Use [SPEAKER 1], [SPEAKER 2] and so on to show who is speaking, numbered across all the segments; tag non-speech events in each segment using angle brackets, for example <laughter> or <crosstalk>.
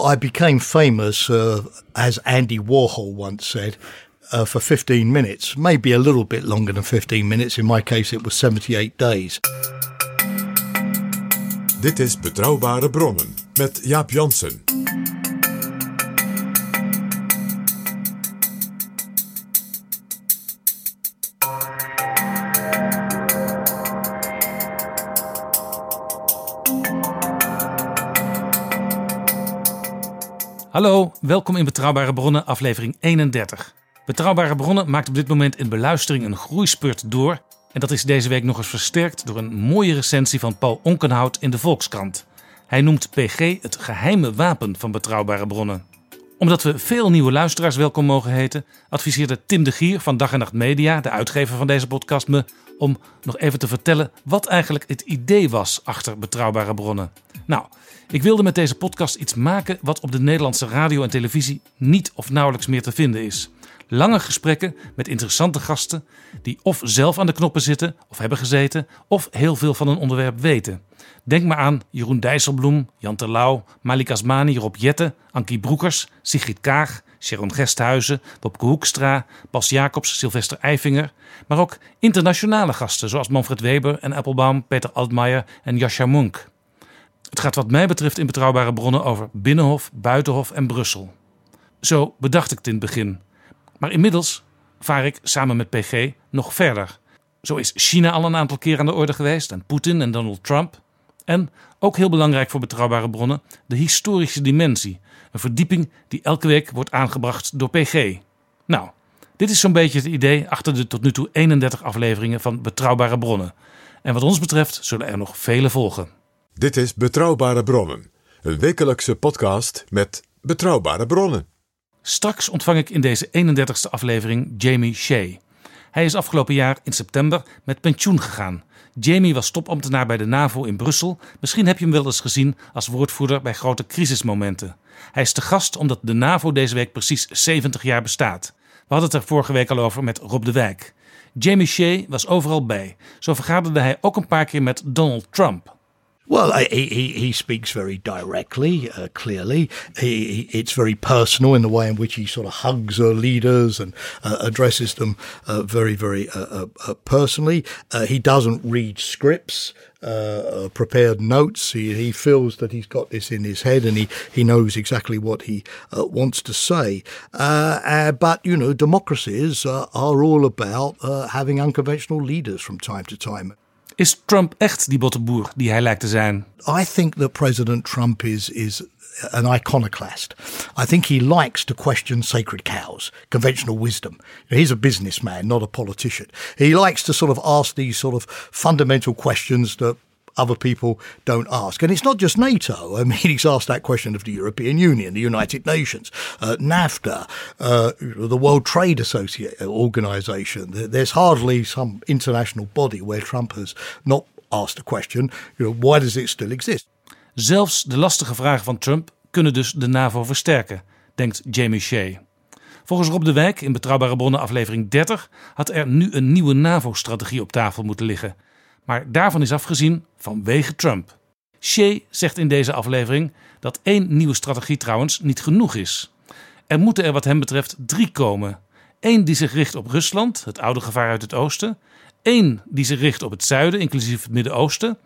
[SPEAKER 1] I became famous, uh, as Andy Warhol once said, uh, for 15 minutes. Maybe a little bit longer than 15 minutes. In my case, it was 78 days.
[SPEAKER 2] Dit is Betrouwbare Bronnen met Jaap Jansen.
[SPEAKER 3] Hallo, welkom in Betrouwbare Bronnen, aflevering 31. Betrouwbare Bronnen maakt op dit moment in beluistering een groeispurt door. En dat is deze week nog eens versterkt door een mooie recensie van Paul Onkenhout in de Volkskrant. Hij noemt PG het geheime wapen van Betrouwbare Bronnen. Omdat we veel nieuwe luisteraars welkom mogen heten, adviseerde Tim de Gier van Dag en Nacht Media, de uitgever van deze podcast, me om nog even te vertellen wat eigenlijk het idee was achter Betrouwbare Bronnen. Nou, ik wilde met deze podcast iets maken wat op de Nederlandse radio en televisie niet of nauwelijks meer te vinden is. Lange gesprekken met interessante gasten die of zelf aan de knoppen zitten of hebben gezeten of heel veel van een onderwerp weten. Denk maar aan Jeroen Dijsselbloem, Jan Terlouw, Malik Asmani, Rob Jette, Ankie Broekers, Sigrid Kaag, Sharon Gesthuizen, Bobke Hoekstra, Bas Jacobs, Sylvester Eifinger. Maar ook internationale gasten zoals Manfred Weber en Appelbaum, Peter Altmaier en Jascha Munk. Het gaat wat mij betreft in betrouwbare bronnen over Binnenhof, Buitenhof en Brussel. Zo bedacht ik het in het begin. Maar inmiddels vaar ik samen met PG nog verder. Zo is China al een aantal keer aan de orde geweest en Poetin en Donald Trump. En, ook heel belangrijk voor betrouwbare bronnen, de historische dimensie. Een verdieping die elke week wordt aangebracht door PG. Nou, dit is zo'n beetje het idee achter de tot nu toe 31 afleveringen van Betrouwbare Bronnen. En wat ons betreft zullen er nog vele volgen.
[SPEAKER 2] Dit is Betrouwbare Bronnen, een wekelijkse podcast met betrouwbare bronnen.
[SPEAKER 3] Straks ontvang ik in deze 31ste aflevering Jamie Shea. Hij is afgelopen jaar in september met pensioen gegaan. Jamie was topambtenaar bij de NAVO in Brussel. Misschien heb je hem wel eens gezien als woordvoerder bij grote crisismomenten. Hij is te gast omdat de NAVO deze week precies 70 jaar bestaat. We hadden het er vorige week al over met Rob de Wijk. Jamie Shea was overal bij. Zo vergaderde hij ook een paar keer met Donald Trump.
[SPEAKER 1] Well, he, he, he speaks very directly, uh, clearly. He, he, it's very personal in the way in which he sort of hugs uh, leaders and uh, addresses them uh, very, very uh, uh, uh, personally. He doesn't read scripts, uh, prepared notes. He, he feels that he's got this in his head and he, he knows exactly what he uh, wants to say. Uh, but, you know, democracies are all about having unconventional leaders from time to time.
[SPEAKER 3] Is Trump echt die botteboer die hij lijkt te zijn?
[SPEAKER 1] I think that President Trump is is an iconoclast. I think he likes to question sacred cows, conventional wisdom. He's a businessman, not a politician. He likes to sort of ask these sort of fundamental questions that other people don't ask. And it's not just NATO. I mean, <laughs> he's asked that question of the European Union, the United Nations, uh, NAFTA, uh, the World Trade Association Organization. There- There's hardly some international body where Trump has not asked a question, you know, why does it still exist?
[SPEAKER 3] Zelfs de lastige vragen van Trump kunnen dus de NAVO versterken, denkt Jamie Shea. Volgens Rob de Wijk in Betrouwbare Bronnen aflevering 30 had er nu een nieuwe NAVO-strategie op tafel moeten liggen. Maar daarvan is afgezien vanwege Trump. Shea zegt in deze aflevering dat één nieuwe strategie trouwens niet genoeg is. Er moeten er wat hem betreft drie komen. Eén die zich richt op Rusland, het oude gevaar uit het oosten. Eén die zich richt op het zuiden, inclusief het Midden-Oosten.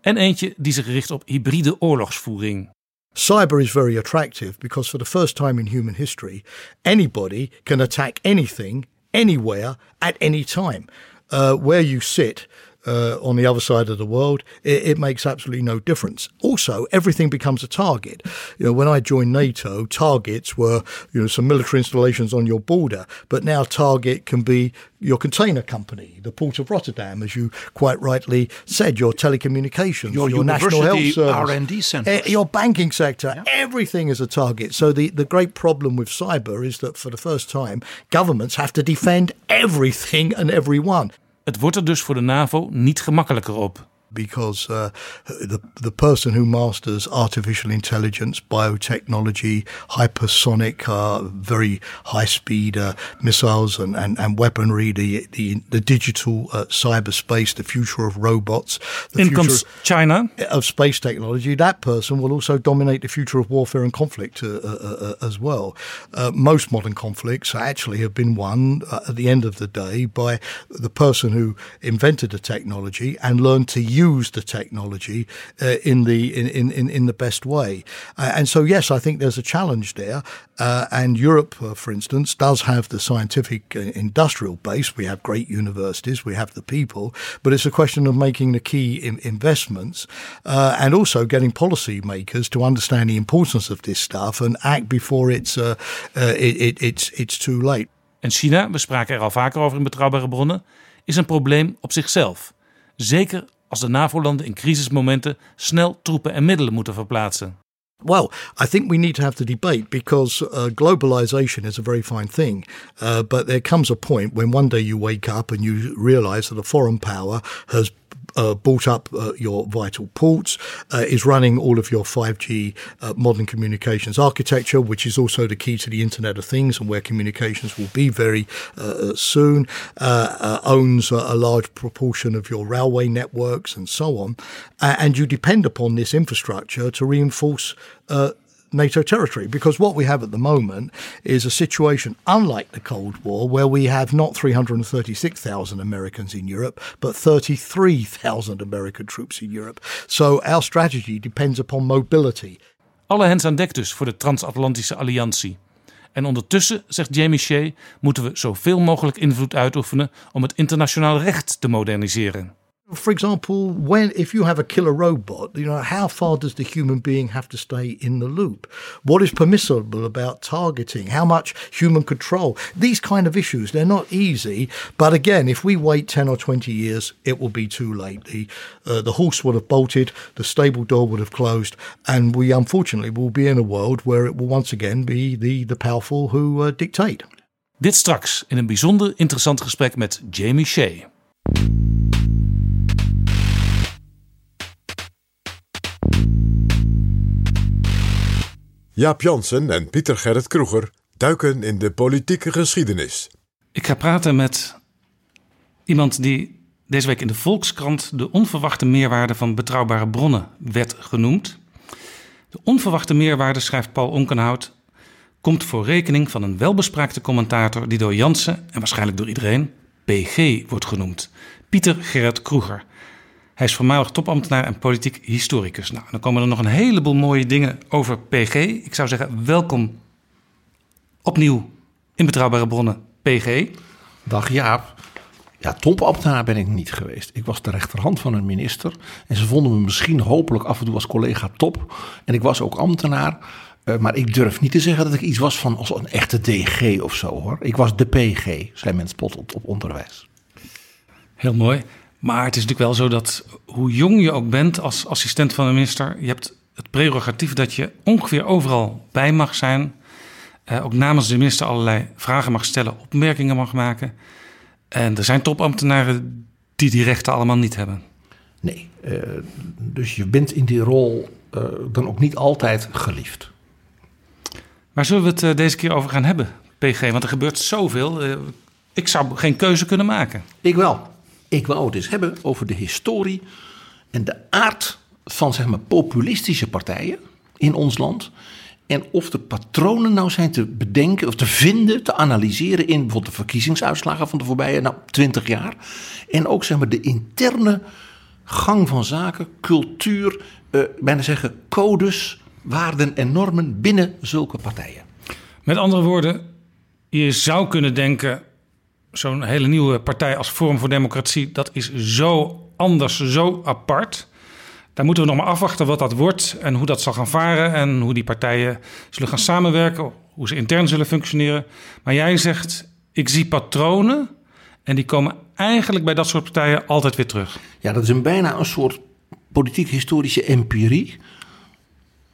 [SPEAKER 3] En eentje die zich richt op hybride oorlogsvoering.
[SPEAKER 1] Cyber is very attractive because for the first time in human history, anybody can attack anything, anywhere, at any time. Uh, where you sit, uh, on the other side of the world, it, it, makes absolutely no difference. Also, everything becomes a target. You know, when I joined NATO, targets were you know some military installations on your border, but now target can be your container company, the Port of Rotterdam, as you quite rightly said, your telecommunications,
[SPEAKER 4] your,
[SPEAKER 1] your national health service,
[SPEAKER 4] R&D centers.
[SPEAKER 1] your banking sector, yeah. everything is a target. So the, the great problem with cyber is that for the first time, governments have to defend everything and everyone.
[SPEAKER 3] Het wordt er dus voor de NAVO niet gemakkelijker op.
[SPEAKER 1] because uh, the the person who masters artificial intelligence, biotechnology, hypersonic, uh, very high speed uh, missiles and, and, and weaponry, the the, the digital uh, cyberspace, the future of robots, the
[SPEAKER 3] In
[SPEAKER 1] future
[SPEAKER 3] comes China
[SPEAKER 1] of space technology. That person will also dominate the future of warfare and conflict uh, uh, as well. most modern conflicts actually have been won at the end of the day by the person who invented the technology and learned to use use the technology uh, in the in, in, in the best way. Uh, and so, yes, I think there's a challenge there. Uh, and Europe, uh, for instance, does have the scientific uh, industrial base. We have great universities, we have the people, but it's a question of making the key in investments uh, and also getting policymakers to understand the importance of this stuff and act before it's it, it, it's it's too late.
[SPEAKER 3] En China, we spraken er al vaker over in betrouwbare bronnen, is een probleem op zichzelf. Zeker als de NAVO-landen in crisismomenten snel troepen en middelen moeten verplaatsen.
[SPEAKER 1] Well, I think we need to have the debate because uh, globalization is a very fine thing. Uh, but there comes a point when one day you wake up and you realize that a foreign power has uh, bought up uh, your vital ports, uh, is running all of your 5G uh, modern communications architecture, which is also the key to the Internet of Things and where communications will be very uh, soon, owns a large proportion of your railway networks and so on. and you depend upon this infrastructure to reinforce NATO territory. Because what we have at the moment is a situation unlike the Cold War, where we have not 336,000 Americans in Europe, but 33,000 American troops in Europe. So our strategy depends upon mobility.
[SPEAKER 3] Alle hens aan dek dus voor de transatlantische alliantie. En ondertussen, zegt Jamie Shea, moeten we zoveel mogelijk invloed uitoefenen om het internationaal recht te moderniseren.
[SPEAKER 1] For example, when if you have a killer robot, you know how far does the human being have to stay in the loop? What is permissible about targeting? How much human control? These kind of issues they're not easy. But again, if we wait ten or twenty years, it will be too late. The uh, the horse would have bolted, the stable door would have closed, and we unfortunately will be in a world where it will once again be the the powerful who uh, dictate.
[SPEAKER 3] Dit straks in een bijzonder interessant gesprek met Jamie Shea.
[SPEAKER 2] Jaap Jansen en Pieter Gerrit Kroeger duiken in de politieke geschiedenis.
[SPEAKER 3] Ik ga praten met iemand die deze week in de Volkskrant de onverwachte meerwaarde van betrouwbare bronnen werd genoemd. De onverwachte meerwaarde, schrijft Paul Onkenhout, komt voor rekening van een welbespraakte commentator die door Jansen en waarschijnlijk door iedereen PG wordt genoemd. Pieter Gerrit Kroeger. Hij is voormalig topambtenaar en politiek historicus. Nou, dan komen er nog een heleboel mooie dingen over PG. Ik zou zeggen, welkom opnieuw in Betrouwbare Bronnen, PG.
[SPEAKER 4] Dag Jaap. Ja, topambtenaar ben ik niet geweest. Ik was de rechterhand van een minister. En ze vonden me misschien hopelijk af en toe als collega top. En ik was ook ambtenaar. Uh, maar ik durf niet te zeggen dat ik iets was van als een echte DG of zo hoor. Ik was de PG, zei men spottend op onderwijs.
[SPEAKER 3] Heel mooi. Maar het is natuurlijk wel zo dat hoe jong je ook bent als assistent van de minister, je hebt het prerogatief dat je ongeveer overal bij mag zijn. Uh, ook namens de minister allerlei vragen mag stellen, opmerkingen mag maken. En er zijn topambtenaren die die rechten allemaal niet hebben.
[SPEAKER 4] Nee, uh, dus je bent in die rol uh, dan ook niet altijd geliefd.
[SPEAKER 3] Waar zullen we het deze keer over gaan hebben, PG? Want er gebeurt zoveel. ik zou geen keuze kunnen maken.
[SPEAKER 4] Ik wel. Ik wou het eens hebben over de historie en de aard van zeg maar, populistische partijen in ons land. En of de patronen nou zijn te bedenken of te vinden, te analyseren in bijvoorbeeld de verkiezingsuitslagen van de voorbije nou, 20 jaar. En ook zeg maar, de interne gang van zaken, cultuur, uh, bijna zeggen codes, waarden en normen binnen zulke partijen.
[SPEAKER 3] Met andere woorden, je zou kunnen denken zo'n hele nieuwe partij als Forum voor Democratie, dat is zo anders zo apart. Daar moeten we nog maar afwachten wat dat wordt en hoe dat zal gaan varen en hoe die partijen zullen gaan samenwerken, hoe ze intern zullen functioneren. Maar jij zegt, ik zie patronen en die komen eigenlijk bij dat soort partijen altijd weer terug.
[SPEAKER 4] Ja, dat is een bijna een soort politiek-historische empirie.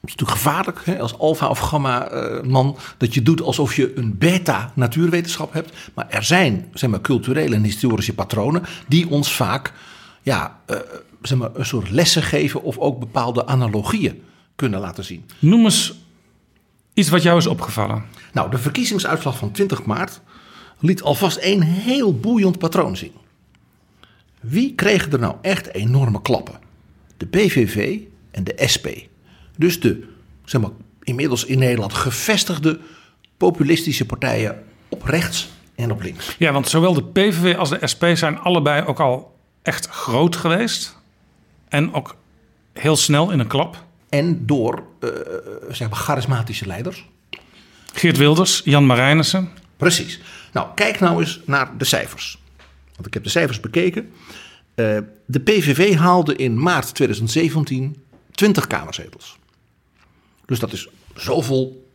[SPEAKER 4] Het is natuurlijk gevaarlijk hè, als alfa of gamma eh, man dat je doet alsof je een beta natuurwetenschap hebt. Maar er zijn zeg maar, culturele en historische patronen die ons vaak ja, eh, zeg maar, een soort lessen geven of ook bepaalde analogieën kunnen laten zien.
[SPEAKER 3] Noem eens iets wat jou is opgevallen.
[SPEAKER 4] Nou, de verkiezingsuitslag van 20 maart liet alvast een heel boeiend patroon zien. Wie kregen er nou echt enorme klappen? De PVV en de SP. Dus de, zeg maar, inmiddels in Nederland gevestigde populistische partijen op rechts en op links.
[SPEAKER 3] Ja, want zowel de PVV als de SP zijn allebei ook al echt groot geweest. En ook heel snel in een klap.
[SPEAKER 4] En door uh, zeg maar charismatische leiders.
[SPEAKER 3] Geert Wilders, Jan Marijnissen.
[SPEAKER 4] Precies. Nou, kijk nou eens naar de cijfers. Want ik heb de cijfers bekeken. Uh, de PVV haalde in maart 2017 20 kamerzetels. Dus dat is zoveel,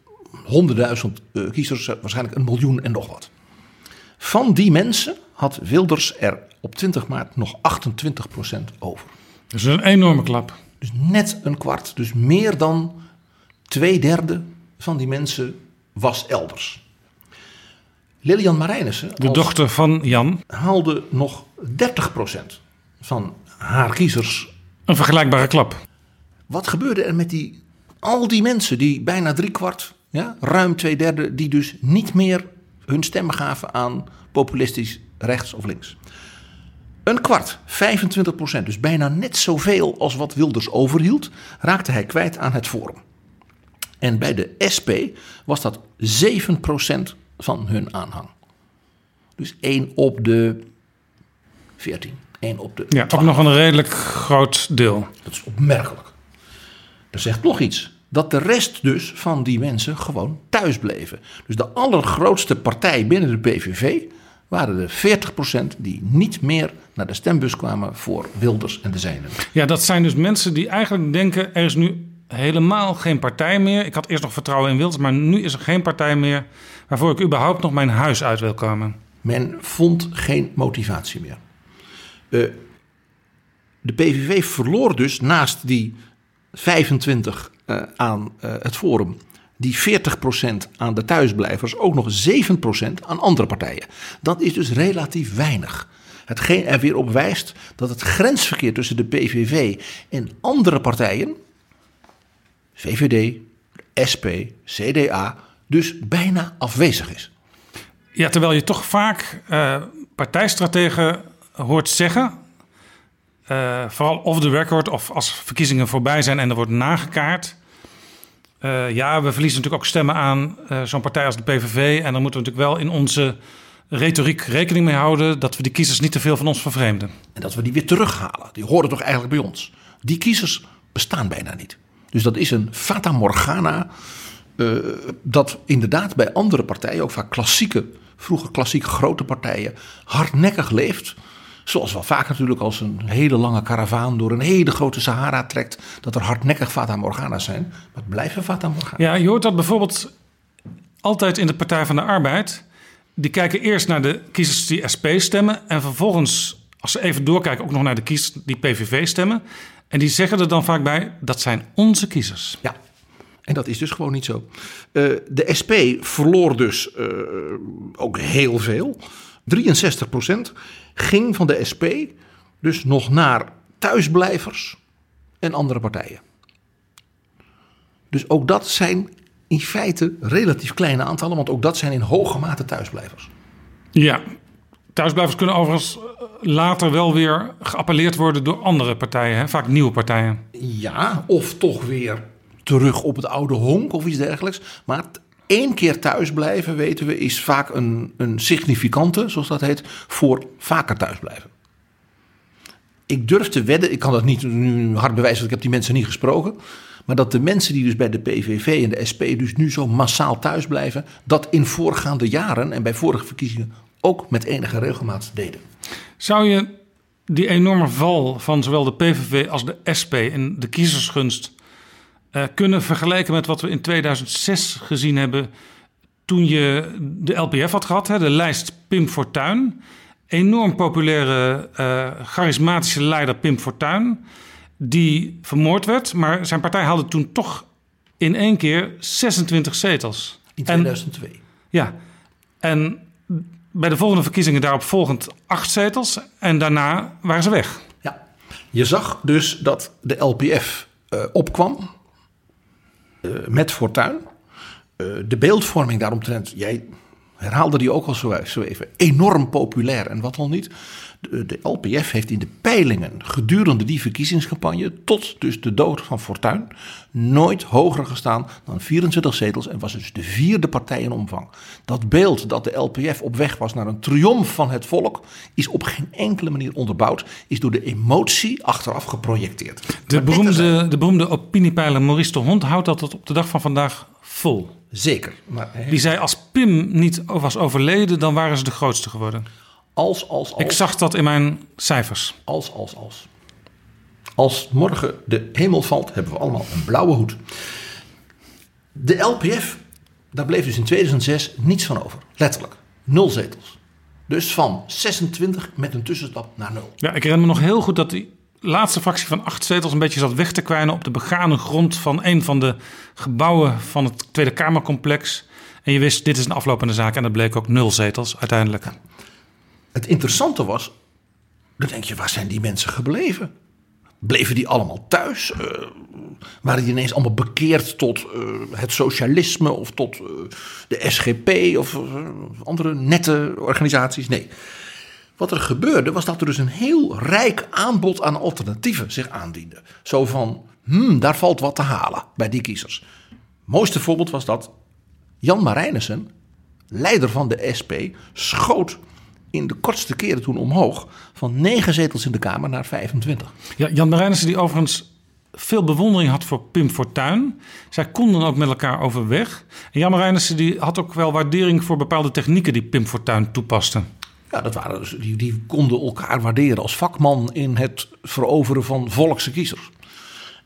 [SPEAKER 4] honderdduizend uh, kiezers, waarschijnlijk een miljoen en nog wat. Van die mensen had Wilders er op 20 maart nog 28% over.
[SPEAKER 3] Dus een enorme klap.
[SPEAKER 4] Dus net een kwart, dus meer dan twee derde van die mensen was elders. Lilian Marijnissen,
[SPEAKER 3] de dochter van Jan,
[SPEAKER 4] haalde nog 30% van haar kiezers.
[SPEAKER 3] Een vergelijkbare klap.
[SPEAKER 4] Wat gebeurde er met die, al die mensen, die bijna driekwart, ja, ruim twee derde, die dus niet meer hun stemmen gaven aan populistisch rechts of links? Een kwart, 25 procent, dus bijna net zoveel als wat Wilders overhield, raakte hij kwijt aan het Forum. En bij de SP was dat 7 procent van hun aanhang. Dus 1 op de 14. 1 op de.
[SPEAKER 3] Ja, ook nog een redelijk groot deel.
[SPEAKER 4] Dat is opmerkelijk. Er zegt nog iets. Dat de rest dus van die mensen gewoon thuis bleven. Dus de allergrootste partij binnen de PVV waren de 40% die niet meer naar de stembus kwamen voor Wilders en de zijnen.
[SPEAKER 3] Ja, dat zijn dus mensen die eigenlijk denken: er is nu helemaal geen partij meer. Ik had eerst nog vertrouwen in Wilders, maar nu is er geen partij meer waarvoor ik überhaupt nog mijn huis uit wil komen.
[SPEAKER 4] Men vond geen motivatie meer. Uh, de PVV verloor dus naast die 25 uh, aan uh, het Forum die 40% aan de thuisblijvers, ook nog 7% aan andere partijen. Dat is dus relatief weinig. Hetgeen er weer op wijst dat het grensverkeer tussen de PVV en andere partijen, VVD, SP, CDA, dus bijna afwezig is.
[SPEAKER 3] Ja, terwijl je toch vaak uh, partijstrategen hoort zeggen, uh, vooral off the record of als verkiezingen voorbij zijn en er wordt nagekaart. Uh, ja, we verliezen natuurlijk ook stemmen aan uh, zo'n partij als de PVV. En dan moeten we natuurlijk wel in onze retoriek rekening mee houden dat we die kiezers niet te veel van ons vervreemden.
[SPEAKER 4] En dat we die weer terughalen. Die horen toch eigenlijk bij ons. Die kiezers bestaan bijna niet. Dus dat is een fata morgana. Dat inderdaad bij andere partijen, ook vaak klassieke, vroeger klassieke grote partijen, hardnekkig leeft. Zoals wel vaak natuurlijk als een hele lange karavaan door een hele grote Sahara trekt, dat er hardnekkig Fata Morgana's zijn. Maar het blijven Fata Morgana's.
[SPEAKER 3] Ja, je hoort dat bijvoorbeeld altijd in de Partij van de Arbeid. Die kijken eerst naar de kiezers die SP stemmen en vervolgens, als ze even doorkijken, ook nog naar de kiezers die PVV stemmen. En die zeggen er dan vaak bij, dat zijn onze kiezers.
[SPEAKER 4] Ja, en dat is dus gewoon niet zo. Uh, de SP verloor dus uh, ook heel veel. 63 procent ging van de SP dus nog naar thuisblijvers en andere partijen. Dus ook dat zijn in feite relatief kleine aantallen, want ook dat zijn in hoge mate thuisblijvers.
[SPEAKER 3] Ja, thuisblijvers kunnen overigens later wel weer geappelleerd worden door andere partijen, hè? vaak nieuwe partijen.
[SPEAKER 4] Ja, of toch weer terug op het oude honk of iets dergelijks. Maar één keer thuisblijven, weten we, is vaak een, een significante, zoals dat heet, voor vaker thuisblijven. Ik durf te wedden, ik kan dat niet nu hard bewijzen, want ik heb die mensen niet gesproken. Maar dat de mensen die dus bij de PVV en de SP dus nu zo massaal thuisblijven, dat in voorgaande jaren en bij vorige verkiezingen ook met enige regelmaat deden.
[SPEAKER 3] Zou je die enorme val van zowel de PVV als de SP in de kiezersgunst uh, kunnen vergelijken met wat we in 2006 gezien hebben toen je de LPF had gehad, hè, de lijst Pim Fortuyn. Enorm populaire, uh, charismatische leider Pim Fortuyn, die vermoord werd, maar zijn partij haalde toen toch in één keer 26 zetels.
[SPEAKER 4] In 2002.
[SPEAKER 3] En, ja, en bij de volgende verkiezingen daarop volgend acht zetels en daarna waren ze weg.
[SPEAKER 4] Ja, je zag dus dat de LPF uh, opkwam uh, met Fortuyn. Uh, de beeldvorming daaromtrent, jij herhaalde die ook al zo, zo even, enorm populair en wat al niet. De, de, LPF heeft in de peilingen gedurende die verkiezingscampagne tot dus de dood van Fortuyn nooit hoger gestaan dan 24 zetels en was dus de vierde partij in omvang. Dat beeld dat de LPF op weg was naar een triomf van het volk is op geen enkele manier onderbouwd, is door de emotie achteraf geprojecteerd.
[SPEAKER 3] De beroemde, de beroemde opiniepeiler Maurice de Hond houdt dat tot op de dag van vandaag vol.
[SPEAKER 4] Zeker. Maar,
[SPEAKER 3] Die zei als Pim niet was overleden, dan waren ze de grootste geworden.
[SPEAKER 4] Als, als, als.
[SPEAKER 3] Ik zag dat in mijn cijfers.
[SPEAKER 4] Als, als, als. Als morgen de hemel valt, hebben we allemaal een blauwe hoed. De LPF, daar bleef dus in 2006 niets van over. Letterlijk. Nul zetels. Dus van 26 met een tussenstap naar nul.
[SPEAKER 3] Ja, ik herinner me nog heel goed dat die laatste fractie van acht zetels een beetje zat weg te kwijnen op de begane grond van een van de gebouwen van het Tweede Kamercomplex. En je wist, dit is een aflopende zaak. En dat bleek ook nul zetels uiteindelijk.
[SPEAKER 4] Het interessante was, dan denk je, waar zijn die mensen gebleven? Bleven die allemaal thuis? Uh, waren die ineens allemaal bekeerd tot uh, het socialisme of tot uh, de SGP of andere nette organisaties? Nee. Wat er gebeurde was dat er dus een heel rijk aanbod aan alternatieven zich aandiende. Zo van, hmm, daar valt wat te halen bij die kiezers. mooiste voorbeeld was dat Jan Marijnissen, leider van de SP, schoot in de kortste keren toen omhoog. Van 9 zetels in de Kamer naar 25.
[SPEAKER 3] Ja, Jan Marijnissen die overigens veel bewondering had voor Pim Fortuyn. Zij konden ook met elkaar overweg. En Jan Marijnissen die had ook wel waardering voor bepaalde technieken die Pim Fortuyn toepaste.
[SPEAKER 4] Ja, dat waren dus, die, die konden elkaar waarderen als vakman in het veroveren van volkse kiezers.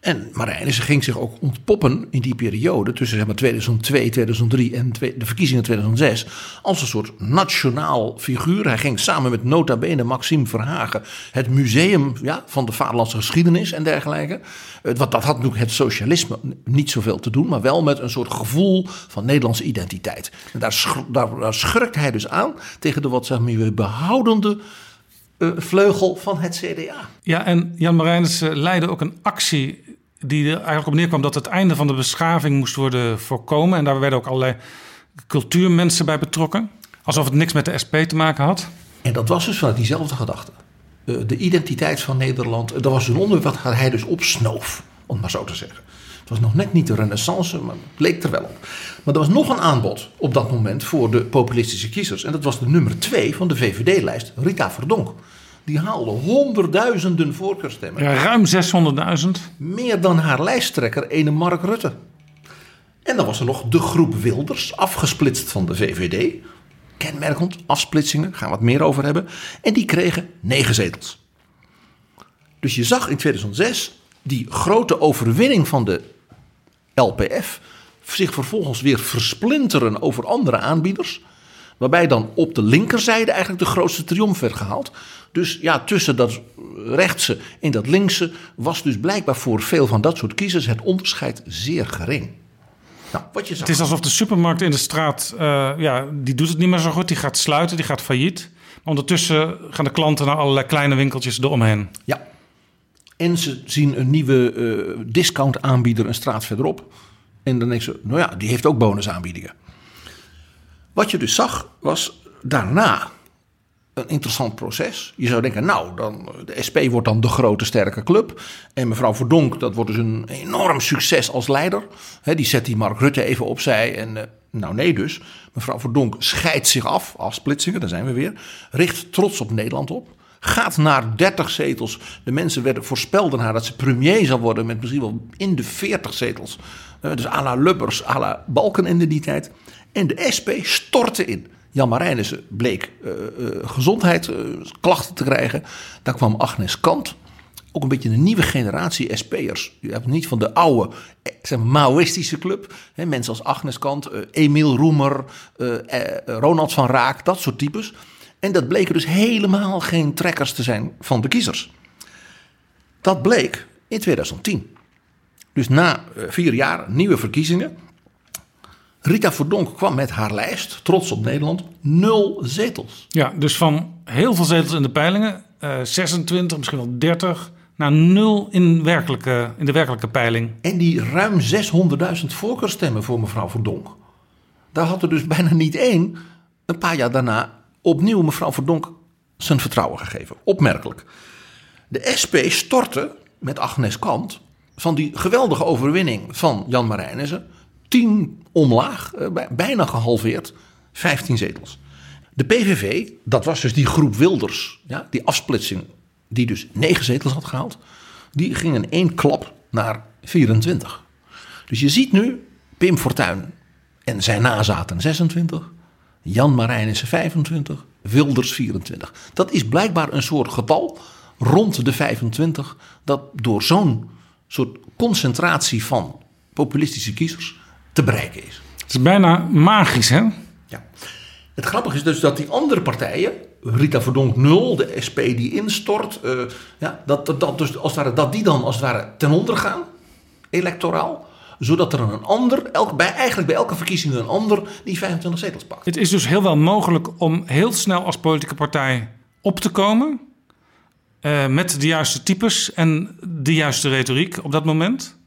[SPEAKER 4] En Marijnissen ging zich ook ontpoppen in die periode tussen zeg maar, 2002, 2003 en de verkiezingen 2006 als een soort nationaal figuur. Hij ging samen met nota bene Maxime Verhagen het museum ja, van de vaderlandse geschiedenis en dergelijke. Want dat had natuurlijk het socialisme niet zoveel te doen, maar wel met een soort gevoel van Nederlandse identiteit. En daar, daar, daar schurkt hij dus aan tegen de wat zeg maar, behoudende uh, vleugel van het CDA.
[SPEAKER 3] Ja, en Jan Marijnissen leidde ook een actie die er eigenlijk op neerkwam dat het einde van de beschaving moest worden voorkomen. En daar werden ook allerlei cultuurmensen bij betrokken. Alsof het niks met de SP te maken had.
[SPEAKER 4] En dat was dus vanuit diezelfde gedachte. De identiteit van Nederland, dat was een onderwerp wat hij dus opsnoof, om maar zo te zeggen. Het was nog net niet de renaissance, maar het leek er wel op. Maar er was nog een aanbod op dat moment voor de populistische kiezers. En dat was de nummer twee van de VVD-lijst, Rita Verdonk. Die haalde honderdduizenden voorkeurstemmen.
[SPEAKER 3] Ja, ruim 600.000.
[SPEAKER 4] Meer dan haar lijsttrekker, ene Mark Rutte. En dan was er nog de groep Wilders, afgesplitst van de VVD. Kenmerkend, afsplitsingen, gaan we wat meer over hebben. En die kregen negen zetels. Dus je zag in 2006 die grote overwinning van de LPF zich vervolgens weer versplinteren over andere aanbieders. Waarbij dan op de linkerzijde eigenlijk de grootste triomf werd gehaald. Dus ja, tussen dat rechtse en dat linkse was dus blijkbaar voor veel van dat soort kiezers het onderscheid zeer gering.
[SPEAKER 3] Nou, wat je zag... Het is alsof de supermarkt in de straat, uh, ja, die doet het niet meer zo goed. Die gaat sluiten, die gaat failliet. Maar ondertussen gaan de klanten naar allerlei kleine winkeltjes eromheen.
[SPEAKER 4] Ja. En ze zien een nieuwe uh, discount aanbieder een straat verderop. En dan denken ze, nou ja, die heeft ook bonusaanbiedingen. Wat je dus zag, was daarna een interessant proces. Je zou denken, nou, dan, de SP wordt dan de grote sterke club. En mevrouw Verdonk, dat wordt dus een enorm succes als leider. die zet die Mark Rutte even opzij. En uh, nou nee dus, mevrouw Verdonk scheidt zich af, afsplitsingen, daar zijn we weer. Richt trots op Nederland op. Gaat naar 30 zetels. De mensen werden, voorspelden haar dat ze premier zou worden met misschien wel in de 40 zetels. Uh, dus à la Lubbers, à la Balken in die tijd. En de SP stortte in. Jan Marijnissen bleek uh, uh, gezondheidsklachten te krijgen. Daar kwam Agnes Kant. Ook een beetje een nieuwe generatie SP'ers. Je hebt niet van de oude zeg Maoïstische club. Mensen als Agnes Kant, uh, Emiel Roemer, Ronald van Raak, dat soort types. En dat bleken dus helemaal geen trekkers te zijn van de kiezers. Dat bleek in 2010. Dus na vier jaar nieuwe verkiezingen. Rita Verdonk kwam met haar lijst, trots op Nederland, nul zetels.
[SPEAKER 3] Ja, dus van heel veel zetels in de peilingen, uh, 26, misschien wel 30, naar nul in, werkelijke, in de werkelijke peiling.
[SPEAKER 4] En die ruim 600.000 voorkeurstemmen voor mevrouw Verdonk. Daar had er dus bijna niet één, een paar jaar daarna, opnieuw mevrouw Verdonk zijn vertrouwen gegeven. Opmerkelijk. De SP stortte met Agnes Kant van die geweldige overwinning van Jan Marijnissen 10 omlaag, eh, bijna gehalveerd, 15 zetels. De PVV, dat was dus die groep Wilders, ja, die afsplitsing, die dus 9 zetels had gehaald, die ging in één klap naar 24. Dus je ziet nu Pim Fortuyn en zijn nazaten 26, Jan Marijnissen 25, Wilders 24. Dat is blijkbaar een soort getal rond de 25 dat door zo'n soort concentratie van populistische kiezers te bereiken is.
[SPEAKER 3] Het is bijna magisch, hè?
[SPEAKER 4] Ja. Het grappige is dus dat die andere partijen, Rita Verdonk 0, de SP die instort, uh, ja, dat, dat, dat, dus als het ware, dat die dan als het ware ten onder gaan, electoraal zodat er een ander, elk, bij, eigenlijk bij elke verkiezing een ander, die 25 zetels pakt.
[SPEAKER 3] Het is dus heel wel mogelijk om heel snel als politieke partij op te komen. Uh, met de juiste types en de juiste retoriek op dat moment.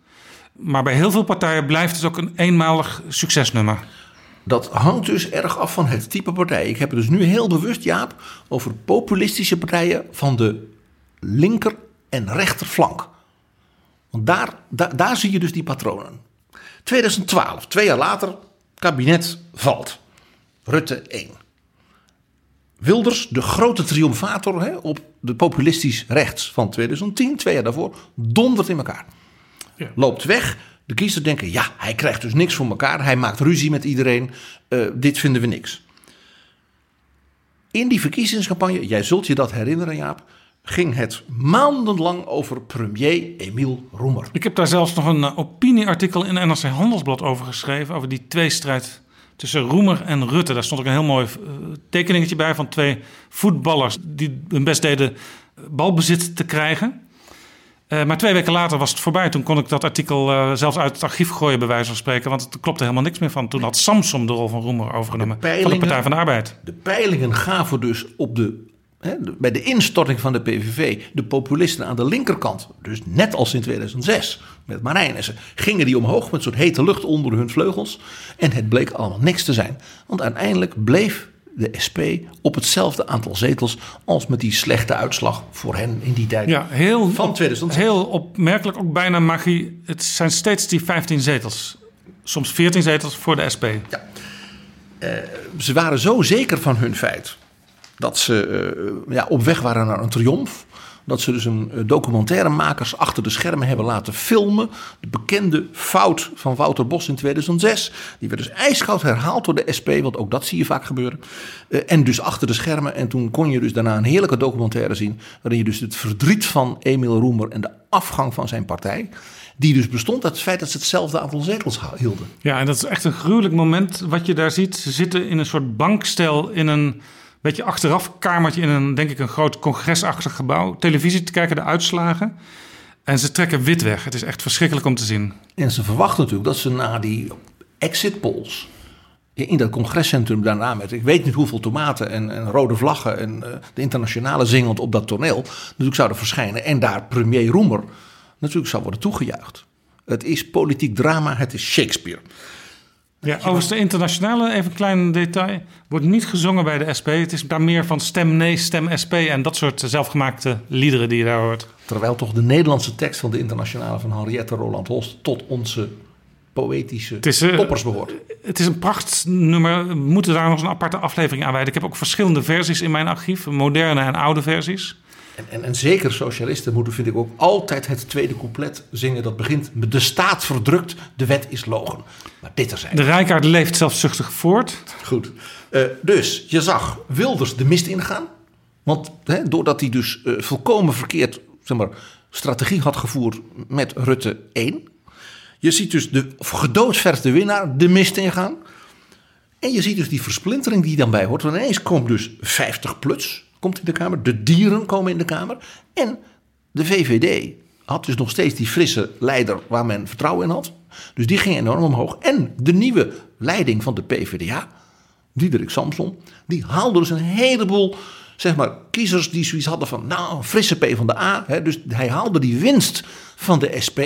[SPEAKER 3] Maar bij heel veel partijen blijft het ook een eenmalig succesnummer.
[SPEAKER 4] Dat hangt dus erg af van het type partij. Ik heb het dus nu heel bewust, Jaap, over populistische partijen van de linker- en rechterflank. Want daar, daar, daar zie je dus die patronen. 2012, twee jaar later, kabinet valt. Rutte 1. Wilders, de grote triomfator hè, op de populistisch rechts van 2010, twee jaar daarvoor, dondert in elkaar. Loopt weg. De kiezers denken, ja, hij krijgt dus niks voor elkaar. Hij maakt ruzie met iedereen. Uh, dit vinden we niks. In die verkiezingscampagne, jij zult je dat herinneren Jaap, ging het maandenlang over premier Emiel Roemer.
[SPEAKER 3] Ik heb daar zelfs nog een uh, opinieartikel in NRC Handelsblad over geschreven, over die tweestrijd tussen Roemer en Rutte. Daar stond ook een heel mooi uh, tekeningetje bij van twee voetballers die hun best deden balbezit te krijgen. Uh, maar twee weken later was het voorbij. Toen kon ik dat artikel uh, zelfs uit het archief gooien, bij wijze van spreken. Want het klopte helemaal niks meer van. Toen had Samsom de rol van Roemer overgenomen. van de Partij van de Arbeid.
[SPEAKER 4] De peilingen gaven dus op de, hè, bij de instorting van de PVV. de populisten aan de linkerkant. Dus net als in 2006 met Marijnissen. gingen die omhoog met een soort hete lucht onder hun vleugels. En het bleek allemaal niks te zijn. Want uiteindelijk bleef de SP op hetzelfde aantal zetels als met die slechte uitslag voor hen in die tijd
[SPEAKER 3] ja, heel van 2006. Heel opmerkelijk, ook bijna magie. Het zijn steeds die 15 zetels. Soms 14 zetels voor de SP.
[SPEAKER 4] Ja. Uh, ze waren zo zeker van hun feit dat ze uh, ja, op weg waren naar een triomf dat ze dus een eh, documentairemakers achter de schermen hebben laten filmen. De bekende fout van Wouter Bos in 2006. Die werd dus ijskoud herhaald door de SP, want ook dat zie je vaak gebeuren. Uh, en dus achter de schermen. En toen kon je dus daarna een heerlijke documentaire zien. Waarin je dus het verdriet van Emiel Roemer en de afgang van zijn partij. Die dus bestond uit het feit dat ze hetzelfde aantal zetels hielden.
[SPEAKER 3] Ja, en dat is echt een gruwelijk moment wat je daar ziet. Ze zitten in een soort bankstel in een beetje achteraf kamertje in een, denk ik, een groot congresachtig gebouw. Televisie te kijken, de uitslagen. En ze trekken wit weg. Het is echt verschrikkelijk om te zien.
[SPEAKER 4] En ze verwachten natuurlijk dat ze na die exit polls in dat congrescentrum daarna met ik weet niet hoeveel tomaten en, en rode vlaggen en uh, de internationale zingend op dat toneel natuurlijk zouden verschijnen en daar premier Roemer natuurlijk zou worden toegejuicht. Het is politiek drama, het is Shakespeare.
[SPEAKER 3] Ja, overigens de internationale, even een klein detail, wordt niet gezongen bij de SP. Het is daar meer van stem nee, stem SP en dat soort zelfgemaakte liederen die je daar hoort.
[SPEAKER 4] Terwijl toch de Nederlandse tekst van de internationale van Henriette Roland Holst tot onze poëtische het is, uh, toppers behoort.
[SPEAKER 3] Het is een prachtnummer. We moeten daar nog eens een aparte aflevering aan wijden. Ik heb ook verschillende versies in mijn archief, moderne en oude versies.
[SPEAKER 4] En, en, en zeker socialisten moeten, vind ik ook, altijd het tweede couplet zingen. Dat begint met de staat verdrukt, de wet is logen. Maar dit er zijn.
[SPEAKER 3] De Rijkaard leeft zelfzuchtig voort.
[SPEAKER 4] Goed. Eh, dus je zag Wilders de mist ingaan. Want hè, doordat hij dus eh, volkomen verkeerd zeg maar, strategie had gevoerd met Rutte 1. Je ziet dus de gedoodverfde winnaar de mist ingaan. En je ziet dus die versplintering die dan bij hoort. Want ineens komt dus 50 plus komt in de Kamer. De dieren komen in de Kamer. En de VVD had dus nog steeds die frisse leider waar men vertrouwen in had. Dus die ging enorm omhoog. En de nieuwe leiding van de PvdA, Diederik Samson, die haalde dus een heleboel zeg maar, kiezers die zoiets hadden van, nou, frisse P van de A. Hè, dus hij haalde die winst van de SP,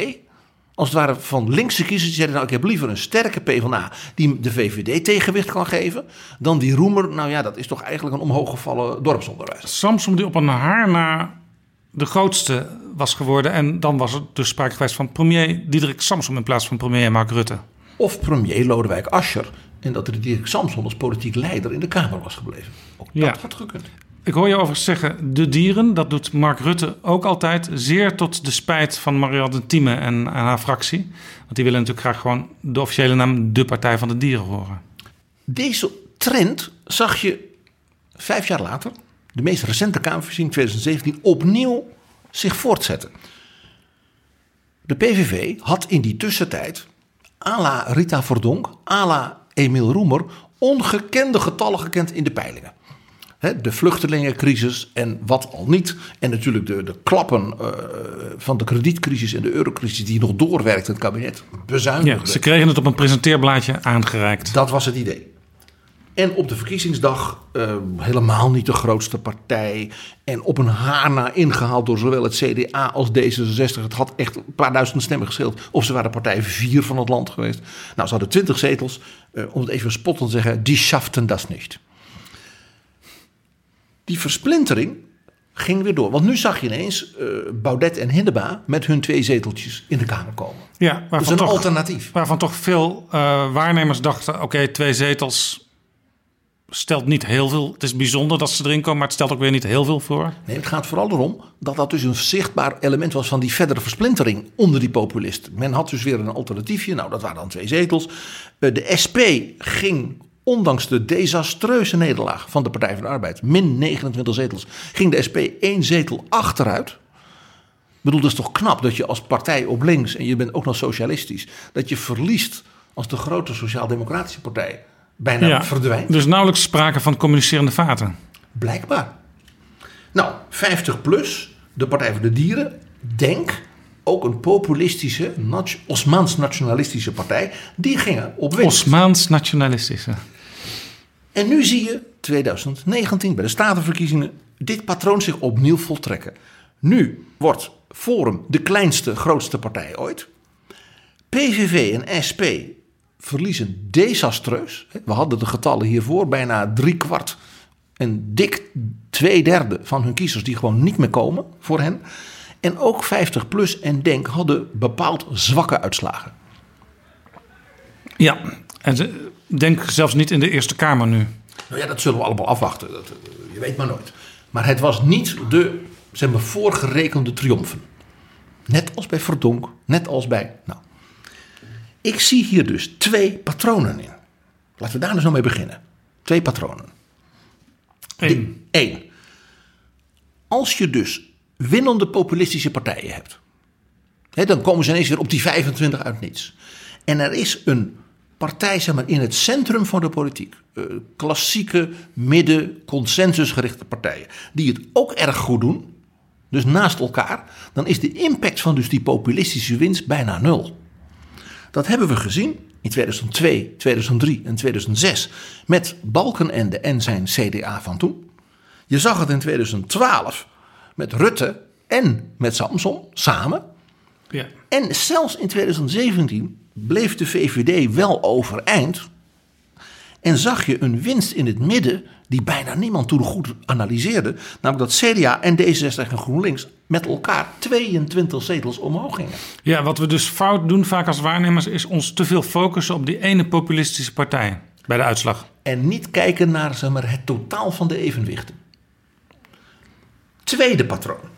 [SPEAKER 4] als het ware van linkse kiezers, die zeiden, nou, ik heb liever een sterke P van A die de VVD tegenwicht kan geven, dan die roemer, nou ja, dat is toch eigenlijk een omhooggevallen dorpsonderwijs.
[SPEAKER 3] Samson die op een haar na de grootste was geworden. En dan was er dus sprake geweest van premier Diederik Samson in plaats van premier Mark Rutte.
[SPEAKER 4] Of premier Lodewijk Asscher. En dat er Diederik Samson als politiek leider in de Kamer was gebleven. Ook dat
[SPEAKER 3] Ja.
[SPEAKER 4] had gekund.
[SPEAKER 3] Ik hoor je overigens zeggen de dieren. Dat doet Mark Rutte ook altijd. Zeer tot de spijt van Marianne Thieme en, en haar fractie. Want die willen natuurlijk graag gewoon de officiële naam de Partij van de Dieren horen.
[SPEAKER 4] Deze trend zag je vijf jaar later, de meest recente Kamerverkiezing 2017, opnieuw zich voortzetten. De PVV had in die tussentijd, à la Rita Verdonk, à la Emiel Roemer, ongekende getallen gekend in de peilingen. De vluchtelingencrisis en wat al niet. En natuurlijk de, de klappen eh, van de kredietcrisis en de eurocrisis die nog doorwerkt in het kabinet. Bezuinigen.
[SPEAKER 3] Ja, ze kregen het op een presenteerblaadje aangereikt.
[SPEAKER 4] Dat was het idee. En op de verkiezingsdag eh, helemaal niet de grootste partij. En op een haar na ingehaald door zowel het CDA als D66. Het had echt een paar duizend stemmen gescheeld. Of ze waren partij vier van het land geweest. Nou, ze hadden twintig zetels. eh, om het even spottend te zeggen, die schaften dat niet. Die versplintering ging weer door. Want nu zag je ineens eh, Baudet en Hindeba met hun twee zeteltjes in de Kamer komen.
[SPEAKER 3] Ja,
[SPEAKER 4] is
[SPEAKER 3] waarvan,
[SPEAKER 4] een
[SPEAKER 3] toch,
[SPEAKER 4] alternatief.
[SPEAKER 3] waarvan toch veel eh, waarnemers dachten... oké, twee zetels stelt niet heel veel. Het is bijzonder dat ze erin komen, maar het stelt ook weer niet heel veel voor.
[SPEAKER 4] Nee, het gaat vooral erom dat dat dus een zichtbaar element was van die verdere versplintering onder die populisten. Men had dus weer een alternatiefje. Nou, dat waren dan twee zetels. Eh, De SP ging, ondanks de desastreuze nederlaag van de Partij van de Arbeid, min 29 zetels, ging de SP één zetel achteruit. Ik bedoel, dat is toch knap dat je als partij op links, en je bent ook nog socialistisch, dat je verliest als de grote sociaal-democratische partij bijna verdwijnt.
[SPEAKER 3] Dus nauwelijks sprake van communicerende vaten.
[SPEAKER 4] Blijkbaar. Nou, 50 plus, de Partij voor de Dieren, Denk, ook een populistische, nat- Osmaans-nationalistische partij, die gingen op winst.
[SPEAKER 3] Osmaans nationalistische.
[SPEAKER 4] En nu zie je 2019 bij de statenverkiezingen dit patroon zich opnieuw voltrekken. Nu wordt Forum de kleinste, grootste partij ooit. PVV en SP verliezen desastreus. We hadden de getallen hiervoor, bijna drie kwart en dik twee derde van hun kiezers die gewoon niet meer komen voor hen. En ook 50 plus en Denk hadden bepaald zwakke uitslagen.
[SPEAKER 3] Ja, en ze denk zelfs niet in de Eerste Kamer nu.
[SPEAKER 4] Nou ja, dat zullen we allemaal afwachten. Dat, eh, je weet maar nooit. Maar het was niet de zeg maar, voorgerekende triomfen. Net als bij Verdonk, net als bij. Nou, ik zie hier dus twee patronen in. Laten we daar dus nou mee beginnen. Twee patronen.
[SPEAKER 3] Eén.
[SPEAKER 4] Eén. Als je dus winnende populistische partijen hebt. Hè, dan komen ze ineens weer op die 25 uit niets. En er is een partij zeg maar, in het centrum van de politiek. eh, klassieke, midden, consensusgerichte partijen. Die het ook erg goed doen. Dus naast elkaar. Dan is de impact van dus die populistische winst bijna nul. Dat hebben we gezien in 2002, 2003 en 2006 met Balkenende en zijn CDA van toen. Je zag het in 2012 met Rutte en met Samson samen.
[SPEAKER 3] Ja.
[SPEAKER 4] En zelfs in 2017 bleef de VVD wel overeind. En zag je een winst in het midden die bijna niemand toen goed analyseerde. Namelijk dat CDA en D66 en GroenLinks met elkaar 22 zetels omhoog gingen.
[SPEAKER 3] ja, wat we dus fout doen vaak als waarnemers... is ons te veel focussen op die ene populistische partij bij de uitslag.
[SPEAKER 4] En niet kijken naar zeg maar, het totaal van de evenwichten. Tweede patroon.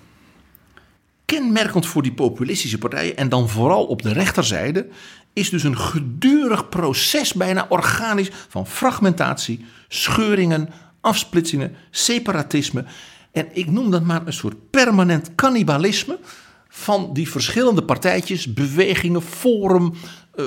[SPEAKER 4] Kenmerkend voor die populistische partijen en dan vooral op de rechterzijde is dus een gedurig proces, bijna organisch, van fragmentatie, scheuringen, afsplitsingen, separatisme. En ik noem dat maar een soort permanent cannibalisme van die verschillende partijtjes, bewegingen, forum, eh,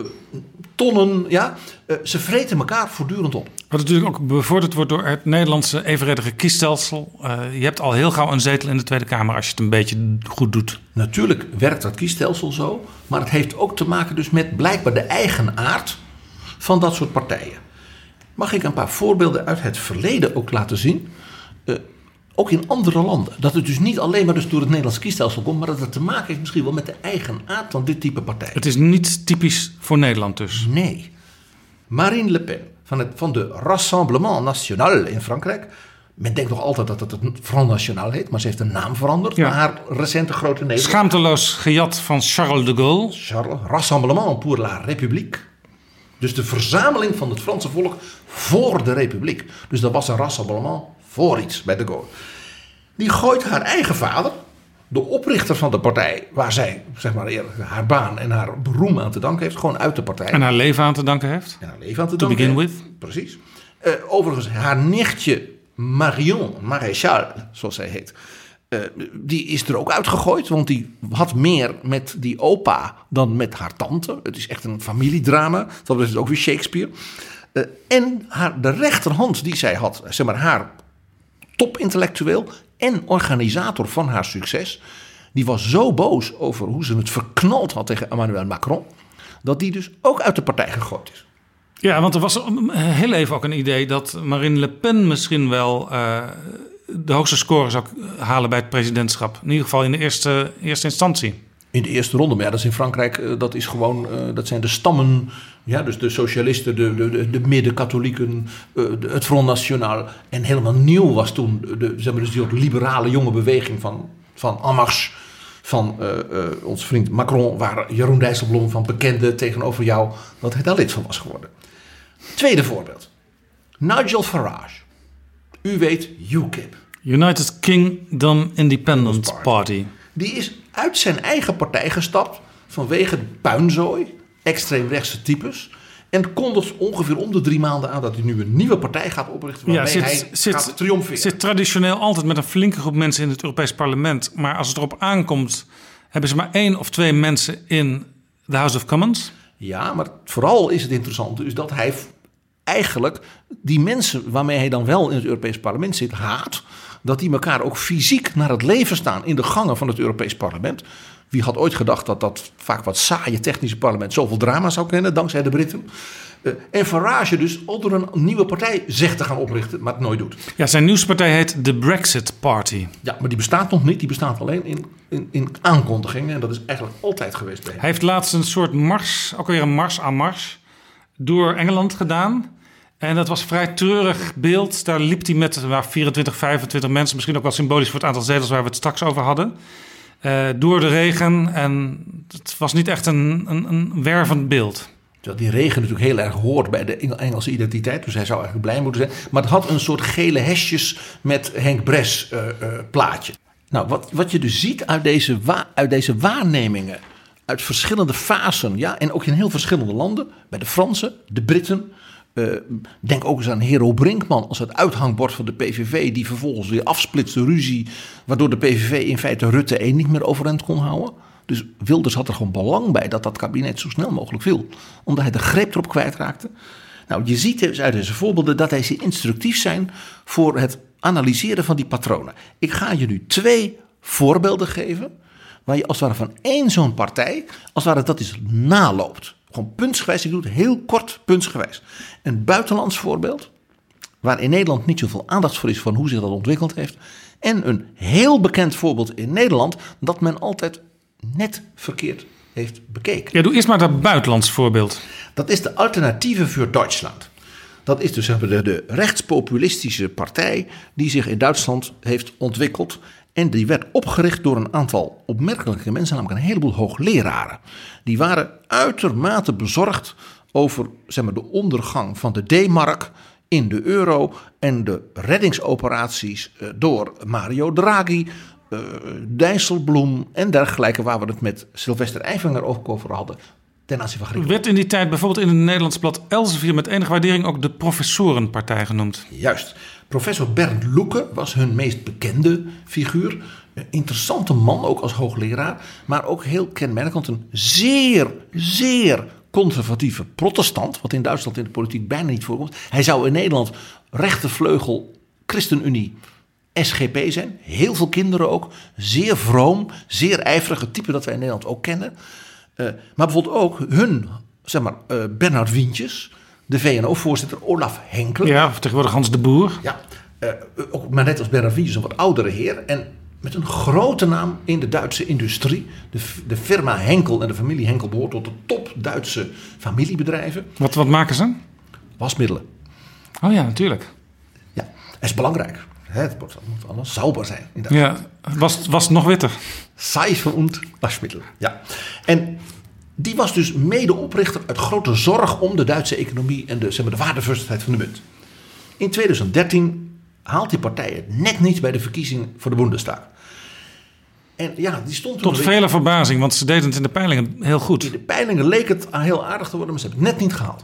[SPEAKER 4] tonnen. Ja, Eh, ze vreten elkaar voortdurend op.
[SPEAKER 3] Wat natuurlijk ook bevorderd wordt door het Nederlandse evenredige kiesstelsel. Eh, je hebt al heel gauw een zetel in de Tweede Kamer als je het een beetje goed doet.
[SPEAKER 4] Natuurlijk werkt dat kiesstelsel zo, maar het heeft ook te maken dus met blijkbaar de eigen aard van dat soort partijen. Mag ik een paar voorbeelden uit het verleden ook laten zien? Ook in andere landen. Dat het dus niet alleen maar dus door het Nederlandse kiesstelsel komt, maar dat het te maken heeft misschien wel met de eigen aard van dit type partij.
[SPEAKER 3] Het is niet typisch voor Nederland dus.
[SPEAKER 4] Nee. Marine Le Pen van, het, van de Rassemblement National in Frankrijk. Men denkt nog altijd dat het het Front National heet, maar ze heeft een naam veranderd
[SPEAKER 3] Ja.
[SPEAKER 4] na haar recente grote nederlaag.
[SPEAKER 3] Schaamteloos gejat van Charles de Gaulle.
[SPEAKER 4] Charles, Rassemblement pour la République. Dus de verzameling van het Franse volk voor de Republiek. Dus dat was een rassemblement voor iets bij de Gaulle. Die gooit haar eigen vader, de oprichter van de partij, waar zij zeg maar, haar baan en haar beroem aan te danken heeft, gewoon uit de partij.
[SPEAKER 3] En haar leven aan te danken heeft.
[SPEAKER 4] en haar leven aan te
[SPEAKER 3] To
[SPEAKER 4] danken.
[SPEAKER 3] begin
[SPEAKER 4] heeft.
[SPEAKER 3] with.
[SPEAKER 4] Precies. Eh, overigens, haar nichtje Marion Maréchal, zoals zij heet, eh, die is er ook uitgegooid. Want die had meer met die opa dan met haar tante. Het is echt een familiedrama. Dat is ook weer Shakespeare. Eh, en haar, de rechterhand die zij had, zeg maar haar topintellectueel en organisator van haar succes. Die was zo boos over hoe ze het verknald had tegen Emmanuel Macron. Dat die dus ook uit de partij gegooid is.
[SPEAKER 3] Ja, want er was um, heel even ook een idee dat Marine Le Pen misschien wel eh, de hoogste score zou halen bij het presidentschap. In ieder geval in de eerste, eerste instantie.
[SPEAKER 4] In de eerste ronde, maar ja, dat is in Frankrijk, eh, dat is gewoon, eh, dat zijn de stammen, ja, dus de socialisten, de, de, de, de midden-katholieken, eh, het Front National. En helemaal nieuw was toen, de, zeg maar, dus die liberale jonge beweging van, van Marche, van eh, ons vriend Macron, waar Jeroen Dijsselbloem van bekende tegenover jou, dat hij daar lid van was geworden. Tweede voorbeeld, Nigel Farage. U weet UKIP.
[SPEAKER 3] United Kingdom Independent
[SPEAKER 4] Party.
[SPEAKER 3] Party.
[SPEAKER 4] Die is uit zijn eigen partij gestapt vanwege de puinzooi, extreemrechtse types. En kondigt ongeveer om de drie maanden aan dat hij nu een nieuwe partij gaat oprichten.
[SPEAKER 3] Ja,
[SPEAKER 4] Waarmee
[SPEAKER 3] zit,
[SPEAKER 4] hij
[SPEAKER 3] zit,
[SPEAKER 4] gaat triomferen.
[SPEAKER 3] zit traditioneel altijd met een flinke groep mensen in het Europees Parlement. Maar als het erop aankomt, hebben ze maar één of twee mensen in de House of Commons.
[SPEAKER 4] Ja, maar vooral is het interessant dus dat hij eigenlijk die mensen waarmee hij dan wel in het Europees Parlement zit haat. Dat die elkaar ook fysiek naar het leven staan in de gangen van het Europees Parlement. Wie had ooit gedacht dat dat vaak wat saaie technische parlement zoveel drama zou kennen, dankzij de Britten. Eh, en Farage dus al door een nieuwe partij zegt te gaan oprichten, maar het nooit doet.
[SPEAKER 3] Ja, zijn nieuwspartij heet de Brexit Party.
[SPEAKER 4] Ja, maar die bestaat nog niet. Die bestaat alleen in, in, in aankondigingen. En dat is eigenlijk altijd geweest bij hem.
[SPEAKER 3] Hij heeft laatst een soort mars, ook weer een mars aan mars, door Engeland gedaan. En dat was een vrij treurig beeld. Daar liep hij met waar 24, 25 mensen, misschien ook wel symbolisch voor het aantal zetels waar we het straks over hadden. Eh, door de regen. En het was niet echt een, een, een wervend beeld.
[SPEAKER 4] Terwijl die regen natuurlijk heel erg hoort bij de Engel- Engelse identiteit. Dus hij zou eigenlijk blij moeten zijn. Maar het had een soort gele hesjes met Henk Bres eh, eh, plaatje. Nou, wat, wat je dus ziet uit deze, uit deze waarnemingen. Uit verschillende fasen. Ja, en ook in heel verschillende landen. Bij de Fransen, de Britten. Eh, denk ook eens aan Hero Brinkman als het uithangbord van de PVV. Die vervolgens weer afsplitste ruzie. Waardoor de PVV in feite Rutte 1 niet meer overeind kon houden. Dus Wilders had er gewoon belang bij dat dat kabinet zo snel mogelijk viel. Omdat hij de greep erop kwijtraakte. Nou, je ziet dus uit deze voorbeelden dat deze instructief zijn voor het analyseren van die patronen. Ik ga je nu twee voorbeelden geven. Waar je als het ware van één zo'n partij, als het ware dat is naloopt. Gewoon puntsgewijs, ik doe het heel kort puntsgewijs. Een buitenlands voorbeeld, waar in Nederland niet zoveel aandacht voor is van hoe zich dat ontwikkeld heeft. En een heel bekend voorbeeld in Nederland dat men altijd net verkeerd heeft bekeken.
[SPEAKER 3] Ja, doe eerst maar dat buitenlands voorbeeld.
[SPEAKER 4] Dat is de Alternatieve voor Duitsland. Dat is dus de, de rechtspopulistische partij die zich in Duitsland heeft ontwikkeld. En die werd opgericht door een aantal opmerkelijke mensen, namelijk een heleboel hoogleraren. Die waren uitermate bezorgd over zeg maar, de ondergang van de D-mark in de euro en de reddingsoperaties eh, door Mario Draghi eh, Dijsselbloem en dergelijke, waar we het met Sylvester Eifinger ook over hadden, ten aanzien van Griekenland.
[SPEAKER 3] Werd in die tijd bijvoorbeeld in het Nederlands blad Elsevier met enige waardering ook de Professorenpartij genoemd.
[SPEAKER 4] Juist. Professor Bernd Loeke was hun meest bekende figuur. Een interessante man, ook als hoogleraar. Maar ook heel kenmerkend een zeer, zeer conservatieve protestant. Wat in Duitsland in de politiek bijna niet voorkomt. Hij zou in Nederland rechtervleugel ChristenUnie SGP zijn. Heel veel kinderen ook. Zeer vroom, zeer ijverige type dat wij in Nederland ook kennen. Uh, maar bijvoorbeeld ook hun, zeg maar, uh, Bernard Wientjes, de VNO-voorzitter Olaf Henkel.
[SPEAKER 3] Ja, tegenwoordig Hans de Boer.
[SPEAKER 4] Ja, uh, ook, maar net als Bernard Wientjes, een wat oudere heer. En met een grote naam in de Duitse industrie. De, de firma Henkel en de familie Henkel behoort tot de top Duitse familiebedrijven.
[SPEAKER 3] Wat, wat maken ze?
[SPEAKER 4] Wasmiddelen.
[SPEAKER 3] Oh ja, natuurlijk.
[SPEAKER 4] Ja, dat is belangrijk. Het moet allemaal sauber zijn.
[SPEAKER 3] Ja, was, was nog witter.
[SPEAKER 4] Seife und wasmiddel. Ja. En die was dus medeoprichter uit grote zorg om de Duitse economie en de, zeg maar, de van de munt. In 2013 haalt die partij het net niet bij de verkiezingen voor de Bundestag. En ja, die stond
[SPEAKER 3] Tot vele verbazing, want ze deden het in de peilingen heel goed.
[SPEAKER 4] In de peilingen leek het heel aardig te worden, maar ze hebben het net niet gehaald.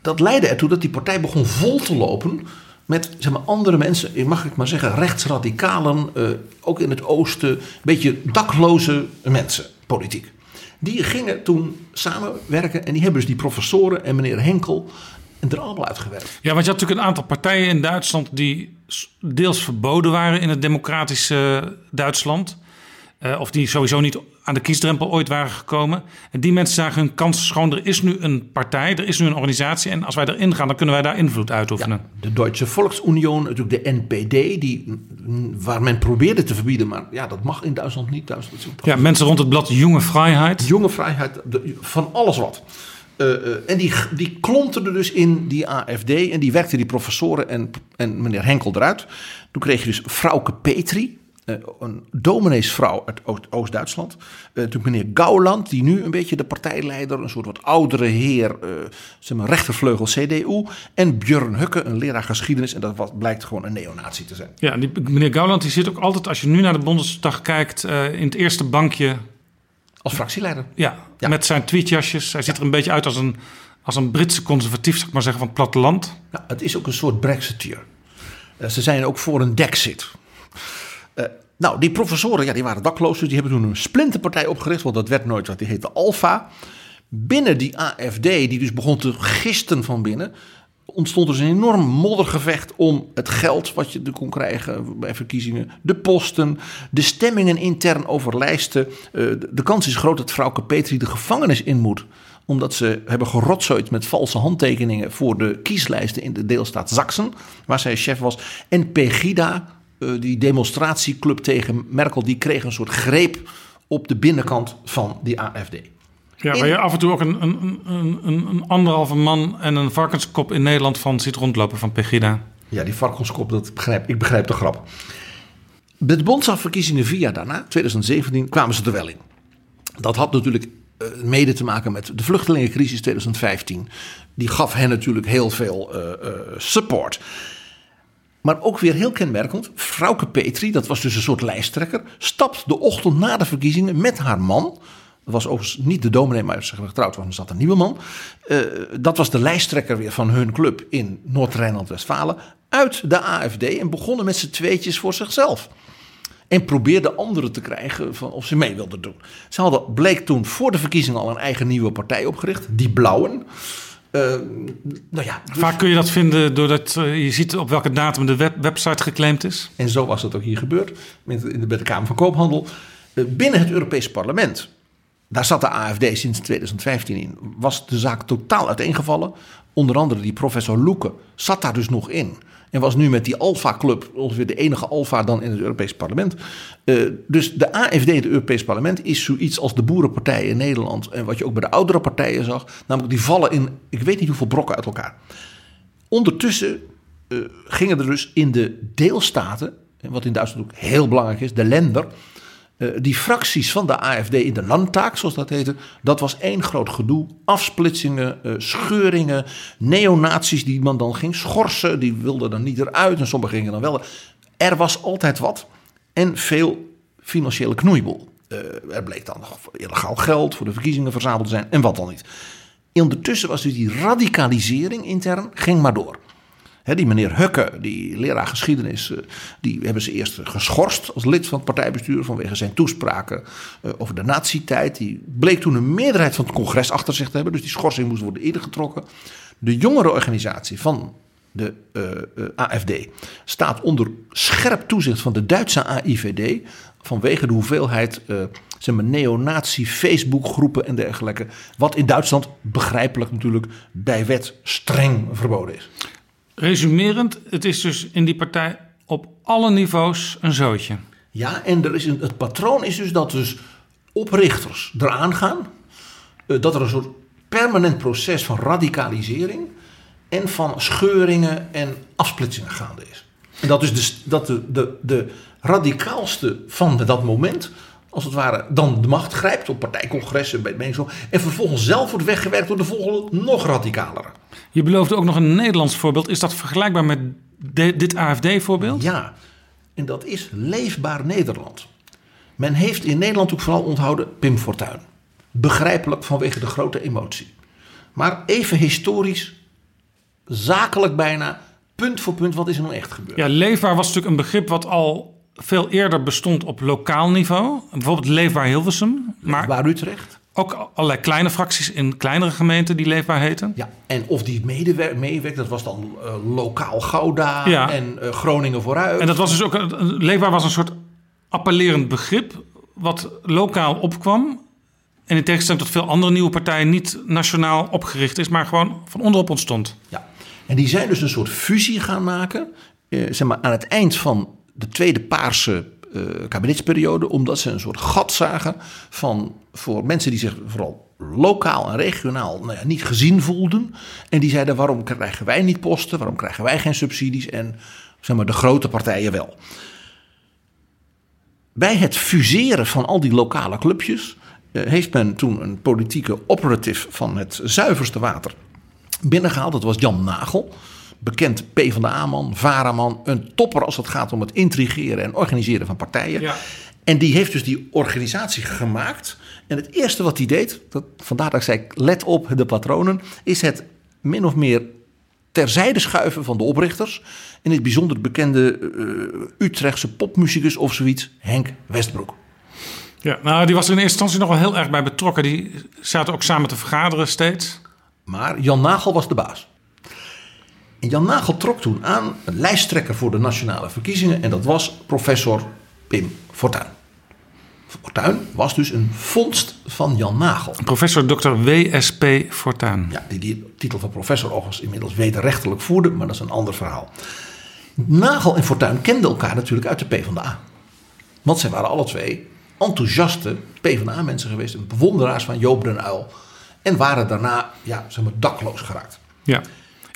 [SPEAKER 4] Dat leidde ertoe dat die partij begon vol te lopen met zeg maar, andere mensen, mag ik maar zeggen, rechtsradicalen, uh, ook in het oosten, een beetje dakloze mensen, politiek. Die gingen toen samenwerken en die hebben dus die professoren en meneer Henkel er allemaal uitgewerkt.
[SPEAKER 3] Ja, want je had natuurlijk een aantal partijen in Duitsland die deels verboden waren in het democratische Duitsland. Uh, of die sowieso niet aan de kiesdrempel ooit waren gekomen. En die mensen zagen hun kansen schoon. Er is nu een partij, er is nu een organisatie. En als wij erin gaan, dan kunnen wij daar invloed uitoefenen.
[SPEAKER 4] Ja, de Duitse Volksunion, natuurlijk de NPD, die, waar men probeerde te verbieden. Maar ja, dat mag in Duitsland niet. Duitsland
[SPEAKER 3] ja, mensen rond het blad Jonge Vrijheid.
[SPEAKER 4] Jonge Vrijheid, de, van alles wat. Uh, uh, en die, die er dus in die AFD. En die werkte die professoren en, en meneer Henkel eruit. Toen kreeg je dus Frauke Petri. Uh, een domineesvrouw uit Oost-Duitsland. Uh, toen meneer Gauland, die nu een beetje de partijleider, een soort wat oudere heer, uh, zeg maar rechtervleugel CDU. En Björn Hukke, een leraar geschiedenis. En dat blijkt gewoon een neonazi te zijn.
[SPEAKER 3] Ja, die, meneer Gauland die zit ook altijd, als je nu naar de Bundestag kijkt, in het eerste bankje.
[SPEAKER 4] Als fractieleider.
[SPEAKER 3] Ja, ja. met zijn tweetjasjes. Hij ziet er een beetje uit als een, als een Britse conservatief, zeg maar zeggen, van het platteland.
[SPEAKER 4] Ja, het is ook een soort brexiteer. ze zijn ook voor een Dexit. Nou, die professoren, ja, die waren dakloos, dus die hebben toen een splinterpartij opgericht, want dat werd nooit wat, die heette Alpha. Binnen die AFD, die dus begon te gisten van binnen, ontstond dus een enorm moddergevecht om het geld wat je kon krijgen bij verkiezingen, de posten, de stemmingen intern over lijsten. De kans is groot dat vrouwke Petri de gevangenis in moet omdat ze hebben gerotzooid met valse handtekeningen voor de kieslijsten in de deelstaat Zaksen, waar zij chef was. En Pegida, die demonstratieclub tegen Merkel, die kreeg een soort greep op de binnenkant van die AFD.
[SPEAKER 3] Ja, waar je af en toe ook een, een, een, een, anderhalve man en een varkenskop in Nederland van ziet rondlopen van Pegida.
[SPEAKER 4] Ja, die varkenskop, dat begrijp, ik begrijp de grap. Bij de Bondsafverkiezingen vier jaar daarna, 2017, kwamen ze er wel in. Dat had natuurlijk uh, mede te maken met de vluchtelingencrisis 2015. Die gaf hen natuurlijk heel veel uh, support. Maar ook weer heel kenmerkend, Frauke Petri, dat was dus een soort lijsttrekker, stapt de ochtend na de verkiezingen met haar man. Dat was overigens niet de dominee, maar ze getrouwd was, er zat een nieuwe man. Uh, dat was de lijsttrekker weer van hun club in Noord-Rijnland-Westfalen. Uit de AFD en begonnen met z'n tweetjes voor zichzelf. En probeerde anderen te krijgen van of ze mee wilden doen. Ze hadden, bleek toen voor de verkiezingen al een eigen nieuwe partij opgericht, die Blauwen. Uh, nou ja,
[SPEAKER 3] dus... Vaak kun je dat vinden doordat uh, je ziet op welke datum de web website geclaimd is.
[SPEAKER 4] En zo was dat ook hier gebeurd met, in de, bij de Kamer van Koophandel. Uh, binnen het Europees Parlement, daar zat de AFD sinds 2015 in, was de zaak totaal uiteengevallen. Onder andere die professor Loeken zat daar dus nog in. En was nu met die Alpha-club ongeveer de enige Alpha dan in het Europees Parlement. Uh, dus de AFD het Europees Parlement is zoiets als de boerenpartijen in Nederland. En wat je ook bij de oudere partijen zag. Namelijk die vallen in, ik weet niet hoeveel brokken uit elkaar. Ondertussen uh, gingen er dus in de deelstaten, wat in Duitsland ook heel belangrijk is, de lender. Uh, die fracties van de AFD in de landtaak, zoals dat heette, dat was één groot gedoe. Afsplitsingen, uh, scheuringen, neonazies die man dan ging schorsen, die wilden dan niet eruit en sommigen gingen dan wel. Er was altijd wat en veel financiële knoeiboel. Uh, er bleek dan nog illegaal geld voor de verkiezingen verzameld te zijn en wat dan niet. Ondertussen was dus die radicalisering intern, ging maar door. Die meneer Hukke, die leraar geschiedenis, eh, die hebben ze eerst geschorst als lid van het partijbestuur vanwege zijn toespraken eh, over de nazi-tijd. Die bleek toen een meerderheid van het congres achter zich te hebben, dus die schorsing moest worden ingetrokken. De jongere organisatie van de AFD staat onder scherp toezicht van de Duitse AIVD vanwege de hoeveelheid uh, zeg maar, neonazi Facebookgroepen en dergelijke. Wat in Duitsland begrijpelijk natuurlijk bij wet streng verboden is.
[SPEAKER 3] Resumerend, het is dus in die partij op alle niveaus een zootje.
[SPEAKER 4] Ja, en er is een, het patroon is dus dat dus oprichters eraan gaan. Uh, dat er een soort permanent proces van radicalisering en van scheuringen en afsplitsingen gaande is. En dat dus dat de, de, de radicaalste van dat moment, als het ware, dan de macht grijpt op partijcongressen bij. En vervolgens zelf wordt weggewerkt door de volgende nog radicalere.
[SPEAKER 3] Je beloofde ook nog een Nederlands voorbeeld. Is dat vergelijkbaar met dit AFD-voorbeeld?
[SPEAKER 4] Ja, en dat is Leefbaar Nederland. Men heeft in Nederland ook vooral onthouden Pim Fortuyn. Begrijpelijk vanwege de grote emotie. Maar even historisch, zakelijk bijna, punt voor punt, wat is er nou echt gebeurd?
[SPEAKER 3] Ja, leefbaar was natuurlijk een begrip wat al veel eerder bestond op lokaal niveau. Bijvoorbeeld Leefbaar Hilversum.
[SPEAKER 4] Maar Leefbaar Utrecht.
[SPEAKER 3] Ook allerlei kleine fracties in kleinere gemeenten die leefbaar heten.
[SPEAKER 4] Ja, en of die meewerkt, dat was dan uh, lokaal Gouda ja. en uh, Groningen vooruit.
[SPEAKER 3] En dat was dus ook, leefbaar was een soort appellerend begrip wat lokaal opkwam. En in tegenstelling tot veel andere nieuwe partijen niet nationaal opgericht is, maar gewoon van onderop ontstond.
[SPEAKER 4] Ja, en die zijn dus een soort fusie gaan maken. Eh, zeg maar aan het eind van de tweede paarse uh, kabinetsperiode, omdat ze een soort gat zagen van voor mensen die zich vooral lokaal en regionaal nou ja, niet gezien voelden. En die zeiden: waarom krijgen wij niet posten? Waarom krijgen wij geen subsidies? En zeg maar, de grote partijen wel. Bij het fuseren van al die lokale clubjes uh, heeft men toen een politieke operative van het zuiverste water binnengehaald. Dat was Jan Nagel bekend PvdA-man, Varaman, een topper als het gaat om het intrigeren en organiseren van partijen. Ja. En die heeft dus die organisatie gemaakt. En het eerste wat hij deed, dat, vandaar dat ik zei, let op de patronen, is het min of meer terzijde schuiven van de oprichters. In het bijzonder bekende uh, Utrechtse popmuzikus of zoiets, Henk Westbroek.
[SPEAKER 3] Ja, nou, die was er in eerste instantie nog wel heel erg bij betrokken. Die zaten ook samen te vergaderen steeds.
[SPEAKER 4] Maar Jan Nagel was de baas. En Jan Nagel trok toen aan een lijsttrekker voor de nationale verkiezingen. En dat was professor Pim Fortuyn. Fortuyn was dus een vondst van Jan Nagel.
[SPEAKER 3] Professor Dr. W.S.P. Fortuyn.
[SPEAKER 4] Ja, die die titel van professor overigens inmiddels wederrechtelijk voerde, maar dat is een ander verhaal. Nagel en Fortuyn kenden elkaar natuurlijk uit de PvdA. Want zij waren alle twee enthousiaste PvdA-mensen geweest, een bewonderaars van Joop den Uyl. En waren daarna ja, zeg maar, dakloos geraakt.
[SPEAKER 3] Ja.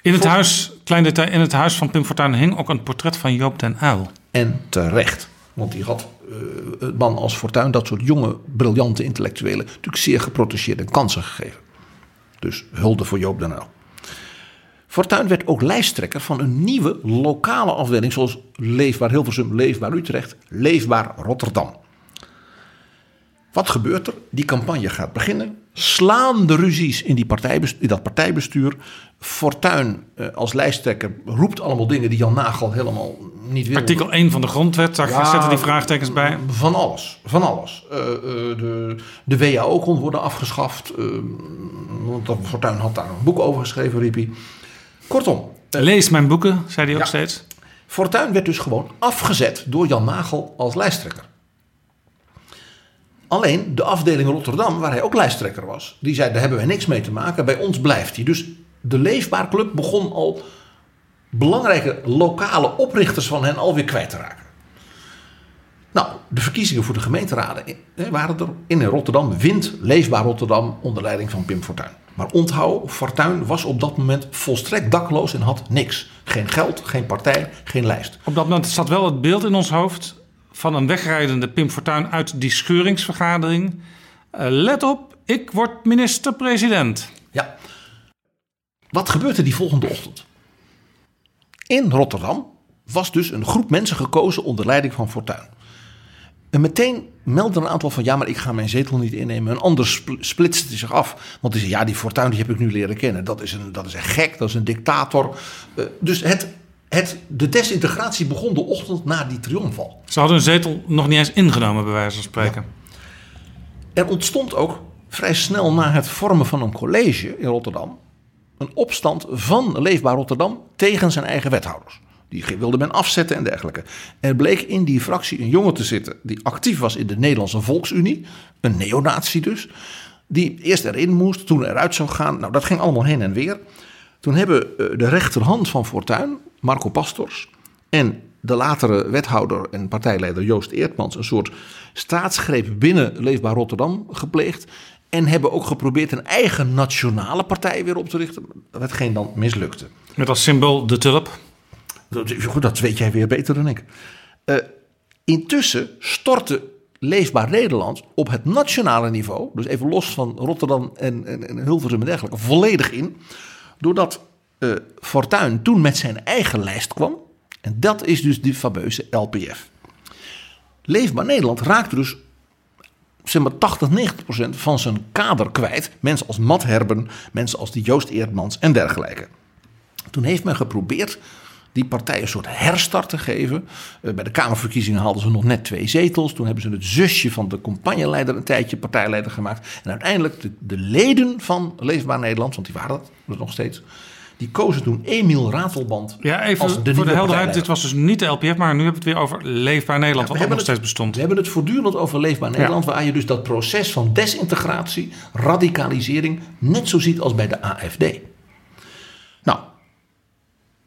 [SPEAKER 3] In het, huis, klein detail, in het huis van Pim Fortuyn hing ook een portret van Joop den Uyl.
[SPEAKER 4] En terecht. Want die had uh, het man als Fortuyn, dat soort jonge, briljante intellectuelen, natuurlijk zeer geprotegeerde kansen gegeven. Dus hulde voor Joop den Uyl. Fortuyn werd ook lijsttrekker van een nieuwe lokale afdeling, zoals Leefbaar Hilversum, Leefbaar Utrecht, Leefbaar Rotterdam. Wat gebeurt er? Die campagne gaat beginnen. Slaan de ruzies in, die partijbestuur, in dat partijbestuur. Fortuin uh, als lijsttrekker roept allemaal dingen die Jan Nagel helemaal niet wil.
[SPEAKER 3] Artikel 1 van de grondwet, daar ja, zetten die vraagtekens bij.
[SPEAKER 4] Van alles, van alles. Uh, uh, de, de WHO kon worden afgeschaft. want Fortuin had daar een boek over geschreven, riep hij. Kortom.
[SPEAKER 3] Lees mijn boeken, zei hij ook steeds.
[SPEAKER 4] Fortuin werd dus gewoon afgezet door Jan Nagel als lijsttrekker. Alleen de afdeling Rotterdam, waar hij ook lijsttrekker was, die zei: daar hebben wij niks mee te maken. Bij ons blijft hij. Dus de Leefbaar Club begon al belangrijke lokale oprichters van hen alweer kwijt te raken. Nou, de verkiezingen voor de gemeenteraden waren er. In Rotterdam wint Leefbaar Rotterdam onder leiding van Pim Fortuyn. Maar onthoud, Fortuyn was op dat moment volstrekt dakloos en had niks. Geen geld, geen partij, geen lijst.
[SPEAKER 3] Op dat moment zat wel het beeld in ons hoofd van een wegrijdende Pim Fortuyn uit die scheuringsvergadering. Uh, let op, ik word minister-president.
[SPEAKER 4] Ja. Wat gebeurt er die volgende ochtend? In Rotterdam was dus een groep mensen gekozen onder leiding van Fortuyn. En meteen meldde een aantal van ja, maar ik ga mijn zetel niet innemen. Een ander spl- splitste zich af. Want die zei ja, die Fortuyn die heb ik nu leren kennen. Dat is een, dat is een gek, dat is een dictator. Eh, dus het, het, de desintegratie begon de ochtend na die triomfal.
[SPEAKER 3] Ze hadden hun zetel nog niet eens ingenomen, bij wijze van spreken.
[SPEAKER 4] Er ontstond ook vrij snel na het vormen van een college in Rotterdam een opstand van Leefbaar Rotterdam tegen zijn eigen wethouders. Die wilde men afzetten en dergelijke. Er bleek in die fractie een jongen te zitten die actief was in de Nederlandse Volksunie, een neonazi dus, die eerst erin moest, toen eruit zou gaan. Nou, dat ging allemaal heen en weer. Toen hebben eh, de rechterhand van Fortuyn, Marco Pastors, en de latere wethouder en partijleider Joost Eertmans een soort staatsgreep binnen Leefbaar Rotterdam gepleegd. En hebben ook geprobeerd een eigen nationale partij weer op te richten. Hetgeen dan mislukte.
[SPEAKER 3] Met als symbool de tulp.
[SPEAKER 4] Dat, goed, dat weet jij weer beter dan ik. Eh, intussen stortte Leefbaar Nederland op het nationale niveau, dus even los van Rotterdam en, en, en Hilversum en dergelijke, volledig in. Doordat eh Fortuyn toen met zijn eigen lijst kwam. En dat is dus die fameuze LPF. Leefbaar Nederland raakte dus zeg maar 80, 90 procent van zijn kader kwijt. Mensen als Matt Herben, mensen als die Joost Eerdmans en dergelijke. Toen heeft men geprobeerd die partij een soort herstart te geven. Eh, Bij de Kamerverkiezingen haalden ze nog net twee zetels. Toen hebben ze het zusje van de campagneleider een tijdje partijleider gemaakt. En uiteindelijk de, de leden van Leefbaar Nederland, want die waren dat nog steeds... die kozen toen Emiel Ratelband
[SPEAKER 3] Ja, even
[SPEAKER 4] als de
[SPEAKER 3] voor de helderheid. Dit was dus niet de LPF, maar nu hebben we het weer over Leefbaar Nederland, wat ook nog steeds bestond.
[SPEAKER 4] We hebben het voortdurend over Leefbaar Nederland, waar je dus dat proces van desintegratie, radicalisering, net zo ziet als bij de AFD.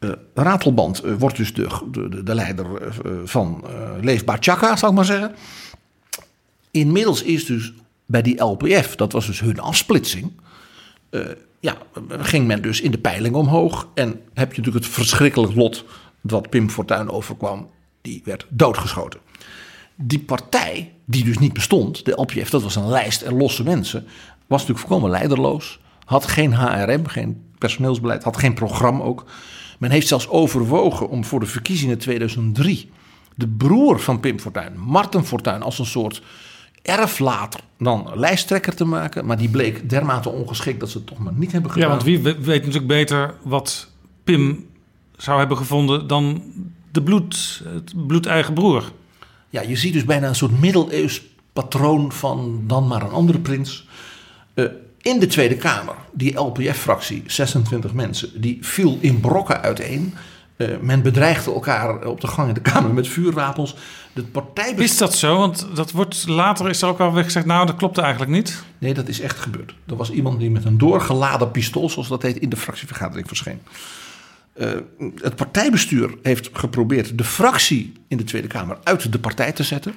[SPEAKER 4] Eh, Ratelband eh, wordt dus de, de, de leider eh, van Leefbaar Chaka, zal ik maar zeggen. Inmiddels is dus bij die LPF, dat was dus hun afsplitsing, ja, ging men dus in de peiling omhoog. En heb je natuurlijk het verschrikkelijk lot wat Pim Fortuyn overkwam. Die werd doodgeschoten. Die partij, die dus niet bestond, de LPF, dat was een lijst en losse mensen, was natuurlijk volkomen leiderloos. Had geen HRM, geen personeelsbeleid, had geen programma ook. Men heeft zelfs overwogen om voor de verkiezingen 2003 de broer van Pim Fortuyn, Marten Fortuyn, als een soort erflater dan lijsttrekker te maken. Maar die bleek dermate ongeschikt dat ze het toch maar niet hebben gedaan.
[SPEAKER 3] Ja, want wie we- weet natuurlijk beter wat Pim zou hebben gevonden dan de bloed, het bloedeigen broer.
[SPEAKER 4] Ja, je ziet dus bijna een soort middeleeuws patroon van dan maar een andere prins. Eh, in de Tweede Kamer, die LPF-fractie, 26 mensen, die viel in brokken uiteen. Eh, men bedreigde elkaar op de gang in de Kamer met vuurwapens. De partij
[SPEAKER 3] Is dat zo? Want dat wordt later is er ook al gezegd, nou dat klopt eigenlijk niet.
[SPEAKER 4] Nee, dat is echt gebeurd. Er was iemand die met een doorgeladen pistool, zoals dat heet, in de fractievergadering verscheen. Eh, het partijbestuur heeft geprobeerd de fractie in de Tweede Kamer uit de partij te zetten.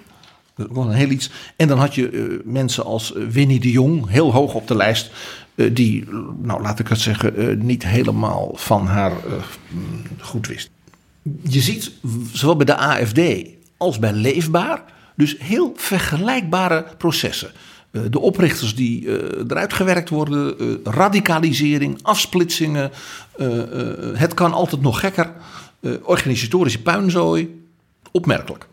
[SPEAKER 4] Dat wel een heel iets. En dan had je eh, mensen als eh, Winnie de Jong, heel hoog op de lijst, eh, die, nou laat ik het zeggen, niet helemaal van haar goed wist. Je ziet zowel bij de AFD als bij Leefbaar dus heel vergelijkbare processen. De oprichters die eruit gewerkt worden, radicalisering, afsplitsingen. het kan altijd nog gekker. organisatorische puinzooi. Opmerkelijk.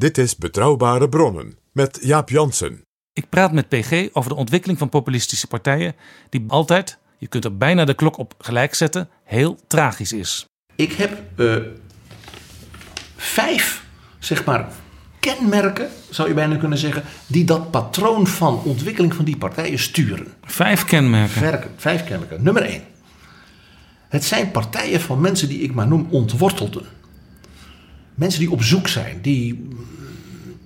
[SPEAKER 2] Dit is Betrouwbare Bronnen met Jaap Jansen.
[SPEAKER 3] Ik praat met PG over de ontwikkeling van populistische partijen, die altijd, je kunt er bijna de klok op gelijk zetten, heel tragisch is.
[SPEAKER 4] Ik heb eh, vijf, zeg maar, kenmerken, zou je bijna kunnen zeggen, die dat patroon van ontwikkeling van die partijen sturen.
[SPEAKER 3] Vijf kenmerken.
[SPEAKER 4] Verken, vijf kenmerken. Nummer één. Het zijn partijen van mensen die ik maar noem ontwortelden. Mensen die op zoek zijn, die.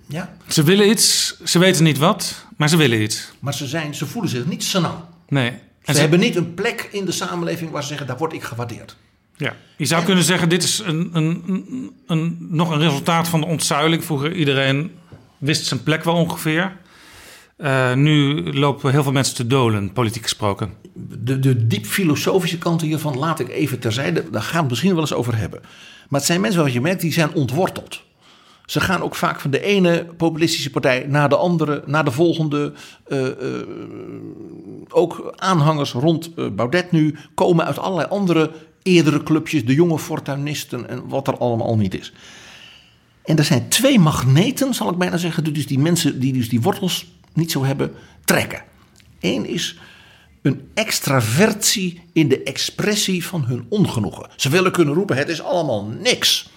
[SPEAKER 4] Ja,
[SPEAKER 3] Ze willen iets, ze weten niet wat, maar ze willen iets.
[SPEAKER 4] maar ze, zijn, ze voelen zich niet senang.
[SPEAKER 3] Nee.
[SPEAKER 4] Ze,
[SPEAKER 3] En ze-
[SPEAKER 4] hebben niet een plek in de samenleving waar ze zeggen: daar word ik gewaardeerd.
[SPEAKER 3] Ja. Je zou kunnen zeggen, dit is een, een, een, een- nog een resultaat van de ontzuiling. Vroeger iedereen wist zijn plek wel ongeveer. Eh, nu lopen heel veel mensen te dolen, politiek gesproken.
[SPEAKER 4] De, de diep filosofische kanten hiervan laat ik even terzijde. Daar gaan we het misschien wel eens over hebben. Maar het zijn mensen waarvan je merkt, die zijn ontworteld. Ze gaan ook vaak van de ene populistische partij naar de andere, naar de volgende. Uh, uh, ook aanhangers rond uh, Baudet nu komen uit allerlei andere eerdere clubjes, de jonge fortuinisten en wat er allemaal niet is. En er zijn twee magneten, zal ik bijna zeggen, dus die mensen die dus die wortels niet zo hebben, trekken. Eén is een extravertie in de expressie van hun ongenoegen. Ze willen kunnen roepen: het is allemaal niks.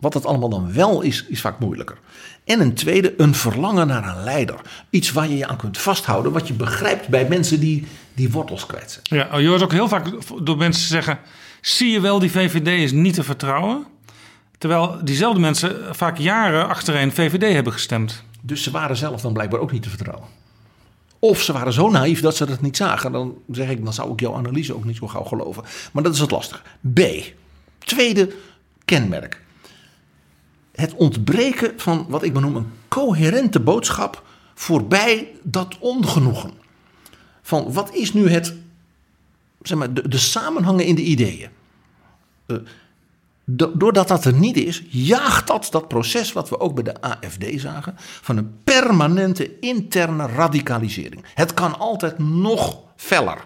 [SPEAKER 4] Wat het allemaal dan wel is, is vaak moeilijker. En een tweede, een verlangen naar een leider. Iets waar je je aan kunt vasthouden, wat je begrijpt bij mensen die die wortels kwijt zijn.
[SPEAKER 3] Ja, je hoort ook heel vaak door mensen zeggen: zie je wel, die VVD is niet te vertrouwen. Terwijl diezelfde mensen vaak jaren achtereen VVD hebben gestemd.
[SPEAKER 4] Dus ze waren zelf dan blijkbaar ook niet te vertrouwen. Of ze waren zo naïef dat ze dat niet zagen. Dan zeg ik, dan zou ik jouw analyse ook niet zo gauw geloven. Maar dat is het lastige. B. Tweede kenmerk. Het ontbreken van wat ik benoem een coherente boodschap voorbij dat ongenoegen. Van wat is nu het, zeg maar, de, de samenhangen in de ideeën. Uh, doordat dat er niet is, jaagt dat dat proces wat we ook bij de AFD zagen, van een permanente interne radicalisering. Het kan altijd nog feller.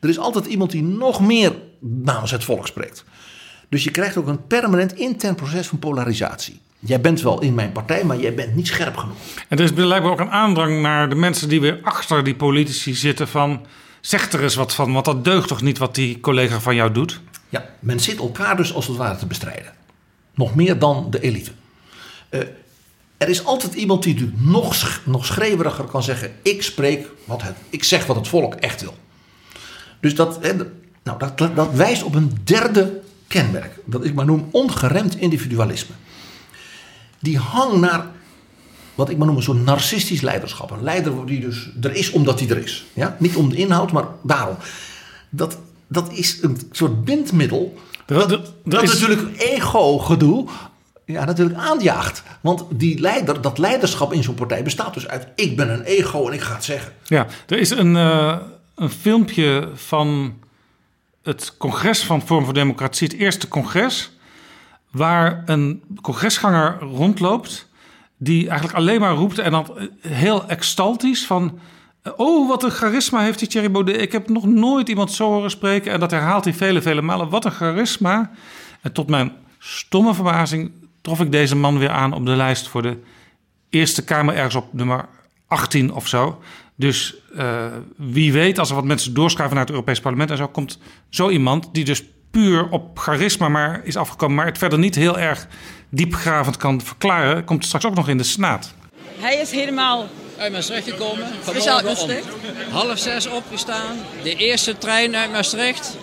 [SPEAKER 4] Er is altijd iemand die nog meer namens het volk spreekt. Dus je krijgt ook een permanent intern proces van polarisatie. Jij bent wel in mijn partij, maar jij bent niet scherp genoeg.
[SPEAKER 3] En er is blijkbaar ook een aandrang naar de mensen die weer achter die politici zitten van... zeg er eens wat van, want dat deugt toch niet wat die collega van jou doet?
[SPEAKER 4] Ja, men zit elkaar dus als het ware te bestrijden. Nog meer dan de elite. Uh, er is altijd iemand die nog, nog schreeuweriger kan zeggen: Ik spreek wat het, ik zeg wat het volk echt wil. Dus dat, nou, dat, dat wijst op een derde kenmerk, dat ik maar noem ongeremd individualisme. Die hang naar wat ik maar noem een soort narcistisch leiderschap. Een leider die dus er is omdat hij er is. Ja? Niet om de inhoud, maar daarom. Dat, dat is een soort bindmiddel. Dat, dat, dat is... natuurlijk ego-gedoe ja, natuurlijk aanjaagt. Want die leider, dat leiderschap in zo'n partij bestaat dus uit: ik ben een ego en ik ga het zeggen.
[SPEAKER 3] Ja, er is een, uh, een filmpje van het congres van Vorm voor Democratie, het eerste congres, waar een congresganger rondloopt die eigenlijk alleen maar roept en dan heel extaltisch van Oh, wat een charisma heeft die Thierry Baudet. Ik heb nog nooit iemand zo horen spreken. En dat herhaalt hij vele, vele malen. Wat een charisma. En tot mijn stomme verbazing trof ik deze man weer aan op de lijst voor de Eerste Kamer, ergens op nummer 18 of zo. Dus uh, wie weet, als er wat mensen doorschuiven naar het Europees Parlement en zo, komt zo iemand die dus puur op charisma maar is afgekomen, maar het verder niet heel erg diepgravend kan verklaren, komt straks ook nog in de Senaat.
[SPEAKER 5] Hij is helemaal
[SPEAKER 6] uit Maastricht gekomen. Vanmorgen om half zes opgestaan. De eerste trein uit Maastricht.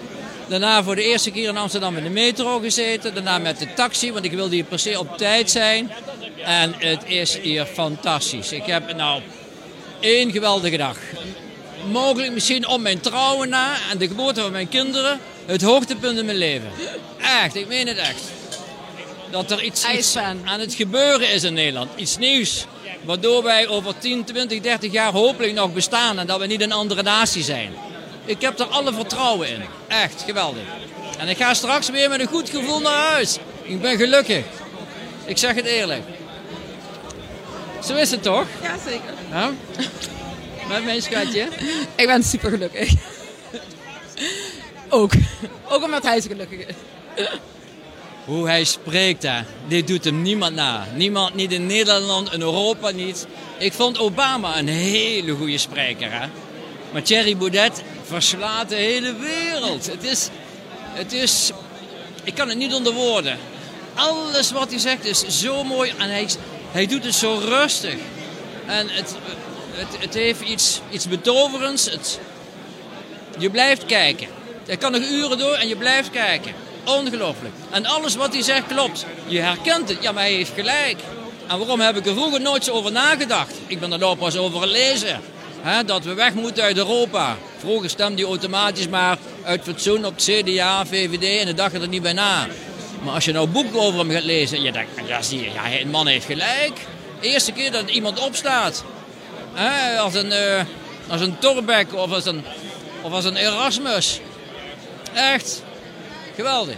[SPEAKER 6] Daarna voor de eerste keer in Amsterdam in de metro gezeten. Daarna met de taxi, want ik wilde hier per se op tijd zijn. En het is hier fantastisch. Ik heb nou één geweldige dag. Mogelijk misschien om mijn trouwen na en de geboorte van mijn kinderen. Het hoogtepunt in mijn leven. Echt, ik meen het echt. Dat er iets, iets aan het gebeuren is in Nederland. Iets nieuws. Waardoor wij over 10, 20, 30 jaar hopelijk nog bestaan en dat we niet een andere natie zijn. Ik heb er alle vertrouwen in. Echt geweldig. En ik ga straks weer met een goed gevoel naar huis. Ik ben gelukkig. Ik zeg het eerlijk. Zo is het toch?
[SPEAKER 5] Ja, zeker.
[SPEAKER 6] Met mijn schatje?
[SPEAKER 5] Ik ben super gelukkig. Ook. Ook omdat hij zo gelukkig is.
[SPEAKER 6] Hoe hij spreekt daar, dit doet hem niemand na. Niemand, niet in Nederland, in Europa niet. Ik vond Obama een hele goede spreker. Hè? Maar Thierry Baudet verslaat de hele wereld. Het is, het is, ik kan het niet onder woorden. Alles wat hij zegt is zo mooi en hij, hij doet het zo rustig. En het, het, het heeft iets, iets betoverends. Het, je blijft kijken. Hij kan nog uren door en je blijft kijken. Ongelooflijk. En alles wat hij zegt klopt. Je herkent het. Ja, maar hij heeft gelijk. En waarom heb ik er vroeger nooit zo over nagedacht? Ik ben er nou pas over lezen. Hè, dat we weg moeten uit Europa. Vroeger stemde hij automatisch maar uit fatsoen op CDA, VVD en de dag er niet bij na. Maar als je nou boeken over hem gaat lezen, je denkt, ja zie je, ja, een man heeft gelijk. De eerste keer dat iemand opstaat. Als een, uh, als een Torbeck of als een, of als een Erasmus. Echt, Geweldig.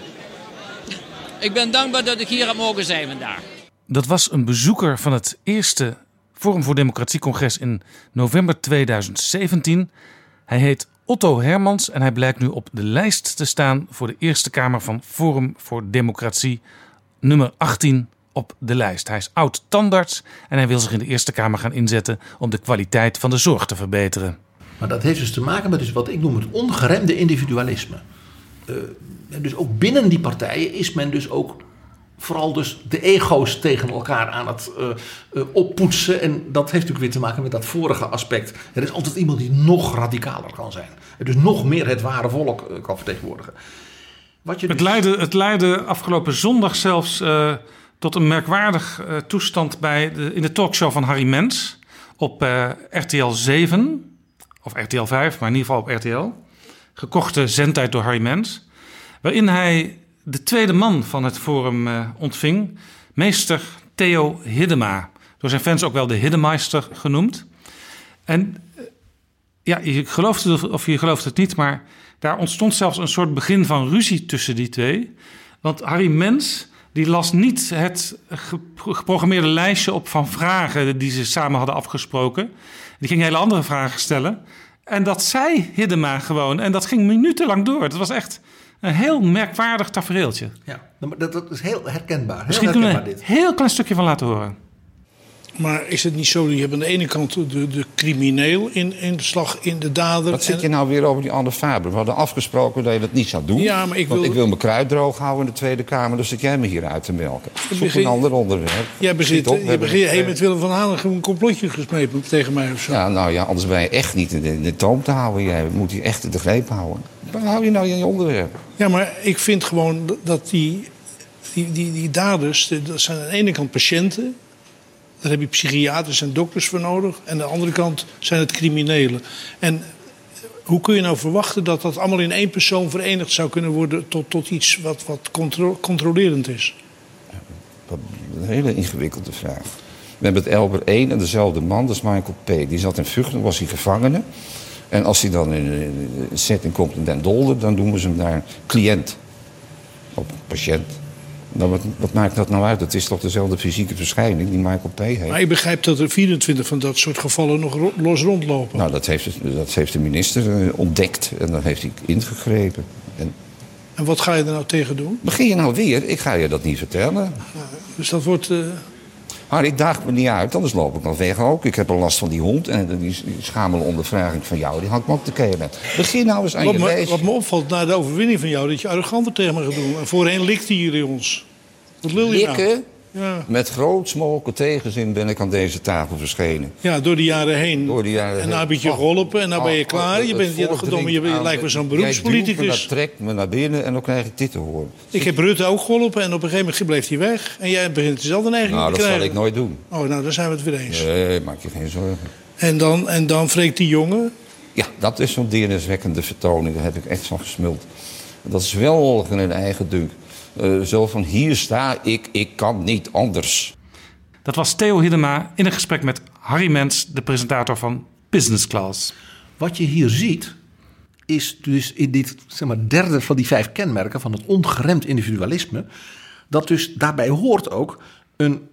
[SPEAKER 6] Ik ben dankbaar dat ik hier heb mogen zijn vandaag.
[SPEAKER 3] Dat was een bezoeker van het eerste Forum voor Democratie-congres in november 2017. Hij heet Otto Hermans en hij blijkt nu op de lijst te staan voor de Eerste Kamer van Forum voor Democratie, nummer 18 op de lijst. Hij is oud tandarts en hij wil zich in de Eerste Kamer gaan inzetten om de kwaliteit van de zorg te verbeteren.
[SPEAKER 4] Maar dat heeft dus te maken met dus wat ik noem het ongeremde individualisme. Uh, dus ook binnen die partijen is men dus ook vooral dus de ego's tegen elkaar aan het uh, uh, oppoetsen. En dat heeft natuurlijk weer te maken met dat vorige aspect. Er is altijd iemand die nog radicaler kan zijn. En dus nog meer het ware volk kan vertegenwoordigen.
[SPEAKER 3] Wat je dus... het, leidde, het leidde afgelopen zondag zelfs tot een merkwaardig toestand bij de, in de talkshow van Harry Mens op RTL 7. Of RTL 5, maar in ieder geval op RTL. Gekochte zendtijd door Harry Mens. Waarin hij de tweede man van het forum uh, ontving, meester Theo Hiddema. Door zijn fans ook wel de Hiddemeister genoemd. En ja, je gelooft het of je gelooft het niet, maar daar ontstond zelfs een soort begin van ruzie tussen die twee. Want Harry Mens, die las niet het geprogrammeerde lijstje op van vragen die ze samen hadden afgesproken. Die ging hele andere vragen stellen. En dat zei Hiddema gewoon. En dat ging minutenlang door. Het was echt een heel merkwaardig tafereeltje.
[SPEAKER 4] Ja, dat, dat is heel herkenbaar. Heel
[SPEAKER 3] Misschien
[SPEAKER 4] herkenbaar
[SPEAKER 3] kunnen we een heel klein stukje van laten horen.
[SPEAKER 7] Maar is het niet zo, je hebt aan de ene kant de, de crimineel in, in de slag in de dader.
[SPEAKER 8] Wat zit je nou weer over die Anne Faber? We hadden afgesproken dat je dat niet zou doen.
[SPEAKER 7] Ja, maar ik wil...
[SPEAKER 8] Want ik wil mijn kruid droog houden in de Tweede Kamer. Dus zit jij me hier uit te melken. Zoek begin... een ander onderwerp.
[SPEAKER 7] Jij bezit, op, je begint hey, met Willem van Halen een complotje gesmeed tegen mij of zo.
[SPEAKER 8] Ja, nou ja, anders ben je echt niet in de, de toom te houden. Jij moet hier echt de greep houden. Waar hou je nou in je onderwerp?
[SPEAKER 7] Ja, maar ik vind gewoon dat die, die, die, die daders... dat zijn aan de ene kant patiënten... Daar heb je psychiaters en dokters voor nodig. En aan de andere kant zijn het criminelen. En hoe kun je nou verwachten dat dat allemaal in één persoon verenigd zou kunnen worden tot, tot iets wat, wat contro controlerend is?
[SPEAKER 8] Een hele ingewikkelde vraag. We hebben het Elber 1 en dezelfde man, dat is Michael P. Die zat in Vught, was hij gevangene. En als hij dan in een setting komt in Den Dolder, dan noemen ze hem daar cliënt. Of patiënt. Nou, wat, wat, maakt dat nou uit? Het is toch dezelfde fysieke verschijning die Michael P. heeft.
[SPEAKER 7] Maar ik begrijp dat er 24 van dat soort gevallen nog los rondlopen.
[SPEAKER 8] Nou, dat heeft, dat heeft de minister uh, ontdekt en dan heeft hij ingegrepen. En,
[SPEAKER 7] en wat ga je er nou tegen doen?
[SPEAKER 8] Begin je nou weer? Ik ga je dat niet vertellen.
[SPEAKER 7] Ja, dus dat wordt... Uh...
[SPEAKER 8] Harry, ik daag me niet uit, anders loop ik nog weg ook. Ik heb een last van die hond en die, schamele ondervraging van jou, die hangt me op de kelen. Begin nou eens aan
[SPEAKER 7] wat
[SPEAKER 8] je
[SPEAKER 7] me. Wat me opvalt na de overwinning van jou, dat je arroganter tegen me gaat doen. En voorheen likte jullie ons. Wat lul je
[SPEAKER 8] Likken?
[SPEAKER 7] nou? Ja.
[SPEAKER 8] Met groot smolken tegenzin ben ik aan deze tafel verschenen.
[SPEAKER 7] ja, door de jaren heen.
[SPEAKER 8] Door de jaren
[SPEAKER 7] en nou heb je geholpen en nou ben je klaar. Je, bent, je, gedomme, je, je lijkt me zo'n
[SPEAKER 8] Jij duwt me,
[SPEAKER 7] beroepspoliticus.
[SPEAKER 8] dat trekt me naar binnen en dan krijg ik dit te horen.
[SPEAKER 7] Ik heb Rutte ook geholpen en op een gegeven moment bleef hij weg. En jij begint dezelfde neiging
[SPEAKER 8] Nou,
[SPEAKER 7] te
[SPEAKER 8] dat zal
[SPEAKER 7] krijgen.
[SPEAKER 8] ik nooit doen.
[SPEAKER 7] Oh, nou, daar zijn we het weer eens.
[SPEAKER 8] Nee, maak je geen zorgen.
[SPEAKER 7] En, dan, en dan vreekt die jongen.
[SPEAKER 8] Ja, dat is zo'n deerniswekkende vertoning. Daar heb ik echt van gesmuld. Dat is wel in een eigen dunk. Eh, zo van, hier sta ik, ik kan niet anders.
[SPEAKER 3] Dat was Theo Hiddema in een gesprek met Harry Mens, de presentator van Business Class.
[SPEAKER 4] Wat je hier ziet, is dus in dit zeg maar, derde van die vijf kenmerken van het ongeremd individualisme, dat dus daarbij hoort ook een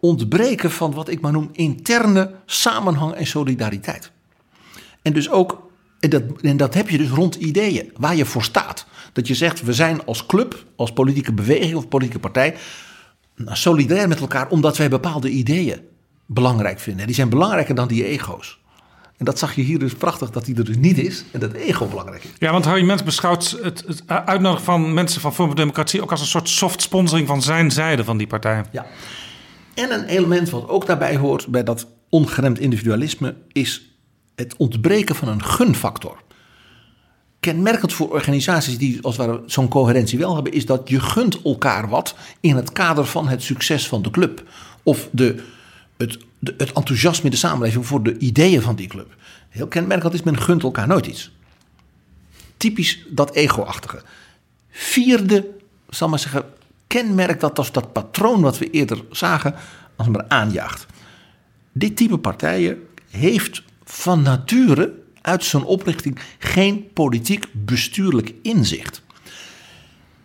[SPEAKER 4] ontbreken van wat ik maar noem interne samenhang en solidariteit. En dus ook, en dat, en dat heb je dus rond ideeën, waar je voor staat. Dat je zegt, we zijn als club, als politieke beweging of politieke partij, nou, solidair met elkaar omdat wij bepaalde ideeën belangrijk vinden. En die zijn belangrijker dan die ego's. En dat zag je hier dus prachtig dat die er dus niet is en dat ego belangrijk is.
[SPEAKER 3] Ja, want Harry Mens beschouwt het, het uitnodigen van mensen van Forum voor Democratie ook als een soort soft sponsoring van zijn zijde van die partij.
[SPEAKER 4] Ja. En een element wat ook daarbij hoort bij dat ongeremd individualisme is het ontbreken van een gunfactor. Kenmerkend voor organisaties die als ware zo'n coherentie wel hebben, is dat je gunt elkaar wat in het kader van het succes van de club. Of de, het, het enthousiasme in de samenleving voor de ideeën van die club. Heel kenmerkend is men gunt elkaar nooit iets. Typisch dat ego-achtige. Vierde, zal maar zeggen, kenmerk dat als dat patroon wat we eerder zagen, als maar aanjaagt. Dit type partijen heeft van nature uit zijn oprichting geen politiek bestuurlijk inzicht.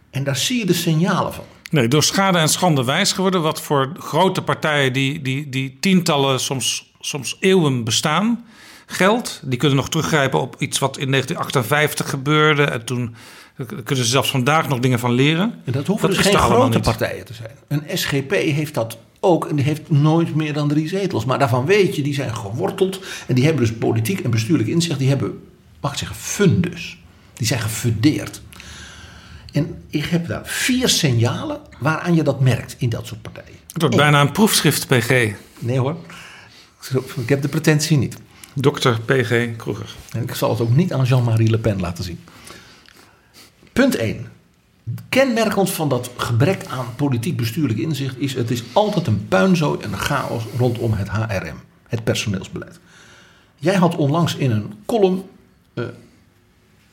[SPEAKER 4] En daar zie je de signalen van.
[SPEAKER 3] Nee, door schade en schande wijs geworden. Wat voor grote partijen die, die, die tientallen, soms, soms eeuwen bestaan, geldt. Die kunnen nog teruggrijpen op iets wat in 1958 gebeurde. En toen kunnen ze zelfs vandaag nog dingen van leren.
[SPEAKER 4] En dat hoeven
[SPEAKER 3] Dat
[SPEAKER 4] dus geen grote
[SPEAKER 3] niet.
[SPEAKER 4] partijen te zijn. Een SGP heeft dat ook en die heeft nooit meer dan drie zetels. Maar daarvan weet je, die zijn geworteld en die hebben dus politiek en bestuurlijk inzicht. Die hebben, mag ik zeggen, fundus. Die zijn gefundeerd. En ik heb daar vier signalen waaraan je dat merkt in dat soort partijen.
[SPEAKER 3] Het wordt
[SPEAKER 4] Eén.
[SPEAKER 3] bijna een proefschrift, PG.
[SPEAKER 4] Nee hoor, ik heb de pretentie niet.
[SPEAKER 3] Dr. PG Kroeger.
[SPEAKER 4] En ik zal het ook niet aan Jean-Marie Le Pen laten zien. Punt 1. Kenmerkend van dat gebrek aan politiek bestuurlijk inzicht is... het is altijd een puinzooi en een chaos rondom het HRM. Het personeelsbeleid. Jij had onlangs in een column eh,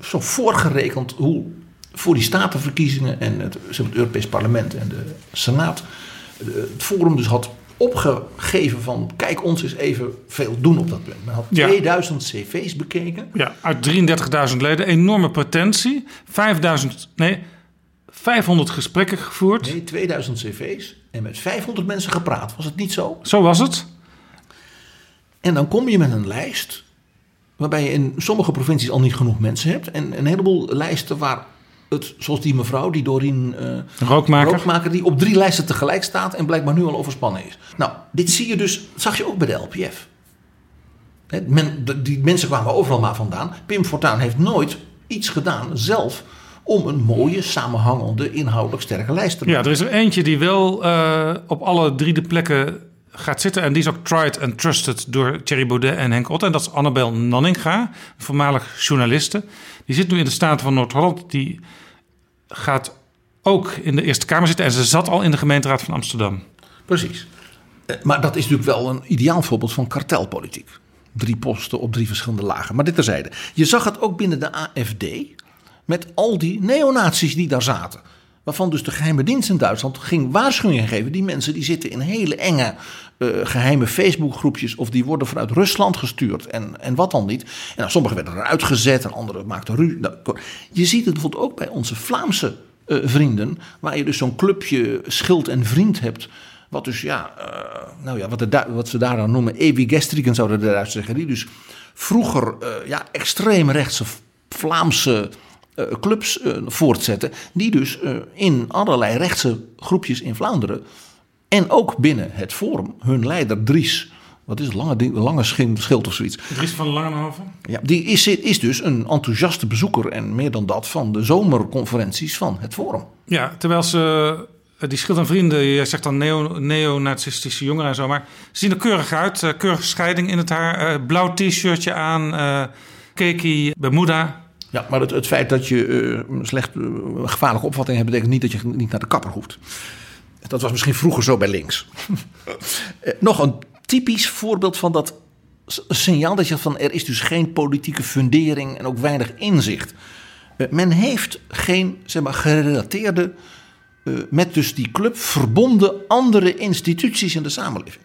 [SPEAKER 4] zo voorgerekend hoe voor die statenverkiezingen... en het, het Europees Parlement en de Senaat... eh, het Forum dus had opgegeven van... kijk ons eens even veel doen op dat punt. Men had
[SPEAKER 3] Ja.
[SPEAKER 4] 2000 cv's bekeken...
[SPEAKER 3] Ja, uit 33.000 leden. Enorme potentie. 5000, nee, 500 gesprekken gevoerd.
[SPEAKER 4] Nee, 2000 cv's en met 500 mensen gepraat. Was het niet zo?
[SPEAKER 3] Zo was het.
[SPEAKER 4] En dan kom je met een lijst waarbij je in sommige provincies al niet genoeg mensen hebt. En een heleboel lijsten waar het, zoals die mevrouw, die Doreen eh,
[SPEAKER 3] Rookmaker.
[SPEAKER 4] die op drie lijsten tegelijk staat en blijkbaar nu al overspannen is. Nou, dit zie je dus, dat zag je ook bij de LPF. Men, de- die mensen kwamen overal maar vandaan. Pim Fortuyn heeft nooit iets gedaan zelf om een mooie, samenhangende, inhoudelijk sterke lijst te maken.
[SPEAKER 3] Ja, er is er eentje die wel eh, op alle drie de plekken gaat zitten. En die is ook tried and trusted door Thierry Baudet en Henk Otte. En dat is Annabel Nanninga, voormalig journaliste. Die zit nu in de Staten van Noord-Holland. Die gaat ook in de Eerste Kamer zitten. En ze zat al in de gemeenteraad van Amsterdam.
[SPEAKER 4] Precies. Eh, Maar dat is natuurlijk wel een ideaal voorbeeld van kartelpolitiek. Drie posten op drie verschillende lagen. Maar dit terzijde. Je zag het ook binnen de AFD. Met al die neonazies die daar zaten. Waarvan dus de geheime dienst in Duitsland ging waarschuwingen geven. Die mensen die zitten in hele enge eh, geheime Facebookgroepjes. Of die worden vanuit Rusland gestuurd. En, en wat dan niet. En nou, sommigen werden eruit gezet en anderen maakten ruzie. Nou, je ziet het bijvoorbeeld ook bij onze Vlaamse eh, vrienden. Waar je dus zo'n clubje schild en vriend hebt. Wat dus ja, eh, nou ja, wat, de, wat ze daar dan noemen, ewigestrigen zouden de Duitsers zeggen. Die dus vroeger ja, extreemrechtse Vlaamse clubs voortzetten. Die dus in allerlei rechtse groepjes in Vlaanderen en ook binnen het Forum hun leider Dries, wat is het, lange, lange schild of zoiets.
[SPEAKER 3] Dries van Langenhoven.
[SPEAKER 4] Ja, die is, is dus een enthousiaste bezoeker en meer dan dat van de zomerconferenties van het Forum.
[SPEAKER 3] Ja, terwijl ze, eh, die schild en vrienden, je zegt dan neo- neonazistische jongeren en zo, maar ze zien er keurig uit. eh, keurige scheiding in het haar, eh, blauw t-shirtje aan, eh keki, Bermuda.
[SPEAKER 4] Ja, maar het, het feit dat je een slecht, gevaarlijke opvatting hebt, betekent niet dat je niet naar de kapper hoeft. Dat was misschien vroeger zo bij links. <laughs> Eh, Nog een typisch voorbeeld van dat signaal dat je van er is dus geen politieke fundering en ook weinig inzicht. Eh, Men heeft geen zeg maar, gerelateerde, eh, met dus die club verbonden andere instituties in de samenleving.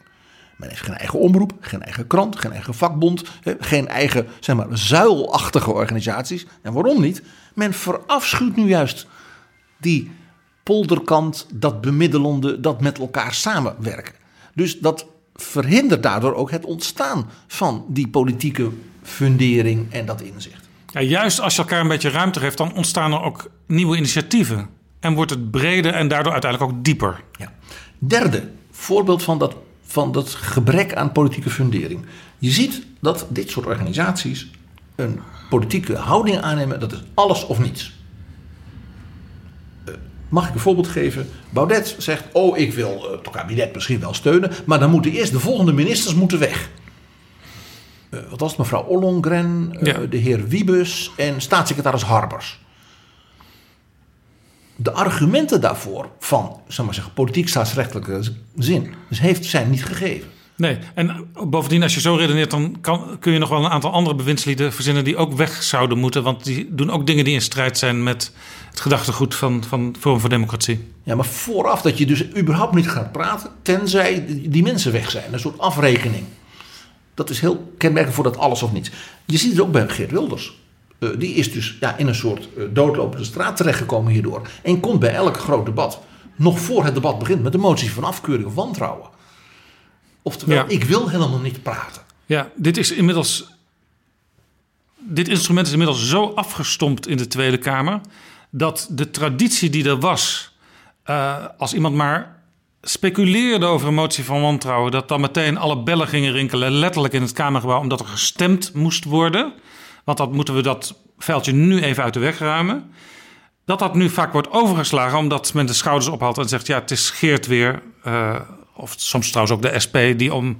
[SPEAKER 4] Men heeft geen eigen omroep, geen eigen krant, geen eigen vakbond, geen eigen zeg maar, zuilachtige organisaties. En waarom niet? Men verafschuwt nu juist die polderkant, dat bemiddelende, dat met elkaar samenwerken. Dus dat verhindert daardoor ook het ontstaan van die politieke fundering en dat inzicht.
[SPEAKER 3] Ja, juist als je elkaar een beetje ruimte geeft, dan ontstaan er ook nieuwe initiatieven. En wordt het breder en daardoor uiteindelijk ook dieper.
[SPEAKER 4] Ja. Derde voorbeeld van dat, van dat gebrek aan politieke fundering. Je ziet dat dit soort organisaties een politieke houding aannemen. Dat is alles of niets. Mag ik een voorbeeld geven? Baudet zegt, oh ik wil eh, het kabinet misschien wel steunen. Maar dan moeten eerst de volgende ministers moeten weg. Eh, wat was het? Mevrouw Ollongren, eh,
[SPEAKER 3] Ja.
[SPEAKER 4] de heer Wiebus en staatssecretaris Harbers de argumenten daarvoor van, zeg maar zeggen, politiek staatsrechtelijke zin, dus heeft, zijn niet gegeven.
[SPEAKER 3] Nee, en bovendien, als je zo redeneert, dan kan, kun je nog wel een aantal andere bewindslieden verzinnen die ook weg zouden moeten. Want die doen ook dingen die in strijd zijn met het gedachtegoed van, van Forum voor Democratie.
[SPEAKER 4] Ja, maar vooraf dat je dus überhaupt niet gaat praten, tenzij die mensen weg zijn. Een soort afrekening. Dat is heel kenmerkend voor dat alles of niets. Je ziet het ook bij Geert Wilders. Eh, die is dus ja, in een soort eh, doodlopende straat terechtgekomen hierdoor. En komt bij elk groot debat nog voor het debat begint met de motie van afkeuring of wantrouwen. Oftewel,
[SPEAKER 3] Ja.
[SPEAKER 4] ik wil helemaal niet praten.
[SPEAKER 3] Ja, dit is inmiddels. Dit instrument is inmiddels zo afgestompt in de Tweede Kamer. dat de traditie die er was. eh, als iemand maar speculeerde over een motie van wantrouwen. dat dan meteen alle bellen gingen rinkelen. letterlijk in het Kamergebouw. omdat er gestemd moest worden. Want dat moeten we dat vuiltje nu even uit de weg ruimen. Dat dat nu vaak wordt overgeslagen. omdat men de schouders ophaalt en zegt: ja, het is Geert weer. eh, of soms trouwens ook de SP die om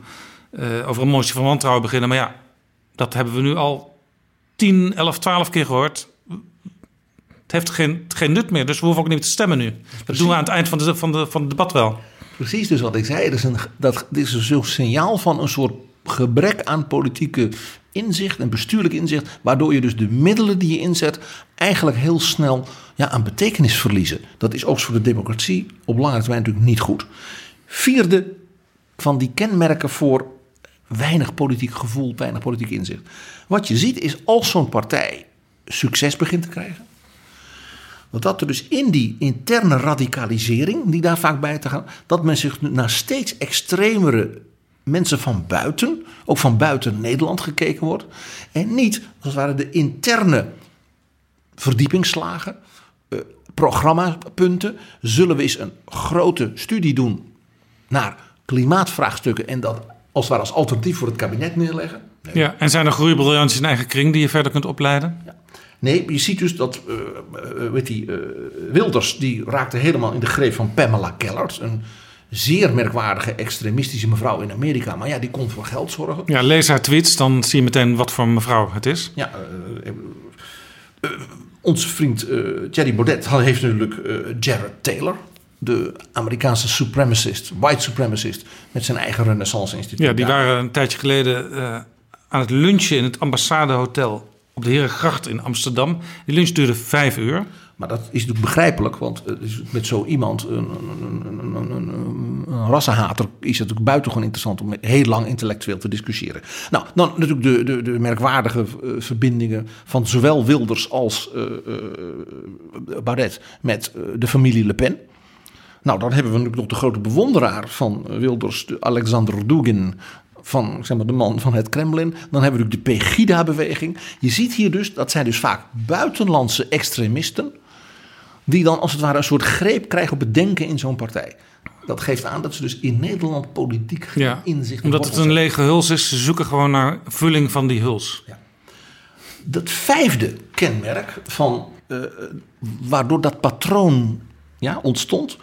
[SPEAKER 3] eh, over een motie van wantrouwen beginnen. Maar ja, dat hebben we nu al 10, 11, 12 keer gehoord. Het heeft geen, geen nut meer, dus we hoeven ook niet te stemmen nu. Dat doen we aan het eind van, de, van, de, van het debat wel.
[SPEAKER 4] Precies dus wat ik zei. Het is een, dat, dit is een soort signaal van een soort gebrek aan politieke inzicht en bestuurlijk inzicht. Waardoor je dus de middelen die je inzet eigenlijk heel snel ja, aan betekenis verliezen. Dat is ook voor de democratie op lange termijn natuurlijk niet goed. Vierde van die kenmerken voor weinig politiek gevoel, weinig politiek inzicht. Wat je ziet is als zo'n partij succes begint te krijgen. Dat er dus in die interne radicalisering, die daar vaak bij te gaan, dat men zich naar steeds extremere mensen van buiten, ook van buiten Nederland gekeken wordt. En niet, als het ware, de interne verdiepingsslagen, eh, programmapunten. Zullen we eens een grote studie doen naar klimaatvraagstukken en dat als het ware als alternatief voor het kabinet neerleggen?
[SPEAKER 3] Ja, en zijn er groeibriljanties in eigen kring die je verder kunt opleiden?
[SPEAKER 4] Nee, je ziet dus dat eh, eh, weet die, eh, Wilders die raakte helemaal in de greep van Pamela Kellert. Een zeer merkwaardige extremistische mevrouw in Amerika. Maar ja, die kon voor geld zorgen.
[SPEAKER 3] Ja, lees haar tweets, dan zie je meteen wat voor mevrouw het is.
[SPEAKER 4] Ja, eh, onze vriend Thierry Baudet heeft natuurlijk Jared Taylor. De Amerikaanse supremacist, white supremacist. Met zijn eigen Renaissance Instituut.
[SPEAKER 3] Ja, die waren een tijdje geleden eh, aan het lunchen in het ambassadehotel op de Herengracht in Amsterdam. Die lunch duurde vijf uur.
[SPEAKER 4] Maar dat is natuurlijk begrijpelijk, want met zo iemand, een, een, een, een, rassenhater, is het natuurlijk buitengewoon interessant om heel lang intellectueel te discussiëren. Nou, dan natuurlijk de, de, de merkwaardige eh, verbindingen van zowel Wilders als eh, eh, Baudet met de familie Le Pen. Nou, dan hebben we natuurlijk nog de grote bewonderaar van Wilders, de Alexander Dugin, van zeg maar, de man van het Kremlin. Dan hebben we natuurlijk de Pegida-beweging. Je ziet hier dus, dat zijn dus vaak buitenlandse extremisten, die dan als het ware een soort greep krijgen op het denken in zo'n partij. Dat geeft aan dat ze dus in Nederland politiek geen
[SPEAKER 3] Ja,
[SPEAKER 4] inzicht
[SPEAKER 3] omdat het een lege huls is. Ze zoeken gewoon naar vulling van die huls.
[SPEAKER 4] Dat vijfde kenmerk van eh, waardoor dat patroon ja, ontstond,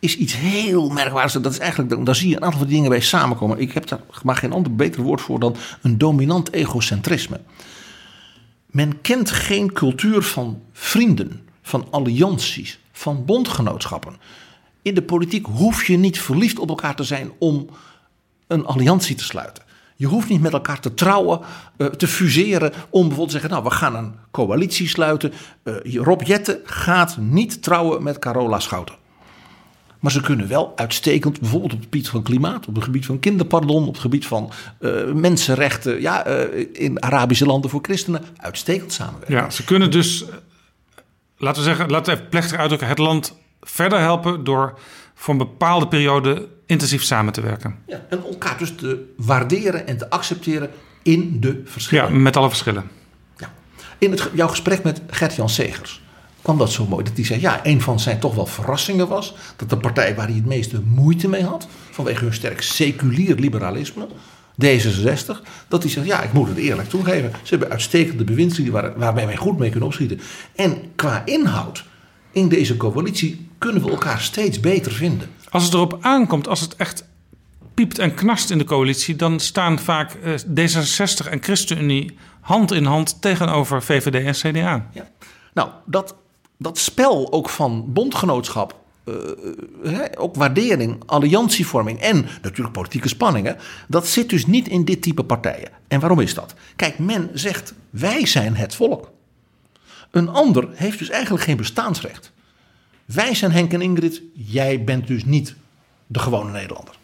[SPEAKER 4] is iets heel merkwaardigs. Dat is eigenlijk, daar zie je een aantal van die dingen bij samenkomen. Ik heb daar maar geen ander beter woord voor dan een dominant egocentrisme. Men kent geen cultuur van vrienden, van allianties, van bondgenootschappen. In de politiek hoef je niet verliefd op elkaar te zijn om een alliantie te sluiten. Je hoeft niet met elkaar te trouwen, eh, te fuseren om bijvoorbeeld te zeggen, nou we gaan een coalitie sluiten. Eh, Rob Jetten gaat niet trouwen met Carola Schouten. Maar ze kunnen wel uitstekend, bijvoorbeeld op het gebied van klimaat, op het gebied van kinderpardon, op het gebied van eh, mensenrechten, ja, eh, in Arabische landen voor christenen, uitstekend samenwerken.
[SPEAKER 3] Ja, ze kunnen dus, eh, laten we zeggen, laten we even plechtig uitdrukken, het land verder helpen door voor een bepaalde periode intensief samen te werken.
[SPEAKER 4] Ja, en elkaar dus te waarderen en te accepteren in de
[SPEAKER 3] Ja,
[SPEAKER 4] verschillen.
[SPEAKER 3] met alle verschillen.
[SPEAKER 4] In het, jouw gesprek met Gert-Jan Segers kwam dat zo mooi. Dat hij zei, ja, een van zijn toch wel verrassingen was... dat de partij waar hij het meeste moeite mee had... vanwege hun sterk seculier liberalisme, D66... dat hij zegt, ja, ik moet het eerlijk toegeven... ze hebben uitstekende bewindslieden waar, waarbij wij goed mee kunnen opschieten. En qua inhoud in deze coalitie kunnen we elkaar steeds beter vinden.
[SPEAKER 3] Als het erop aankomt, als het echt piept en knarst in de coalitie, dan staan vaak eh, D66 en ChristenUnie hand in hand tegenover VVD en CDA.
[SPEAKER 4] Nou, dat, dat spel ook van bondgenootschap, eh, hè, ook waardering, alliantievorming en natuurlijk politieke spanningen, dat zit dus niet in dit type partijen. En waarom is dat? Kijk, men zegt wij zijn het volk. Een ander heeft dus eigenlijk geen bestaansrecht. Wij zijn Henk en Ingrid, jij bent dus niet de gewone Nederlander.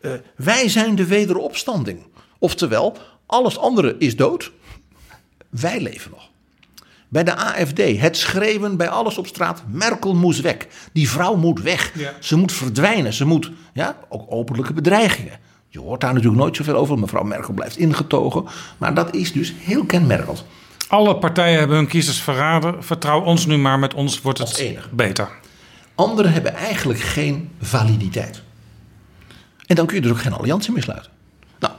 [SPEAKER 4] Eh, wij zijn de wederopstanding. Oftewel, alles andere is dood, wij leven nog. Bij de AFD, het schreeuwen bij alles op straat. Merkel moest weg. Die vrouw moet weg.
[SPEAKER 3] Ja.
[SPEAKER 4] Ze moet verdwijnen. Ze moet, ja, ook openlijke bedreigingen. Je hoort daar natuurlijk nooit zoveel over. Mevrouw Merkel blijft ingetogen. Maar dat is dus heel kenmerkend.
[SPEAKER 3] Alle partijen hebben hun kiezers verraden. Vertrouw ons nu maar, met ons wordt het beter.
[SPEAKER 4] Anderen hebben eigenlijk geen validiteit. En dan kun je dus ook geen alliantie meer sluiten. Nou,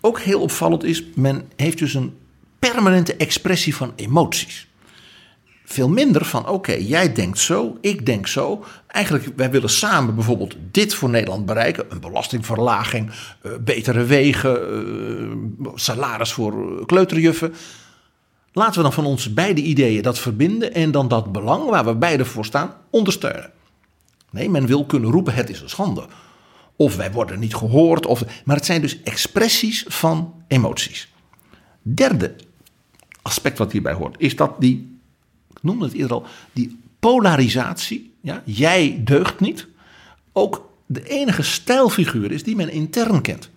[SPEAKER 4] ook heel opvallend is, men heeft dus een permanente expressie van emoties. Veel minder van, oké, jij denkt zo, ik denk zo. Eigenlijk, wij willen samen bijvoorbeeld dit voor Nederland bereiken. Een belastingverlaging, eh, betere wegen, eh, salaris voor eh, kleuterjuffen. Laten we dan van onze beide ideeën dat verbinden en dan dat belang waar we beide voor staan ondersteunen. Nee, men wil kunnen roepen: het is een schande. Of wij worden niet gehoord. Of, maar het zijn dus expressies van emoties. Derde aspect wat hierbij hoort is dat die, noemde het eerder al, die polarisatie. Ja, jij deugt niet. Ook de enige stijlfiguur is die men intern kent.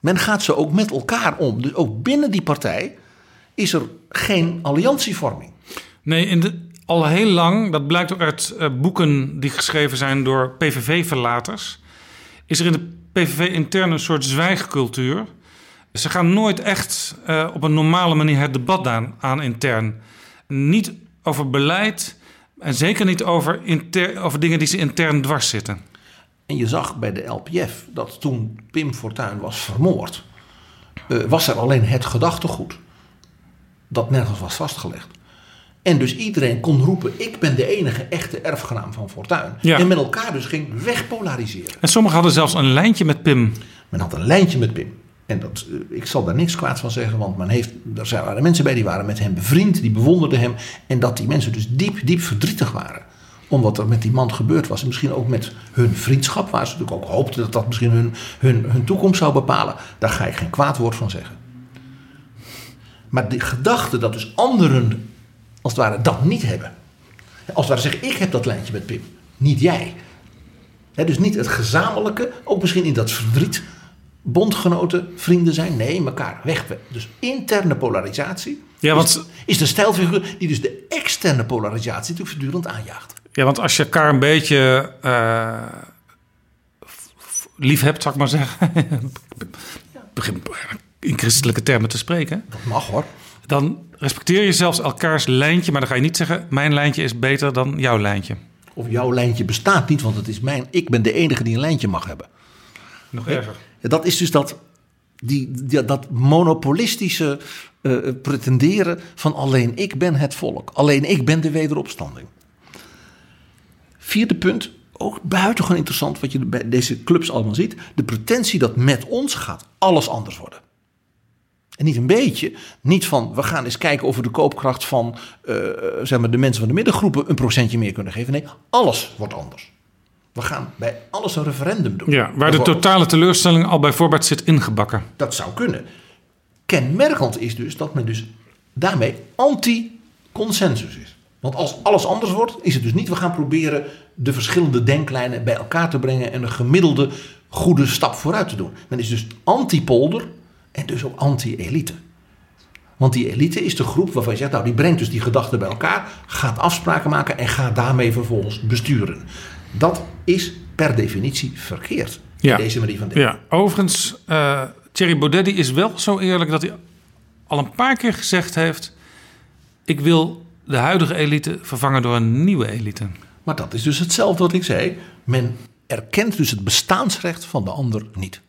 [SPEAKER 4] Men gaat zo ook met elkaar om. Dus ook binnen die partij is er geen alliantievorming.
[SPEAKER 3] Nee, in de, al heel lang, dat blijkt ook uit eh, boeken die geschreven zijn door PVV-verlaters, is er in de PVV intern een soort zwijgcultuur. Ze gaan nooit echt eh, op een normale manier het debat aan intern. Niet over beleid en zeker niet over, inter, over dingen die ze intern dwars zitten.
[SPEAKER 4] En je zag bij de LPF dat toen Pim Fortuyn was vermoord, eh, was er alleen het gedachtegoed dat nergens was vastgelegd. En dus iedereen kon roepen: ik ben de enige echte erfgenaam van Fortuyn.
[SPEAKER 3] Ja.
[SPEAKER 4] En met elkaar dus ging wegpolariseren.
[SPEAKER 3] En sommigen hadden zelfs een lijntje met Pim.
[SPEAKER 4] Men had een lijntje met Pim. En dat, eh, ik zal daar niks kwaads van zeggen, want men heeft, er waren mensen bij die waren met hem bevriend, die bewonderden hem. En dat die mensen dus diep, diep verdrietig waren. Om wat er met die man gebeurd was. En misschien ook met hun vriendschap, waar ze natuurlijk ook hoopten dat dat misschien hun, hun, hun toekomst zou bepalen. Daar ga ik geen kwaad woord van zeggen. Maar de gedachte dat dus anderen, als het ware, dat niet hebben. Als het ware zeggen, ik heb dat lijntje met Pim, niet jij. Dus niet het gezamenlijke, ook misschien in dat verdriet, bondgenoten, vrienden zijn. Nee, elkaar weg. Dus interne polarisatie
[SPEAKER 3] Ja, want-
[SPEAKER 4] is, is de stijlfiguur die dus de externe polarisatie natuurlijk voortdurend aanjaagt.
[SPEAKER 3] Ja, want als je elkaar een beetje f- lief hebt, zou ik maar zeggen. <laughs> Begin in christelijke termen te spreken.
[SPEAKER 4] Dat mag hoor.
[SPEAKER 3] Dan respecteer je zelfs elkaars lijntje, maar dan ga je niet zeggen: mijn lijntje is beter dan jouw lijntje.
[SPEAKER 4] Of jouw lijntje bestaat niet, want het is mijn. Ik ben de enige die een lijntje mag hebben.
[SPEAKER 3] Nog erger.
[SPEAKER 4] Dat is dus dat, die, dat monopolistische eh, pretenderen van alleen ik ben het volk. Alleen ik ben de wederopstanding. Vierde punt, ook buitengewoon interessant wat je bij deze clubs allemaal ziet. De pretentie dat met ons gaat alles anders worden. En niet een beetje, niet van we gaan eens kijken of we de koopkracht van eh, zeg maar de mensen van de middengroepen een procentje meer kunnen geven. Nee, alles wordt anders. We gaan bij alles een referendum doen.
[SPEAKER 3] Ja, waar de totale teleurstelling al bij voorbaat zit ingebakken.
[SPEAKER 4] Dat zou kunnen. Kenmerkend is dus dat men dus daarmee anti-consensus is. Want als alles anders wordt, is het dus niet we gaan proberen de verschillende denklijnen bij elkaar te brengen en een gemiddelde goede stap vooruit te doen. Men is dus anti-polder en dus ook anti-elite. Want die elite is de groep waarvan je zegt, nou die brengt dus die gedachten bij elkaar, gaat afspraken maken en gaat daarmee vervolgens besturen. Dat is per definitie verkeerd.
[SPEAKER 3] Ja.
[SPEAKER 4] Deze manier van denken.
[SPEAKER 3] Ja, overigens, eh Thierry Baudet is wel zo eerlijk dat hij al een paar keer gezegd heeft: ik wil de huidige elite vervangen door een nieuwe elite.
[SPEAKER 4] Maar dat is dus hetzelfde wat ik zei. Men erkent dus het bestaansrecht van de ander niet.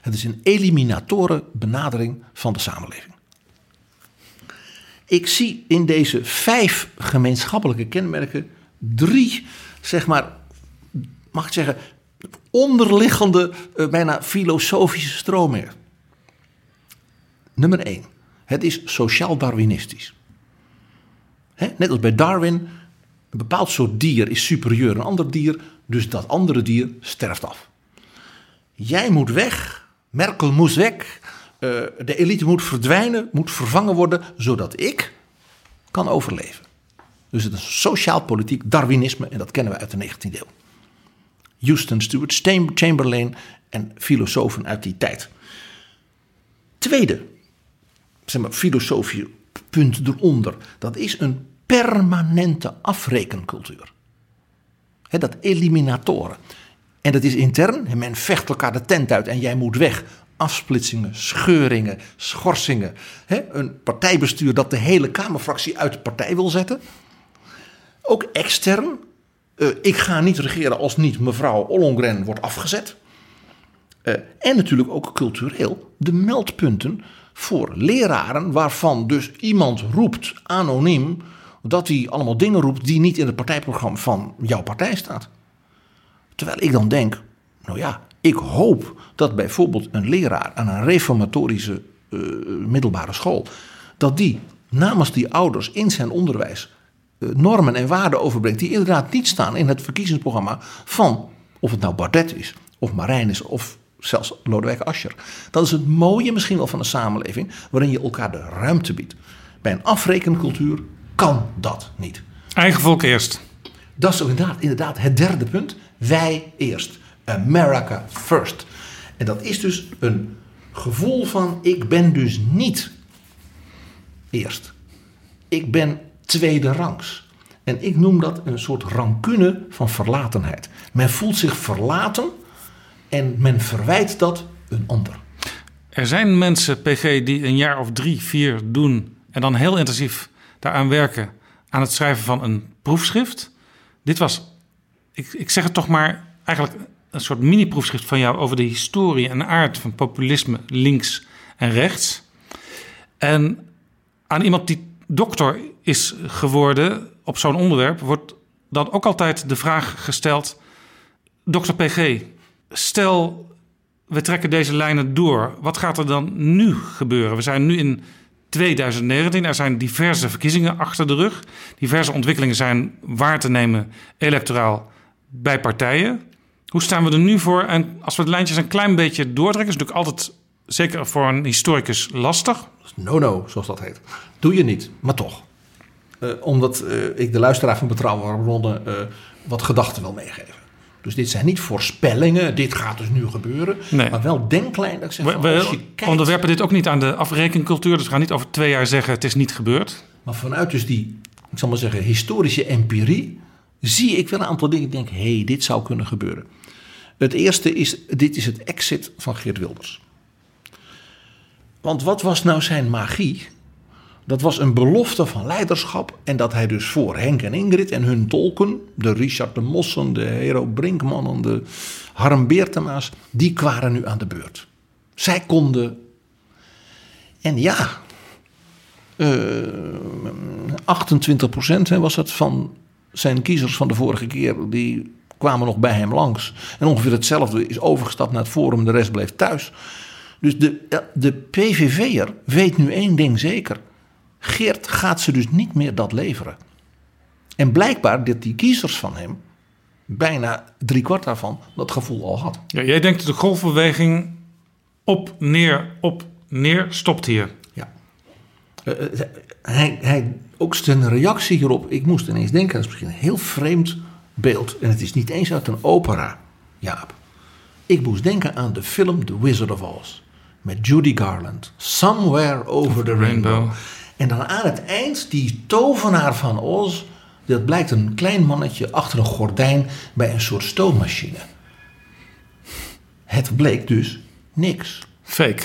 [SPEAKER 4] Het is een eliminatoren benadering van de samenleving. Ik zie in deze vijf gemeenschappelijke kenmerken drie, zeg maar, mag ik zeggen, onderliggende, eh, bijna filosofische stromingen. Nummer één, het is sociaal-darwinistisch. Hè, Net als bij Darwin, een bepaald soort dier is superieur aan een ander dier, dus dat andere dier sterft af. Jij moet weg, Merkel moest weg, eh, de elite moet verdwijnen, moet vervangen worden, zodat ik kan overleven. Dus het is sociaal-politiek Darwinisme en dat kennen we uit de 19e eeuw. Houston Stam- Chamberlain en filosofen uit die tijd. Tweede, zeg maar, filosofie, punt eronder. Dat is een permanente afrekencultuur. Dat eliminatoren. En dat is intern. Men vecht elkaar de tent uit en jij moet weg. Afsplitsingen, scheuringen, schorsingen. Een partijbestuur dat de hele Kamerfractie uit de partij wil zetten. Ook extern. Eh, ik ga niet regeren als niet mevrouw Ollongren wordt afgezet. Eh, en natuurlijk ook cultureel de meldpunten voor leraren waarvan dus iemand roept anoniem dat hij allemaal dingen roept die niet in het partijprogramma van jouw partij staat. Terwijl ik dan denk, nou ja, ik hoop dat bijvoorbeeld een leraar aan een reformatorische eh, middelbare school, dat die namens die ouders in zijn onderwijs normen en waarden overbrengt die inderdaad niet staan in het verkiezingsprogramma van, of het nou Bardet is, of Marijn is, of zelfs Lodewijk Asscher. Dat is het mooie misschien wel van een samenleving waarin je elkaar de ruimte biedt. Bij een afrekencultuur kan dat niet.
[SPEAKER 3] Eigen volk eerst.
[SPEAKER 4] Dat is inderdaad, inderdaad het derde punt. Wij eerst. America first. En dat is dus een gevoel van ik ben dus niet eerst. Ik ben tweede rangs. En ik noem dat een soort rancune van verlatenheid. Men voelt zich verlaten en men verwijt dat een ander.
[SPEAKER 3] Er zijn mensen, PG, die een jaar of drie, vier doen en dan heel intensief daaraan werken aan het schrijven van een proefschrift. Dit was, ik, ik zeg het toch maar, eigenlijk een soort mini-proefschrift van jou over de historie en aard van populisme links en rechts. En aan iemand die dokter is geworden op zo'n onderwerp, wordt dan ook altijd de vraag gesteld: Dokter PG, stel we trekken deze lijnen door, wat gaat er dan nu gebeuren? We zijn nu in 2019, er zijn diverse verkiezingen achter de rug. Diverse ontwikkelingen zijn waar te nemen electoraal bij partijen. Hoe staan we er nu voor? En als we het lijntjes een klein beetje doortrekken, is natuurlijk altijd, zeker voor een historicus, lastig.
[SPEAKER 4] No-no, zoals dat heet. Doe je niet, maar toch. Uh, omdat uh, ik de luisteraar van Betrouwbare Bronnen uh, wat gedachten wil meegeven. Dus dit zijn niet voorspellingen, dit gaat dus nu gebeuren. Nee. Maar wel denklijn. Dat ik zeg,
[SPEAKER 3] we, we als je kijkt, onderwerpen dit ook niet aan de afrekencultuur. Dus we gaan niet over twee jaar zeggen het is niet gebeurd.
[SPEAKER 4] Maar vanuit dus die, ik zal maar zeggen, historische empirie... zie ik wel een aantal dingen. Ik denk, hé, hey, dit zou kunnen gebeuren. Het eerste is, dit is het exit van Geert Wilders. Want wat was nou zijn magie? Dat was een belofte van leiderschap. En dat hij dus voor Henk en Ingrid en hun tolken, de Richard de Mossen, de Hero Brinkmannen, de Harm Beertema's, die kwamen nu aan de beurt. Zij konden. En ja, uh, 28% was het van zijn kiezers van de vorige keer, die kwamen nog bij hem langs. En ongeveer hetzelfde is overgestapt naar het Forum, de rest bleef thuis. Dus de, de PVV'er weet nu één ding zeker. Geert gaat ze dus niet meer dat leveren. En blijkbaar dat die kiezers van hem, bijna driekwart daarvan, dat gevoel al had.
[SPEAKER 3] Ja, jij denkt dat de golfbeweging op, neer, op, neer stopt hier.
[SPEAKER 4] Ja. Uh, hij, hij, ook zijn reactie hierop, ik moest ineens denken, dat is misschien een heel vreemd beeld. En het is niet eens uit een opera, Jaap. Ik moest denken aan de film The Wizard of Oz. Met Judy Garland. Somewhere over the rainbow. rainbow. En dan aan het eind, die tovenaar van Oz. Dat blijkt een klein mannetje achter een gordijn bij een soort stoommachine. Het bleek dus niks.
[SPEAKER 3] Fake.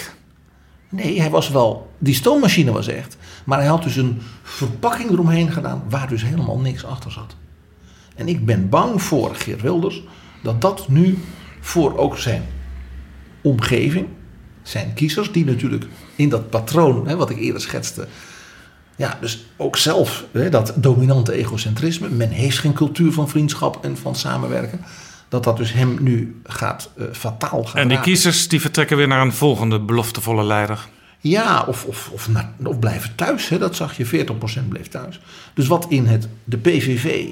[SPEAKER 4] Nee, hij was wel. Die stoommachine was echt. Maar hij had dus een verpakking eromheen gedaan waar dus helemaal niks achter zat. En ik ben bang voor Geert Wilders dat dat nu voor ook zijn omgeving, zijn kiezers, die natuurlijk in dat patroon, hè, wat ik eerder schetste, ja, dus ook zelf, hè, dat dominante egocentrisme, men heeft geen cultuur van vriendschap en van samenwerken, dat dat dus hem nu gaat uh, fataal gaan
[SPEAKER 3] En die kiezers die vertrekken weer naar een volgende beloftevolle leider.
[SPEAKER 4] Ja, of, of, of, of blijven thuis. Hè, dat zag je, 40% bleef thuis. Dus wat in het, de PVV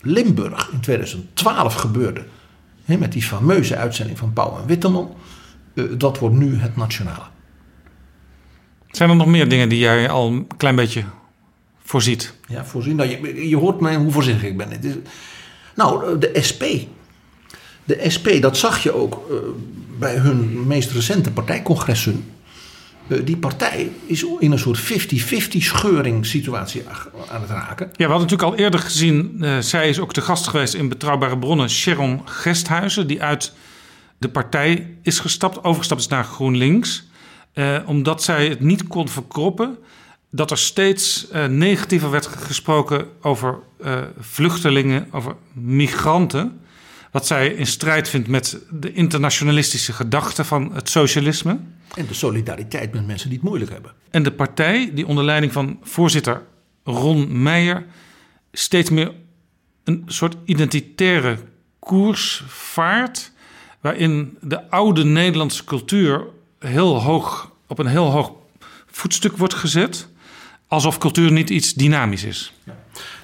[SPEAKER 4] Limburg in 2012 gebeurde. Hè, met die fameuze uitzending van Pauw en Witteman. Uh, dat wordt nu het nationale.
[SPEAKER 3] Zijn er nog meer dingen die jij al een klein beetje voorziet?
[SPEAKER 4] Ja, voorzien. Nou, je, je hoort mij hoe voorzichtig ik ben. Is, nou, de SP. De SP, dat zag je ook uh, bij hun meest recente partijcongressen. eh, die partij is in een soort 50-50 scheuring situatie aan het raken.
[SPEAKER 3] Ja, we hadden natuurlijk al eerder gezien, uh, zij is ook de gast geweest in Betrouwbare Bronnen, Sharon Gesthuizen, die uit de partij is gestapt, overgestapt is naar GroenLinks, uh, omdat zij het niet kon verkroppen dat er steeds uh, negatiever werd gesproken over vluchtelingen, over migranten. Wat zij in strijd vindt met de internationalistische gedachte van het socialisme.
[SPEAKER 4] En de solidariteit met mensen die het moeilijk hebben.
[SPEAKER 3] En de partij, die onder leiding van voorzitter Ron Meijer steeds meer een soort identitaire koers vaart. Waarin de oude Nederlandse cultuur heel hoog, op een heel hoog voetstuk wordt gezet. Alsof cultuur niet iets dynamisch is.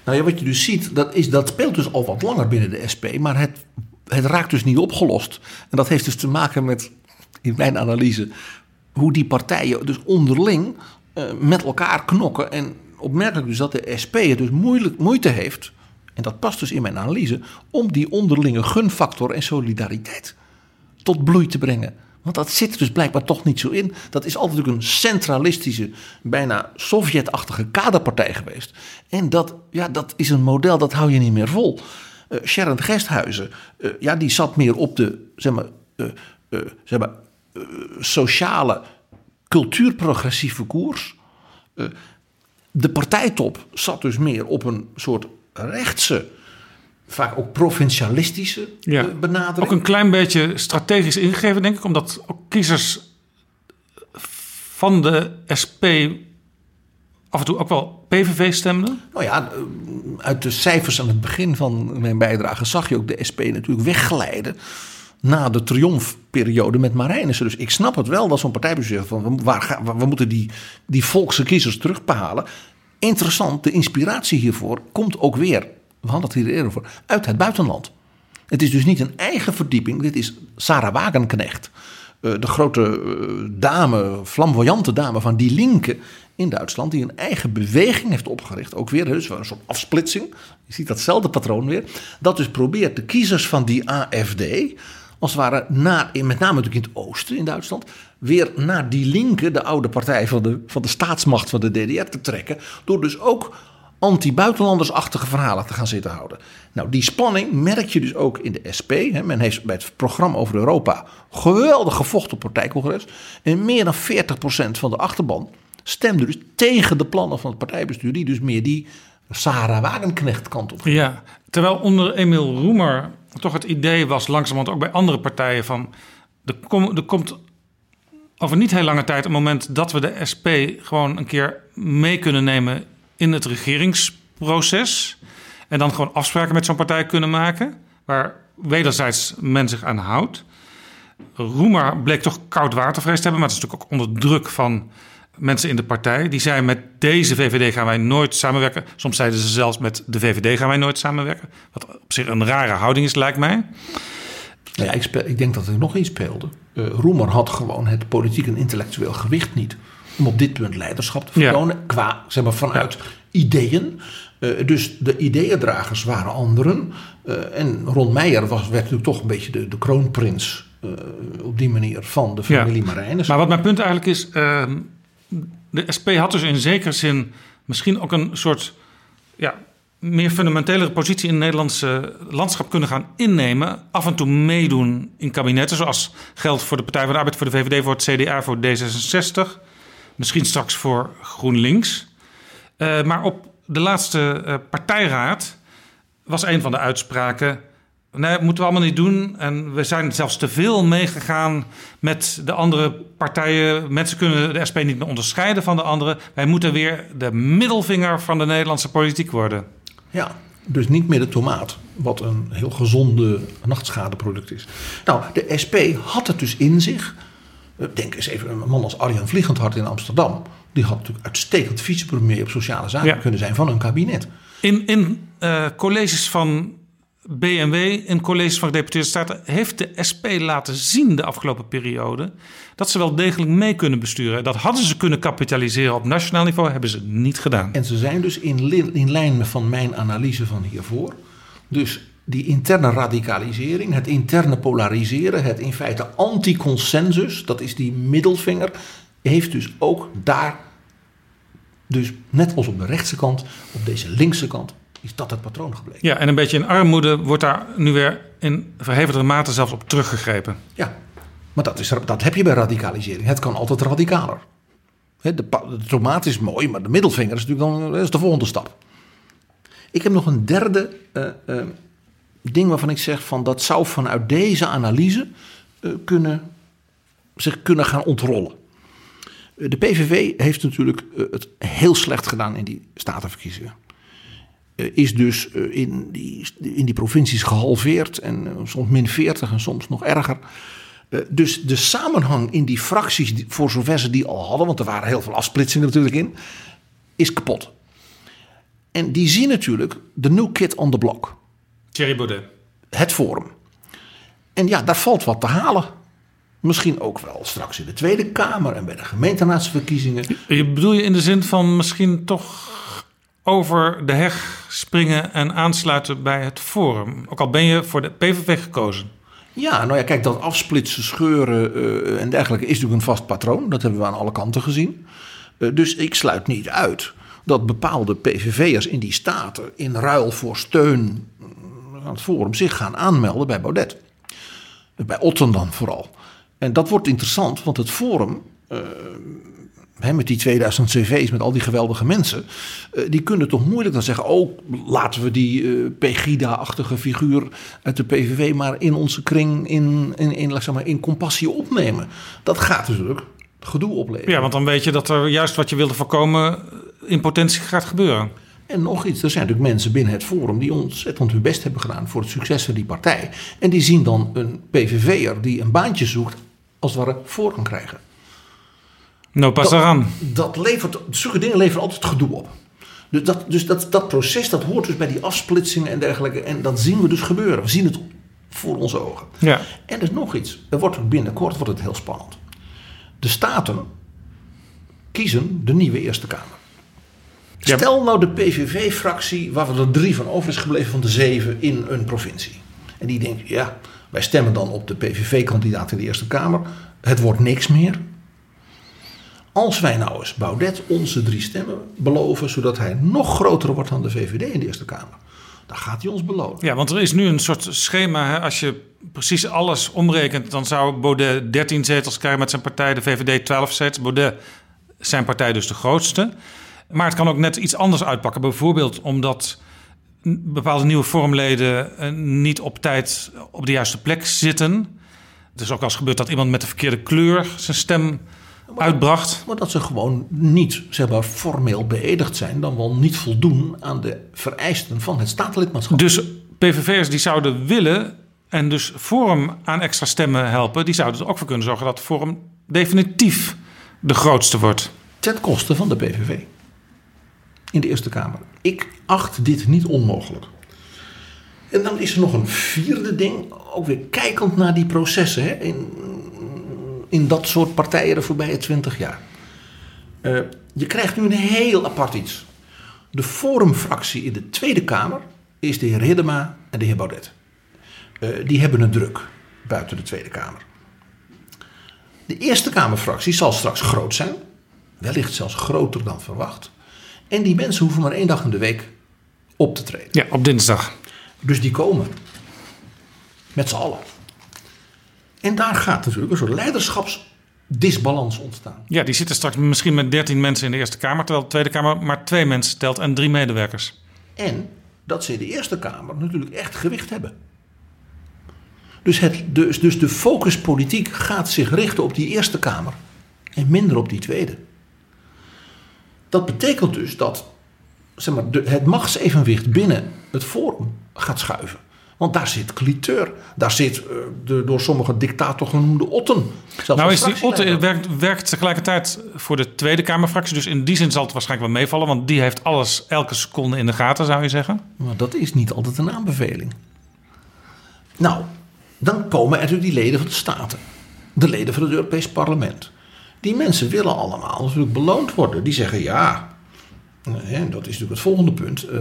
[SPEAKER 4] Nou ja, wat je dus ziet, dat, is, dat speelt dus al wat langer binnen de SP. Maar het, het raakt dus niet opgelost. En dat heeft dus te maken met, in mijn analyse, hoe die partijen dus onderling uh, met elkaar knokken. En opmerkelijk dus dat de SP het dus moeilijk, moeite heeft, en dat past dus in mijn analyse, om die onderlinge gunfactor en solidariteit tot bloei te brengen. Want dat zit er dus blijkbaar toch niet zo in. Dat is altijd een centralistische, bijna Sovjet-achtige kaderpartij geweest. En dat, ja, dat is een model dat hou je niet meer vol. Uh, Sharon Gesthuizen, uh, ja, die zat meer op de zeg maar, uh, zeg maar, sociale, cultuurprogressieve koers. de partijtop zat dus meer op een soort rechtse vaak ook provincialistische ja. benadering.
[SPEAKER 3] Ook een klein beetje strategisch ingegeven, denk ik, omdat ook kiezers van de SP af en toe ook wel PVV stemden.
[SPEAKER 4] Nou ja, uit de cijfers aan het begin van mijn bijdrage zag je ook de SP natuurlijk wegglijden na de triomfperiode met Marijnissen. Dus ik snap het wel dat zo'n partijbestuur van waar gaan, we moeten die, die volkse kiezers terughalen. Interessant, de inspiratie hiervoor komt ook weer we hadden het hier eerder over, uit het buitenland. Het is dus niet een eigen verdieping, dit is Sarah Wagenknecht. Uh, de grote uh, dame, flamboyante dame van Die Linke in Duitsland, die een eigen beweging heeft opgericht. Ook weer dus een soort afsplitsing. Je ziet datzelfde patroon weer. Dat dus probeert de kiezers van die AFD, als het ware, naar, met name natuurlijk in het oosten in Duitsland, weer naar Die Linke, de oude partij van de, van de staatsmacht van de DDR, te trekken. Door dus ook anti-buitenlandersachtige verhalen te gaan zitten houden. Nou, die spanning merk je dus ook in de SP. Hè. Men heeft bij het programma over Europa geweldig gevochten op partijcongres. En meer dan 40% van de achterban stemde dus tegen de plannen van het partijbestuur, die dus meer die Sarah Wagenknecht kant op.
[SPEAKER 3] Ja, terwijl onder Emiel Roemer toch het idee was, langzamerhand ook bij andere partijen, van er, kom, er komt over niet heel lange tijd een moment dat we de SP gewoon een keer mee kunnen nemen in het regeringsproces. En dan gewoon afspraken met zo'n partij kunnen maken. Waar wederzijds men zich aan houdt. Roemer bleek toch koud watervrees te hebben. Maar het is natuurlijk ook onder druk van mensen in de partij. Die zeiden met deze VVD gaan wij nooit samenwerken. Soms zeiden ze zelfs met de VVD gaan wij nooit samenwerken. Wat op zich een rare houding is, lijkt mij.
[SPEAKER 4] Ja, ik, speel, ik denk dat er nog iets speelde. Uh, Roemer had gewoon het politiek en intellectueel gewicht niet om op dit punt leiderschap te vertonen. Qua, zeg maar, vanuit ideeën. Uh, dus de ideeëndragers waren anderen. Uh, en Ron Meijer was, werd natuurlijk toch een beetje de, de kroonprins uh, op die manier van de familie ja. Marijnis.
[SPEAKER 3] Maar wat mijn punt eigenlijk is, ehm, de SP had dus in zekere zin misschien ook een soort ja, meer fundamentelere positie in het Nederlandse landschap kunnen gaan innemen. Af en toe meedoen in kabinetten, zoals geldt voor de Partij van de Arbeid, voor de VVD, voor het CDA, voor D66. Misschien straks voor GroenLinks. Uh, maar op de laatste uh, partijraad was een van de uitspraken. Nee, moeten we allemaal niet doen. En we zijn zelfs te veel meegegaan met de andere partijen. Mensen kunnen de SP niet meer onderscheiden van de anderen. Wij moeten weer de middelvinger van de Nederlandse politiek worden.
[SPEAKER 4] Ja, dus niet meer de tomaat, wat een heel gezonde nachtschadeproduct is. Nou, de SP had het dus in zich Denk eens even een man als Arjan Vliegendhart in Amsterdam. Die had natuurlijk uitstekend vicepremier op sociale zaken kunnen zijn van een kabinet.
[SPEAKER 3] In, in uh, colleges van BMW, in colleges van gedeputeerde staten, heeft de SP laten zien de afgelopen periode dat ze wel degelijk mee kunnen besturen. Dat hadden ze kunnen kapitaliseren op nationaal niveau, hebben ze niet gedaan.
[SPEAKER 4] En ze zijn dus in, in lijn van mijn analyse van hiervoor. Dus die interne radicalisering, het interne polariseren, het in feite anti-consensus, dat is die middelvinger, heeft dus ook daar, dus net als op de rechtse kant, op deze linkse kant, is dat het patroon gebleken.
[SPEAKER 3] Ja, en een beetje in armoede wordt daar nu weer in verhevigde mate zelfs op teruggegrepen.
[SPEAKER 4] Ja, maar dat, is, dat heb je bij radicalisering. Het kan altijd radicaler. De, de tomaat is mooi, maar de middelvinger is natuurlijk dan is de volgende stap. Ik heb nog een derde eh, eh, ding waarvan ik zeg van dat zou vanuit deze analyse eh, kunnen, zich kunnen gaan ontrollen. Eh, De PVV heeft natuurlijk eh, het heel slecht gedaan in die statenverkiezingen. Is dus in die, in die provincies gehalveerd en soms min 40 en soms nog erger. Dus de samenhang in die fracties, voor zover ze die al hadden, want er waren heel veel afsplitsingen natuurlijk in, is kapot. En die zien natuurlijk de new kid on the block,
[SPEAKER 3] Thierry Baudet.
[SPEAKER 4] het forum. En ja, daar valt wat te halen. Misschien ook wel straks in de Tweede Kamer en bij de gemeenteraadsverkiezingen.
[SPEAKER 3] Je bedoel je in de zin van misschien toch over de heg springen en aansluiten bij het Forum? Ook al ben je voor de PVV gekozen.
[SPEAKER 4] Ja, nou ja, kijk, dat afsplitsen, scheuren eh, en dergelijke is natuurlijk een vast patroon. Dat hebben we aan alle kanten gezien. Eh, dus ik sluit niet uit dat bepaalde PVV'ers in die staten in ruil voor steun aan het Forum zich gaan aanmelden bij Baudet. Bij Otten dan vooral. En dat wordt interessant, want het Forum, eh, met die 2000 cv's, met al die geweldige mensen, eh, die kunnen toch moeilijk dan zeggen: Oh, laten we die eh, Pegida-achtige figuur uit de PVV maar in onze kring, in, in, in, zeggen maar, in compassie opnemen. Dat gaat natuurlijk gedoe opleveren.
[SPEAKER 3] Ja, want dan weet je dat er juist wat je wilde voorkomen in potentie gaat gebeuren.
[SPEAKER 4] En nog iets, er zijn natuurlijk mensen binnen het Forum die ontzettend hun best hebben gedaan voor het succes van die partij. En die zien dan een PVV'er die een baantje zoekt, als het ware voor kan krijgen.
[SPEAKER 3] No, pas
[SPEAKER 4] dat,
[SPEAKER 3] eraan.
[SPEAKER 4] Dat levert, zulke dingen leveren altijd gedoe op. Dus, dat, dus dat, dat proces dat hoort dus bij die afsplitsingen en dergelijke. En dat zien we dus gebeuren. We zien het voor onze ogen.
[SPEAKER 3] Ja.
[SPEAKER 4] En er is nog iets. Er wordt binnenkort wordt het heel spannend. De staten kiezen de nieuwe Eerste Kamer. Stel nou de PVV-fractie, waar er drie van over is gebleven van de zeven in een provincie. En die denkt, ja, wij stemmen dan op de PVV-kandidaat in de Eerste Kamer. Het wordt niks meer. Als wij nou eens Baudet onze drie stemmen beloven, zodat hij nog groter wordt dan de VVD in de Eerste Kamer, dan gaat hij ons belonen.
[SPEAKER 3] Ja, want er is nu een soort schema. Hè? Als je precies alles omrekent, dan zou Baudet 13 zetels krijgen met zijn partij, de VVD 12 zetels. Baudet, zijn partij dus de grootste. Maar het kan ook net iets anders uitpakken. Bijvoorbeeld omdat bepaalde nieuwe vormleden eh, niet op tijd op de juiste plek zitten. Het is ook eens gebeurd dat iemand met de verkeerde kleur zijn stem uitbracht.
[SPEAKER 4] Maar dat ze gewoon niet zeg maar, formeel beëdigd zijn, dan wel niet voldoen aan de vereisten van het statenlidmaatschap.
[SPEAKER 3] Dus PVV'ers die zouden willen en dus Forum aan extra stemmen helpen, die zouden er ook voor kunnen zorgen dat Forum definitief de grootste wordt.
[SPEAKER 4] Ten koste van de PVV. In de Eerste Kamer. Ik acht dit niet onmogelijk. En dan is er nog een vierde ding, ook weer kijkend naar die processen hè, in, in dat soort partijen de voorbije twintig jaar. Uh, je krijgt nu een heel apart iets. De Forumfractie in de Tweede Kamer is de heer Hiddema en de heer Baudet. Uh, die hebben het druk buiten de Tweede Kamer. De Eerste Kamerfractie zal straks groot zijn, wellicht zelfs groter dan verwacht. En die mensen hoeven maar één dag in de week op te treden.
[SPEAKER 3] Ja, op dinsdag.
[SPEAKER 4] Dus die komen. Met z'n allen. En daar gaat natuurlijk een soort leiderschapsdisbalans ontstaan.
[SPEAKER 3] Ja, die zitten straks misschien met 13 mensen in de Eerste Kamer, terwijl de Tweede Kamer maar twee mensen telt en drie medewerkers.
[SPEAKER 4] En dat ze in de Eerste Kamer natuurlijk echt gewicht hebben. Dus, het, dus, dus de focuspolitiek gaat zich richten op die Eerste Kamer en minder op die Tweede. Dat betekent dus dat zeg maar, de, het machtsevenwicht binnen het Forum gaat schuiven. Want daar zit Cliteur, daar zit uh, de door sommige dictator genoemde Otten.
[SPEAKER 3] Nou is die Otten werkt, werkt tegelijkertijd voor de Tweede Kamerfractie. Dus in die zin zal het waarschijnlijk wel meevallen. Want die heeft alles elke seconde in de gaten, zou je zeggen.
[SPEAKER 4] Maar dat is niet altijd een aanbeveling. Nou, dan komen er natuurlijk die leden van de Staten. De leden van het Europees Parlement. Die mensen willen allemaal natuurlijk beloond worden. Die zeggen ja, en dat is natuurlijk het volgende punt. Uh,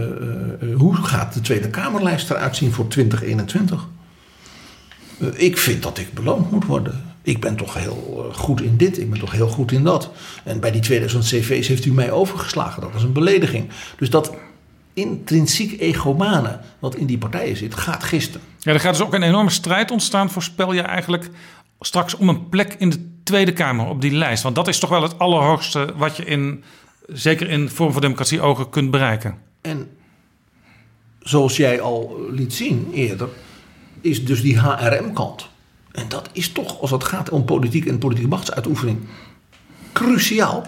[SPEAKER 4] uh, hoe gaat de Tweede Kamerlijst eruit zien voor 2021? Uh, ik vind dat ik beloond moet worden. Ik ben toch heel eh, goed in dit, ik ben toch heel goed in dat. En bij die 2000 cv's heeft u mij overgeslagen. Dat was een belediging. Dus dat intrinsiek egomane wat in die partijen zit, gaat gisten.
[SPEAKER 3] Ja, er gaat dus ook een enorme strijd ontstaan, voorspel je eigenlijk, straks om een plek in de Tweede Kamer op die lijst. Want dat is toch wel het allerhoogste wat je in, zeker in Vorm voor Democratie ogen kunt bereiken.
[SPEAKER 4] En zoals jij al liet zien eerder, is dus die HRM-kant. En dat is toch, als het gaat om politiek en politieke machtsuitoefening, cruciaal.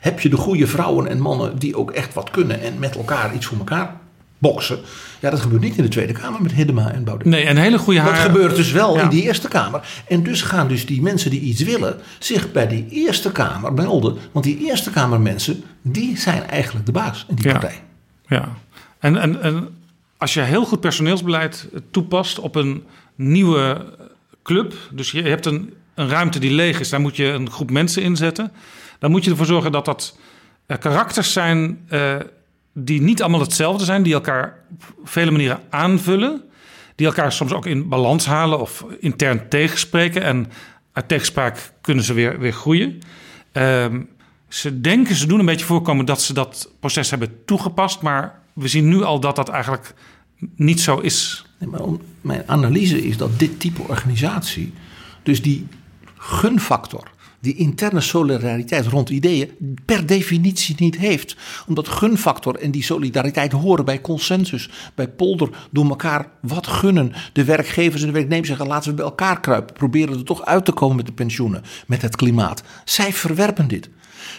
[SPEAKER 4] Heb je de goede vrouwen en mannen die ook echt wat kunnen en met elkaar iets voor elkaar boksen. Ja, dat gebeurt niet in de Tweede Kamer met Hiddema en Baudet.
[SPEAKER 3] Nee, een hele goede
[SPEAKER 4] Dat
[SPEAKER 3] haar-
[SPEAKER 4] gebeurt dus wel
[SPEAKER 3] Ja.
[SPEAKER 4] in die Eerste Kamer. En dus gaan dus die mensen die iets willen zich bij die Eerste Kamer melden. Want die Eerste Kamermensen, die zijn eigenlijk de baas in die
[SPEAKER 3] Ja.
[SPEAKER 4] partij.
[SPEAKER 3] Ja, en, en, en als je heel goed personeelsbeleid toepast op een nieuwe club, dus je hebt een, een ruimte die leeg is, daar moet je een groep mensen inzetten, dan moet je ervoor zorgen dat dat eh, karakters zijn eh, die niet allemaal hetzelfde zijn, die elkaar op vele manieren aanvullen, die elkaar soms ook in balans halen of intern tegenspreken en uit tegenspraak kunnen ze weer, weer groeien. Ehm, ze denken, ze doen een beetje voorkomen dat ze dat proces hebben toegepast, maar we zien nu al dat dat eigenlijk niet zo is.
[SPEAKER 4] Mijn analyse is dat dit type organisatie, dus die gunfactor, die interne solidariteit rond ideeën, per definitie niet heeft. Omdat gunfactor en die solidariteit horen bij consensus, bij polder, door elkaar wat gunnen. De werkgevers en de werknemers zeggen: laten we bij elkaar kruipen, proberen er toch uit te komen met de pensioenen, met het klimaat. Zij verwerpen dit.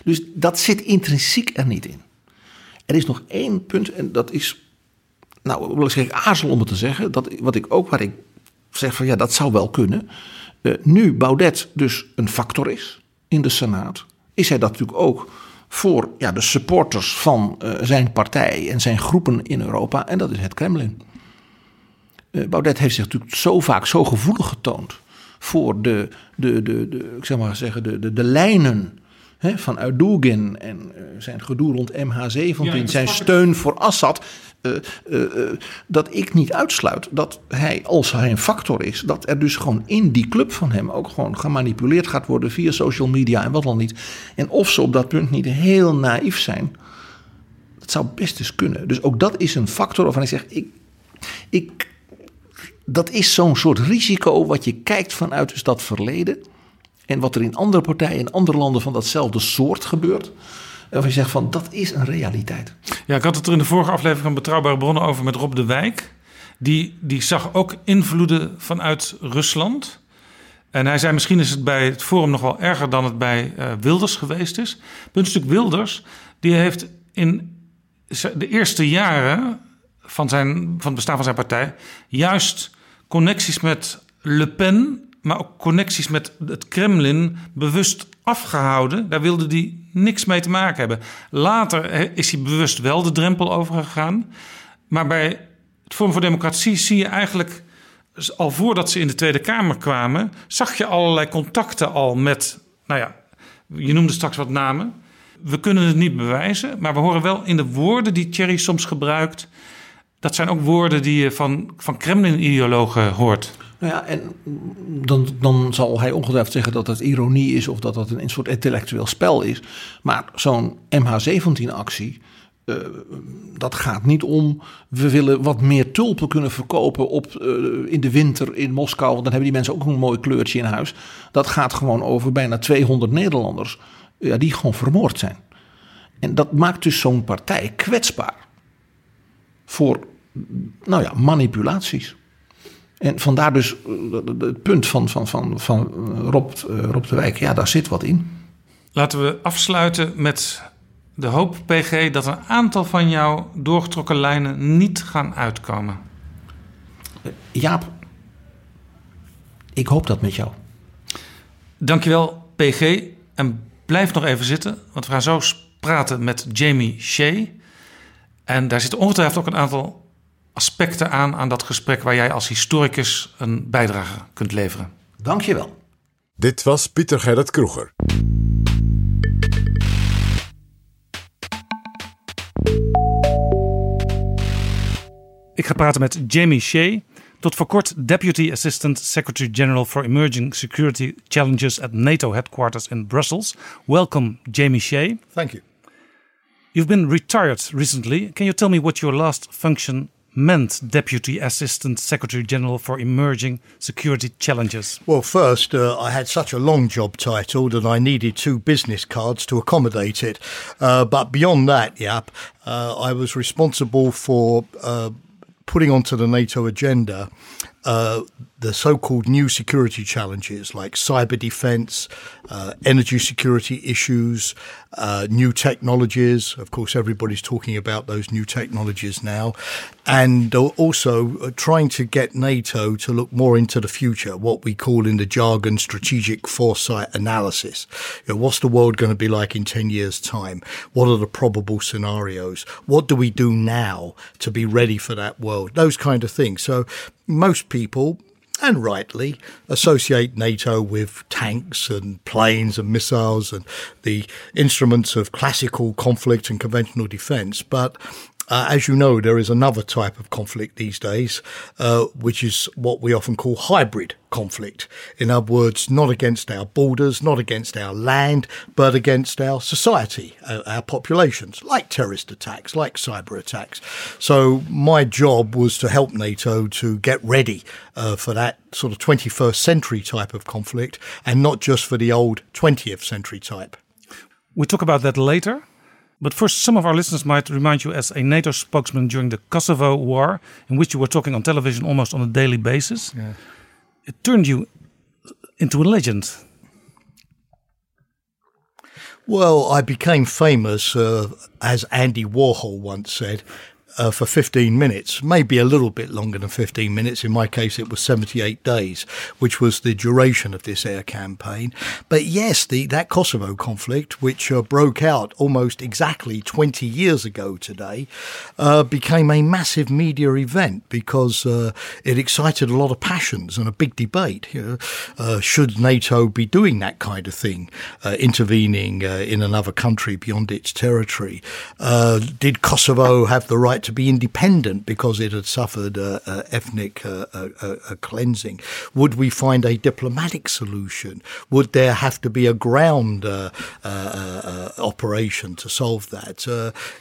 [SPEAKER 4] Dus dat zit intrinsiek er niet in. Er is nog één punt en dat is nou, wil ik zeggen, aarzel om het te zeggen. Dat, wat ik ook, waar ik zeg van ja, dat zou wel kunnen. Eh, nu Baudet dus een factor is in de Senaat, is hij dat natuurlijk ook voor ja, de supporters van eh, zijn partij en zijn groepen in Europa. En dat is het Kremlin. Eh, Baudet heeft zich natuurlijk zo vaak zo gevoelig getoond voor de, de, de, de, ik zeg maar zeggen, de, de, de lijnen hè, van Erdogan en eh, zijn gedoe rond MH17,
[SPEAKER 3] Ja, ik
[SPEAKER 4] zijn steun voor Assad. eh, eh, dat ik niet uitsluit dat hij, als hij een factor is, dat er dus gewoon in die club van hem ook gewoon gemanipuleerd gaat worden via social media en wat dan niet. En of ze op dat punt niet heel naïef zijn, dat zou best eens kunnen. Dus ook dat is een factor waarvan ik zeg, ik, ik, dat is zo'n soort risico wat je kijkt vanuit dus dat verleden. En wat er in andere partijen in andere landen van datzelfde soort gebeurt. Waarvan je zegt van dat is een realiteit.
[SPEAKER 3] Ja, ik had het er in de vorige aflevering van Betrouwbare Bronnen over met Rob de Wijk. Die, die zag ook invloeden vanuit Rusland. En hij zei, misschien is het bij het Forum nog wel erger dan het bij eh, Wilders geweest is. Punt stuk Wilders, die heeft in de eerste jaren van, zijn, van het bestaan van zijn partij... juist connecties met Le Pen, maar ook connecties met het Kremlin bewust afgehouden. Daar wilde hij niks mee te maken hebben. Later is hij bewust wel de drempel overgegaan. Maar bij het Forum voor Democratie zie je eigenlijk... al voordat ze in de Tweede Kamer kwamen... zag je allerlei contacten al met... nou ja, je noemde straks wat namen. We kunnen het niet bewijzen, maar we horen wel in de woorden die Thierry soms gebruikt... dat zijn ook woorden die je van, van Kremlin-ideologen hoort.
[SPEAKER 4] Nou ja, en dan, dan zal hij ongetwijfeld zeggen dat het ironie is of dat dat een soort intellectueel spel is. Maar zo'n MH17-actie, eh, dat gaat niet om. We willen wat meer tulpen kunnen verkopen op, eh, in de winter in Moskou. Want dan hebben die mensen ook een mooi kleurtje in huis. Dat gaat gewoon over bijna 200 Nederlanders ja, die gewoon vermoord zijn. En dat maakt dus zo'n partij kwetsbaar voor nou ja, manipulaties. En vandaar dus eh, het punt van, van, van, van Rob, eh, Rob de Wijk, ja, daar zit wat in.
[SPEAKER 3] Laten we afsluiten met de hoop, PG, dat een aantal van jouw doorgetrokken lijnen niet gaan uitkomen.
[SPEAKER 4] Jaap, ik hoop dat met jou.
[SPEAKER 3] Dankjewel, PG. En blijf nog even zitten, want we gaan zo praten met Jamie Shea. En daar zitten ongetwijfeld ook een aantal aspecten aan, aan dat gesprek waar jij als historicus een bijdrage kunt leveren.
[SPEAKER 4] Dankjewel.
[SPEAKER 2] Dit was Pieter Gerrit Kroeger.
[SPEAKER 3] Ik ga praten met Jamie Shea. Tot voor kort Deputy Assistant Secretary General for Emerging Security Challenges at NATO headquarters in Brussels. Welcome, Jamie Shea.
[SPEAKER 1] Thank you.
[SPEAKER 3] You've been retired recently. Can you tell me what your last function meant, Deputy Assistant Secretary General for Emerging Security Challenges?
[SPEAKER 1] Well, first, uh, I had such a long job title that I needed two business cards to accommodate it. Uh, but beyond that, yep, uh, I was responsible for uh, putting onto the NATO agenda uh, the so called new security challenges like cyber defense, uh, energy security issues, uh, new technologies. Of course, everybody's talking about those new technologies now. And also uh, trying to get NATO to look more into the future, what we call in the jargon strategic foresight analysis. You know, what's the world going to be like in 10 years' time? What are the probable scenarios? What do we do now to be ready for that world? Those kind of things. So most people and rightly associate NATO with tanks and planes and missiles and the instruments of classical conflict and conventional defense. But uh, as you know, there is another type of conflict these days, uh, which is what we often call hybrid conflict. In other words, not against our borders, not against our land, but against our society, uh, our populations, like terrorist attacks, like cyber attacks. So my job was to help NATO to get ready uh, for that sort of 21st century type of conflict and not just for the old 20th century type.
[SPEAKER 3] We talk about that later. But first, some of our listeners might remind you as a NATO spokesman during the Kosovo War, in which you were talking on television almost on a daily basis.
[SPEAKER 1] Yeah.
[SPEAKER 3] It turned you into a legend.
[SPEAKER 1] Well, I became famous, uh, as Andy Warhol once said, uh, for 15 minutes, maybe a little bit longer than 15 minutes. In my case, it was 78 days, which was the duration of this air campaign. But yes, the, that Kosovo conflict, which uh, broke out almost exactly 20 years ago today, uh, became a massive media event because uh, it excited a lot of passions and a big debate. You know, uh, should NATO be doing that kind of thing, uh, intervening in another country beyond its territory? did Kosovo have the right to be independent because it had suffered uh, uh, ethnic uh, cleansing? Would we find a diplomatic solution? Would there have to be a ground operation to solve that?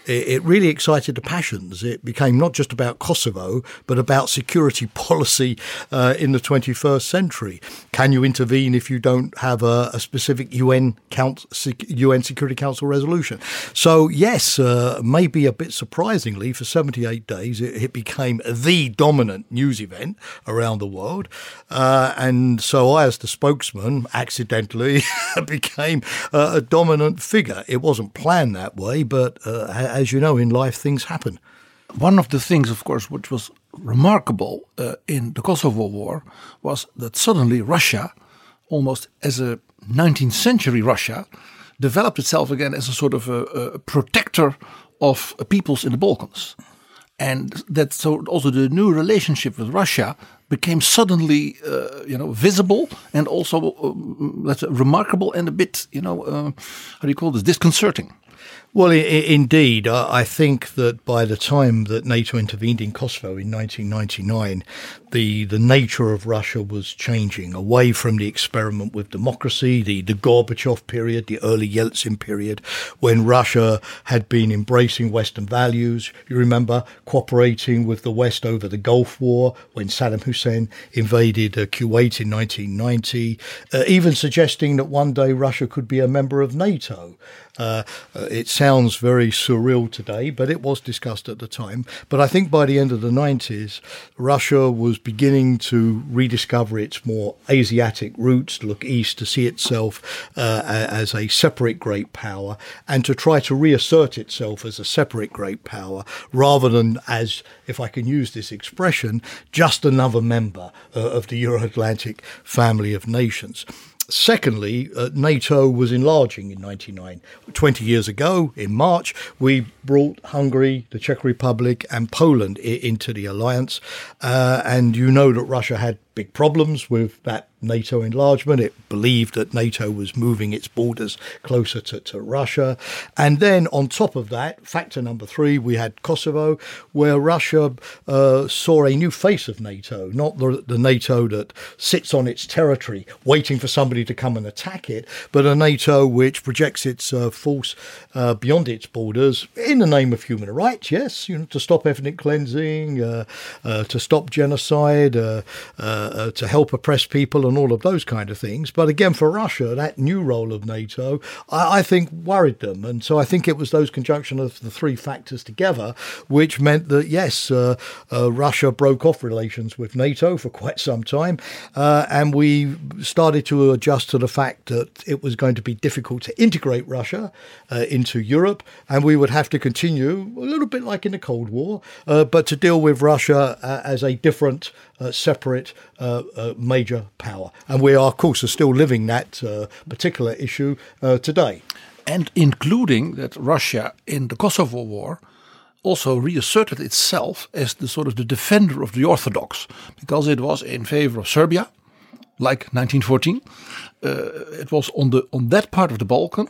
[SPEAKER 1] It, it, really excited the passions. It became not just about Kosovo, but about security <laughs> policy in the 21st century. Can you intervene if you don't have a, a specific UN, count, UN Security Council resolution? So, yes, uh, maybe a bit surprisingly, for 78 days, it, it became the dominant news event around the world. Uh, and so I, as the spokesman, accidentally <laughs> became uh, a dominant figure. It wasn't planned that way, but uh, as you know, in life, things happen.
[SPEAKER 4] One of the things, of course, which was remarkable uh, in the Kosovo War was that suddenly Russia, almost as a 19th century Russia, developed itself again as a sort of a, a protector of peoples in the Balkans. And that so also the new relationship with Russia became suddenly, uh, you know, visible and also uh, remarkable and a bit, you know, uh, how do you call this, disconcerting.
[SPEAKER 1] Well, I- indeed. I think that by the time that NATO intervened in Kosovo in 1999, the, the nature of Russia was changing away from the experiment with democracy, the, the Gorbachev period, the early Yeltsin period, when Russia had been embracing Western values. You remember cooperating with the West over the Gulf War when Saddam Hussein invaded uh, Kuwait in 1990, uh, even suggesting that one day Russia could be a member of NATO. Uh, uh, it sounds very surreal today, but it was discussed at the time. But I think by the end of the 90s, Russia was beginning to rediscover its more Asiatic roots, to look east, to see itself uh, as a separate great power, and to try to reassert itself as a separate great power rather than as, if I can use this expression, just another member uh, of the Euro Atlantic family of nations. Secondly, uh, NATO was enlarging in 99. 20 years ago, in March, we brought Hungary, the Czech Republic, and Poland I- into the alliance. Uh, and you know that Russia had big problems with that NATO enlargement. It believed that NATO was moving its borders closer to, to Russia. And then on top of that, factor number three, we had Kosovo, where Russia uh, saw a new face of NATO, not the, the NATO that sits on its territory waiting for somebody to come and attack it, but a NATO which projects its uh, force uh, beyond its borders in the name of human rights, yes, you know, to stop ethnic cleansing, uh, uh, to stop genocide, uh, uh, to help oppress people, and all of those kind of things. But again, for Russia, that new role of NATO, I, I think, worried them. And so I think it was those conjunction of the three factors together which meant that, yes, Russia broke off relations with NATO for quite some time. and we started to adjust to the fact that it was going to be difficult to integrate Russia uh, into Europe, and we would have to continue a little bit like in the Cold War, uh, but to deal with Russia uh, as a different, uh, separate uh, uh, major power. And we are, of course, are still living that particular issue today.
[SPEAKER 4] And including that Russia in the Kosovo War also reasserted itself as the sort of the defender of the Orthodox because it was in favor of Serbia, like 1914. Uh, it was on the on that part of the Balkan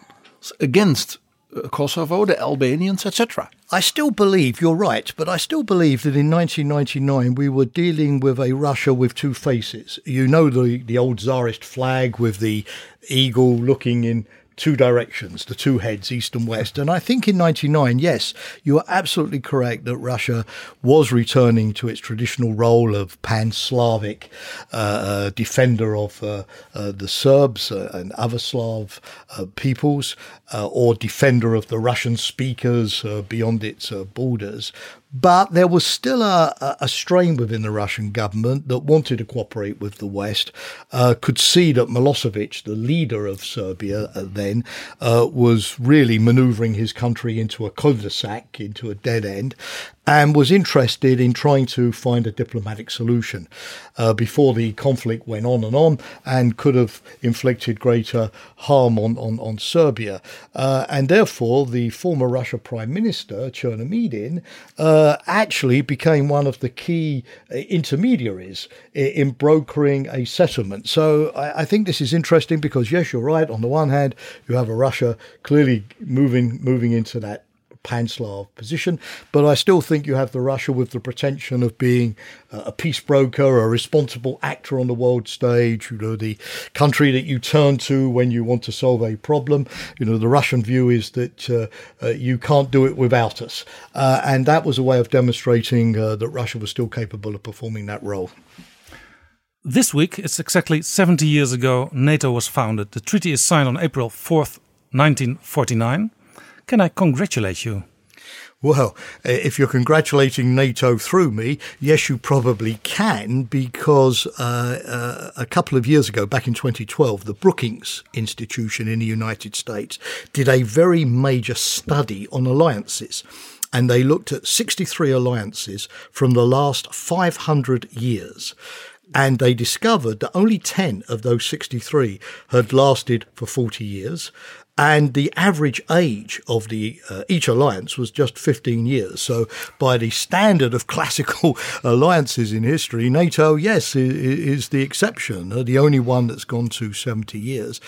[SPEAKER 4] against uh, Uh, Kosovo, the Albanians, etc.
[SPEAKER 1] I still believe you're right, but I still believe that in 1999 we were dealing with a Russia with two faces. You know the the old czarist flag with the eagle looking in two directions, the two heads, east and west. And I think in 99, yes, you are absolutely correct that Russia was returning to its traditional role of pan Slavic uh, uh, defender of uh, uh the Serbs uh, and other Slav uh, peoples, or defender of the Russian speakers beyond its borders. But there was still a, a, strain within the Russian government that wanted to cooperate with the West, uh, could see that Milosevic, the leader of Serbia uh, then, uh, was really maneuvering his country into a cul-de-sac, into a dead end, and was interested in trying to find a diplomatic solution uh, before the conflict went on and on and could have inflicted greater harm on, on, on Serbia. Uh, and therefore, the former Russia Prime Minister, Chernomydin, uh, actually became one of the key uh, intermediaries in, in brokering a settlement. So I, I think this is interesting because, yes, you're right. On the one hand, you have a Russia clearly moving moving into that pan-Slav position. But I still think you have the Russia with the pretension of being a peace broker, a responsible actor on the world stage. You know, the country that you turn to when you want to solve a problem. You know, the Russian view is that uh, uh, you can't do it without us, uh, and that was a way of demonstrating uh, that Russia was still capable of performing that role.
[SPEAKER 3] This week, it's exactly 70 years ago NATO was founded. The treaty is signed on April 4th, 1949. Can I congratulate you?
[SPEAKER 1] Well, if you're congratulating NATO through me, yes, you probably can, because uh, uh, a couple of years ago, back in 2012, the Brookings Institution in the United States did a very major study on alliances. And they looked at 63 alliances from the last 500 years and they discovered that only 10 of those 63 had lasted for 40 years and the average age of the uh, each alliance was just 15 years. So, by the standard of <laughs> classical alliances in history, NATO, yes, is, the exception, uh, the only one that's gone to 70 years.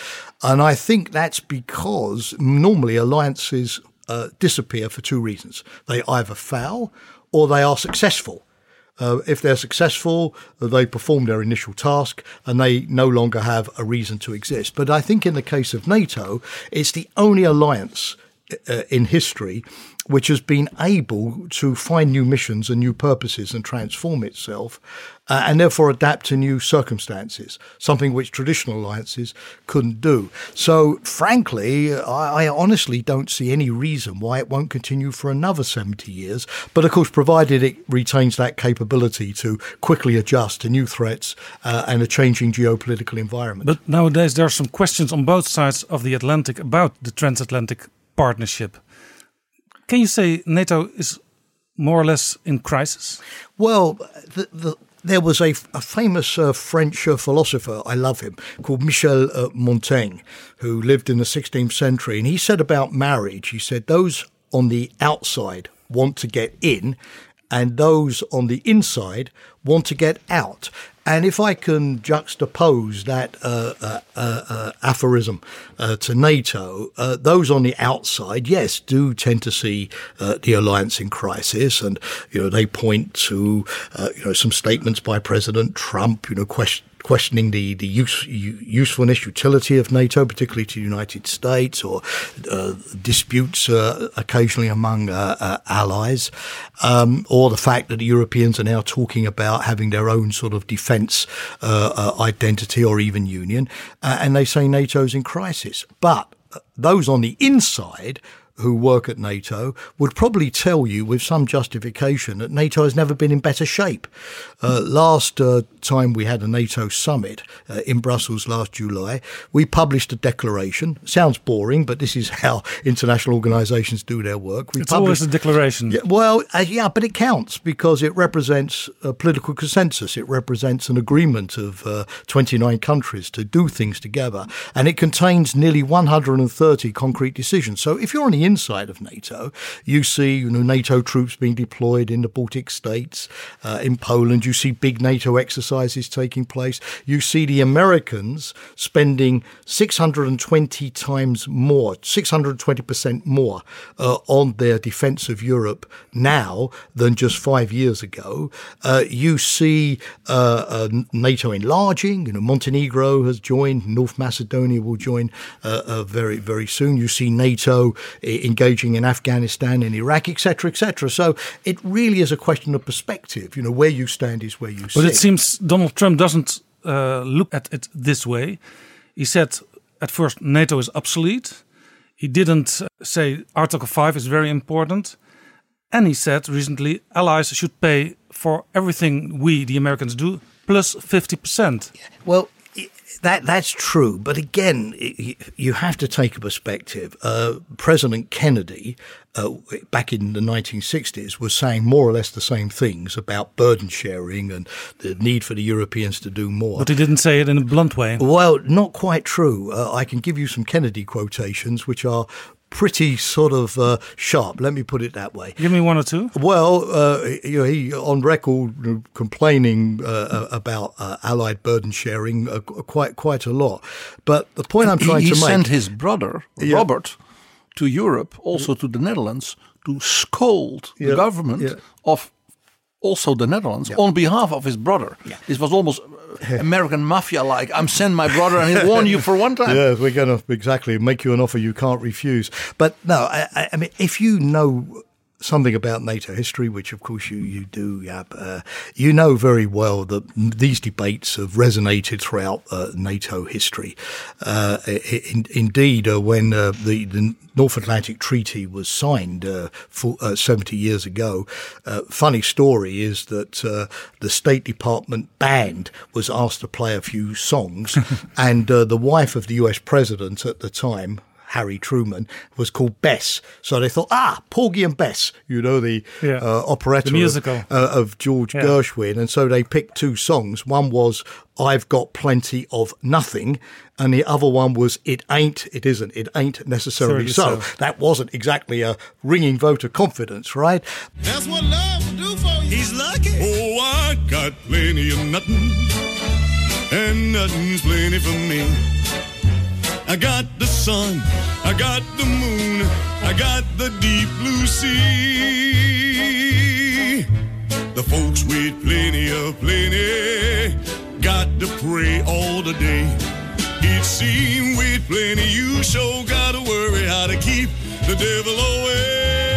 [SPEAKER 1] And I think that's because normally alliances uh, disappear for two reasons: they either fail or they are successful. Uh, if they're successful, they perform their initial task and they no longer have a reason to exist. But I think in the case of NATO, it's the only alliance uh, in history which has been able to find new missions and new purposes and transform itself uh, and therefore adapt to new circumstances, something which traditional alliances couldn't do. So, frankly, I, I, honestly don't see any reason why it won't continue for another 70 years. But of course, provided it retains that capability to quickly adjust to new threats uh, and a changing geopolitical environment.
[SPEAKER 3] But nowadays, there are some questions on both sides of the Atlantic about the transatlantic partnership. Can you say NATO is more or less in crisis?
[SPEAKER 1] Well, the, the, there was a, a famous uh, French uh, philosopher, I love him, called Michel uh, Montaigne, who lived in the 16th century. And he said about marriage, he said, those on the outside want to get in, and those on the inside want to get out. And if I can juxtapose that uh, uh, uh, uh, aphorism uh, to NATO, those on the outside, yes, do tend to see the alliance in crisis, and you know they point to you know some statements by President Trump, you know, question questioning the, the use, usefulness, utility of NATO, particularly to the United States, or uh, disputes uh, occasionally among uh, uh allies, um, or the fact that the Europeans are now talking about having their own sort of defence uh, identity or even union, and they say NATO's in crisis. But those on the inside who work at NATO would probably tell you with some justification that NATO has never been in better shape. Uh, last uh, time we had a NATO summit uh, in Brussels last July, we published a declaration. Sounds boring, but this is <laughs> how international organisations do their work.
[SPEAKER 3] We it's always a declaration.
[SPEAKER 1] Yeah, well, uh, yeah, but it counts because it represents a political consensus. It represents an agreement of uh, 29 countries to do things together, and it contains nearly 130 concrete decisions. So if you're on the inside of NATO. You see, you know, NATO troops being deployed in the Baltic states, uh, in Poland. You see big NATO exercises taking place. You see the Americans spending 620 times more, 620% more uh, on their defense of Europe now than just five years ago. Uh, you see uh, uh, NATO enlarging. You know, Montenegro has joined. North Macedonia will join uh, very, very soon. You see NATO engaging in Afghanistan and Iraq, etc., etc. So it really is a question of perspective. You know, where you stand is where you
[SPEAKER 3] but
[SPEAKER 1] sit.
[SPEAKER 3] It seems Donald Trump doesn't uh, look at it this way. He said at first NATO is obsolete. He didn't uh, say Article 5 is very important. And he said recently allies should pay for everything we, the Americans, do, plus 50%.
[SPEAKER 1] Well, that that's true, but again, you have to take a perspective. Uh, President Kennedy, uh, back in the 1960s, was saying more or less the same things about burden sharing and the need for the Europeans to do more.
[SPEAKER 3] But he didn't say it in a blunt way.
[SPEAKER 1] Well, not quite true. Uh, I can give you some Kennedy quotations, which are pretty sort of uh, sharp. Let me put it that way.
[SPEAKER 3] Give me one or two.
[SPEAKER 1] Well, uh, you know, he on record complaining uh, uh about uh, Allied burden sharing uh, quite quite a lot. But the point I'm trying
[SPEAKER 4] he,
[SPEAKER 1] to
[SPEAKER 4] he sent his brother yeah. Robert to Europe, also to the Netherlands, to scold yeah. the government yeah. of also the Netherlands on behalf of his brother. This was almost American mafia like. I'm sending my brother and he'll <laughs> warn you for one time.
[SPEAKER 1] Yeah, we're going to exactly make you an offer you can't refuse. But no, I, I mean, if you know something about NATO history, which of course you, you do, Yap, uh, you know very well that these debates have resonated throughout uh, NATO history. Uh, in, indeed, uh, when uh, the, the, North Atlantic Treaty was signed uh, for, 70 years ago, funny story is that the State Department band was asked to play a few songs, <laughs> and the wife of the US president at the time, Harry Truman was called Bess. So they thought, ah, Porgy and Bess, you know, the yeah. uh, operetta
[SPEAKER 3] the musical.
[SPEAKER 1] Of, uh, of George yeah. Gershwin. And so they picked two songs. One was I've Got Plenty of Nothing. And the other one was It Ain't, It Isn't, It Ain't Necessarily so. so. That wasn't exactly a ringing vote of confidence, right?
[SPEAKER 9] That's what love will do for you. He's lucky. Oh, I got plenty of nothing. And nothing's plenty for me. I got the sun, I got the moon, I got the deep blue sea. The folks with plenty of plenty got to pray all the day. It seems with plenty you sure gotta worry how to keep the devil away.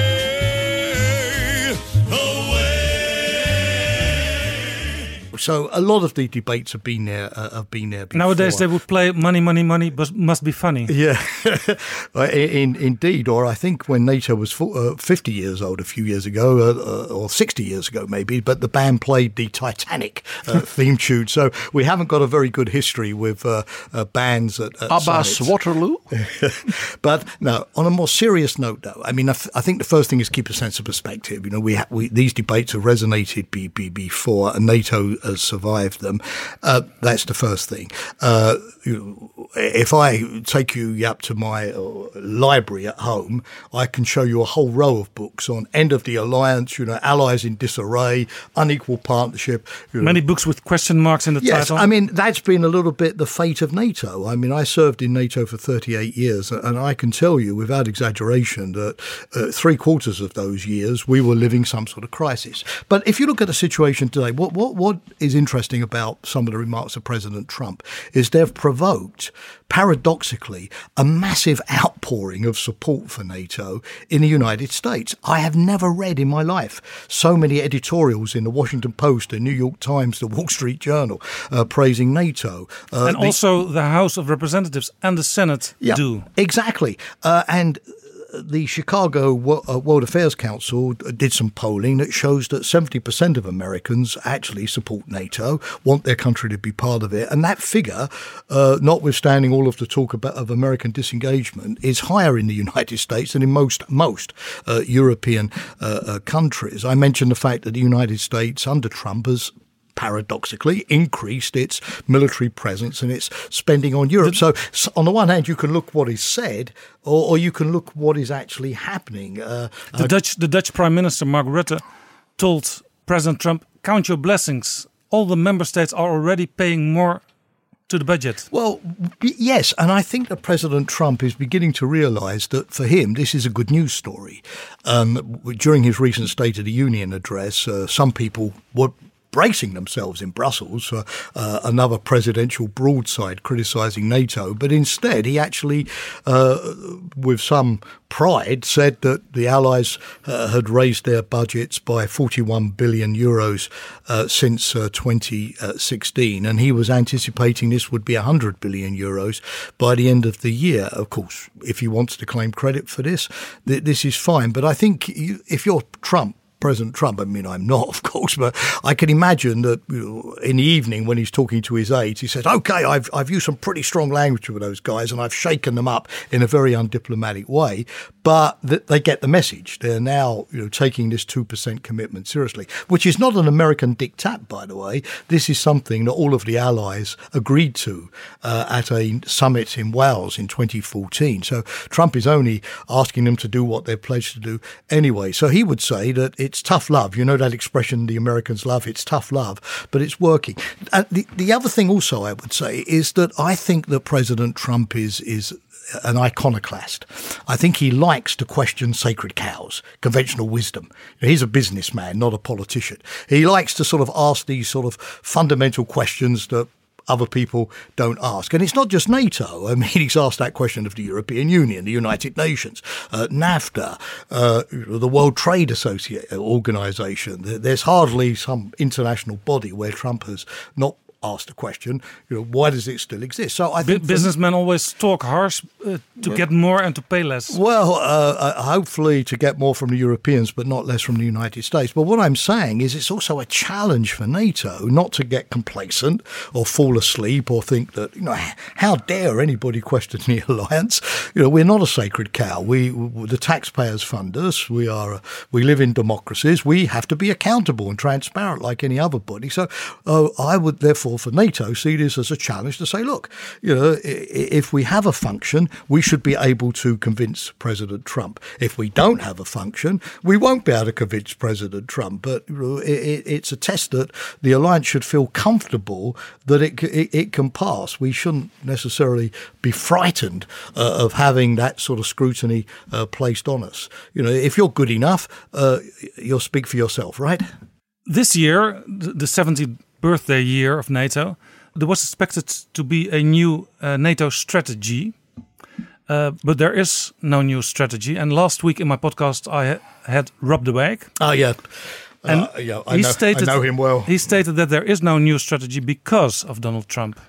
[SPEAKER 1] So a lot of the debates have been there. Uh, have been there. Before.
[SPEAKER 3] Nowadays, they would play "Money, Money, Money," but must be funny.
[SPEAKER 1] Yeah, <laughs> in, indeed. Or I think when NATO was uh, fifty years old a few years ago, uh, uh, or sixty years ago maybe, but the band played the Titanic uh, <laughs> theme tune. So we haven't got a very good history with uh, bands at, at
[SPEAKER 4] Abbas Waterloo. <laughs>
[SPEAKER 1] but no, on a more serious note, though, I mean, I, th- I, think the first thing is keep a sense of perspective. You know, we, ha- we these debates have resonated be, be, before, and NATO has survived them. Uh, that's the first thing. Uh, if I take you up to my uh, library at home, I can show you a whole row of books on end of the alliance, you know, allies in disarray, unequal partnership. You know.
[SPEAKER 3] Many books with question marks in the
[SPEAKER 1] Yes,
[SPEAKER 3] title.
[SPEAKER 1] I mean that's been a little bit the fate of NATO. I mean, I served in NATO for 38 years, and I can tell you without exaggeration that uh, three quarters of those years we were living some sort of crisis. But if you look at the situation today, what what what is interesting about some of the remarks of President Trump is they've provoked, paradoxically, a massive outpouring of support for NATO in the United States. I have never read in my life so many editorials in the Washington Post, the New York Times, the Wall Street Journal uh, praising NATO. Uh,
[SPEAKER 3] and
[SPEAKER 1] the-
[SPEAKER 3] also the House of Representatives and the Senate
[SPEAKER 1] yeah,
[SPEAKER 3] do.
[SPEAKER 1] Exactly. Uh, and the Chicago uh, World Affairs Council did some polling that shows that 70% of Americans actually support NATO, want their country to be part of it. And that figure, uh, notwithstanding all of the talk about of American disengagement, is higher in the <laughs> United States than in most most uh, European uh, uh, countries. I mentioned the fact that the United States under Trump has paradoxically increased its military presence and its spending on Europe. So, s on the one hand, you can look what is said, or, or you can look what is actually happening. Uh,
[SPEAKER 3] The
[SPEAKER 1] uh,
[SPEAKER 3] Dutch, the Dutch Prime Minister Mark Rutte told President Trump, "Count your blessings. All the member states are already paying more to the budget."
[SPEAKER 1] Well, yes, and I think that President Trump is beginning to realise that for him this is a good news story. Um, during his recent State of the Union address, uh, some people were bracing themselves in Brussels for uh, another presidential broadside criticising NATO, but instead he actually, uh, with some pride, said that the Allies uh, had raised their budgets by 41 billion euros uh, since uh, 2016, and he was anticipating this would be 100 billion euros by the end of the year. Of course, if he wants to claim credit for this, th- this is fine. But I think you, if you're Trump, President Trump. I mean, I'm not, of course, but I can imagine that you know, in the evening when he's talking to his aides, he says, "Okay, I've I've used some pretty strong language with those guys, and I've shaken them up in a very undiplomatic way, but th- they get the message. They're now you know taking this two percent commitment seriously, which is not an American diktat, by the way. This is something that all of the allies agreed to uh, at a summit in Wales in 2014. So Trump is only asking them to do what they're pledged to do anyway. So he would say that it's tough love. You know that expression the Americans love. It's tough love, but it's working. Uh, the the other thing also I would say is that I think that President Trump is is an iconoclast. I think he likes to question sacred cows, conventional wisdom. He's a businessman, not a politician. He likes to sort of ask these sort of fundamental questions that other people don't ask. And it's not just NATO. I mean, <laughs> he's asked that question of the European Union, the United Nations, uh, NAFTA, uh, the World Trade Association Organization. There's hardly some international body where Trump has not asked the question, you know, why does it still exist? So I think for-
[SPEAKER 3] businessmen always talk harsh uh, to get more and to pay less.
[SPEAKER 1] well, uh, uh, hopefully to get more from the Europeans, but not less from the United States. But what I'm saying is it's also a challenge for NATO not to get complacent or fall asleep or think that, you know, how dare anybody <laughs> question the alliance? You know, we're not a sacred cow. We, the taxpayers fund us. We are, uh, we live in democracies. We have to be accountable and transparent like any other body. So uh, I would therefore for NATO see this as a challenge to say, look, you know, if we have a function, we should be able to convince President Trump. If we don't have a function, we won't be able to convince President Trump. But it's a test that the alliance should feel comfortable that it, it, can pass. We shouldn't necessarily be frightened uh, of having that sort of scrutiny uh, placed on us. You know, if you're good enough, uh, you'll speak for yourself, right?
[SPEAKER 3] This year, the 70th birthday year of NATO, there was expected to be a new uh, NATO strategy. Uh, but there is no new strategy. And last week in my podcast, I ha- had Rob de Wijk.
[SPEAKER 1] Oh, yeah.
[SPEAKER 3] And
[SPEAKER 1] Uh, yeah, I
[SPEAKER 3] he
[SPEAKER 1] know- I
[SPEAKER 3] stated,
[SPEAKER 1] know him well.
[SPEAKER 3] He stated that there is no new strategy because of Donald Trump.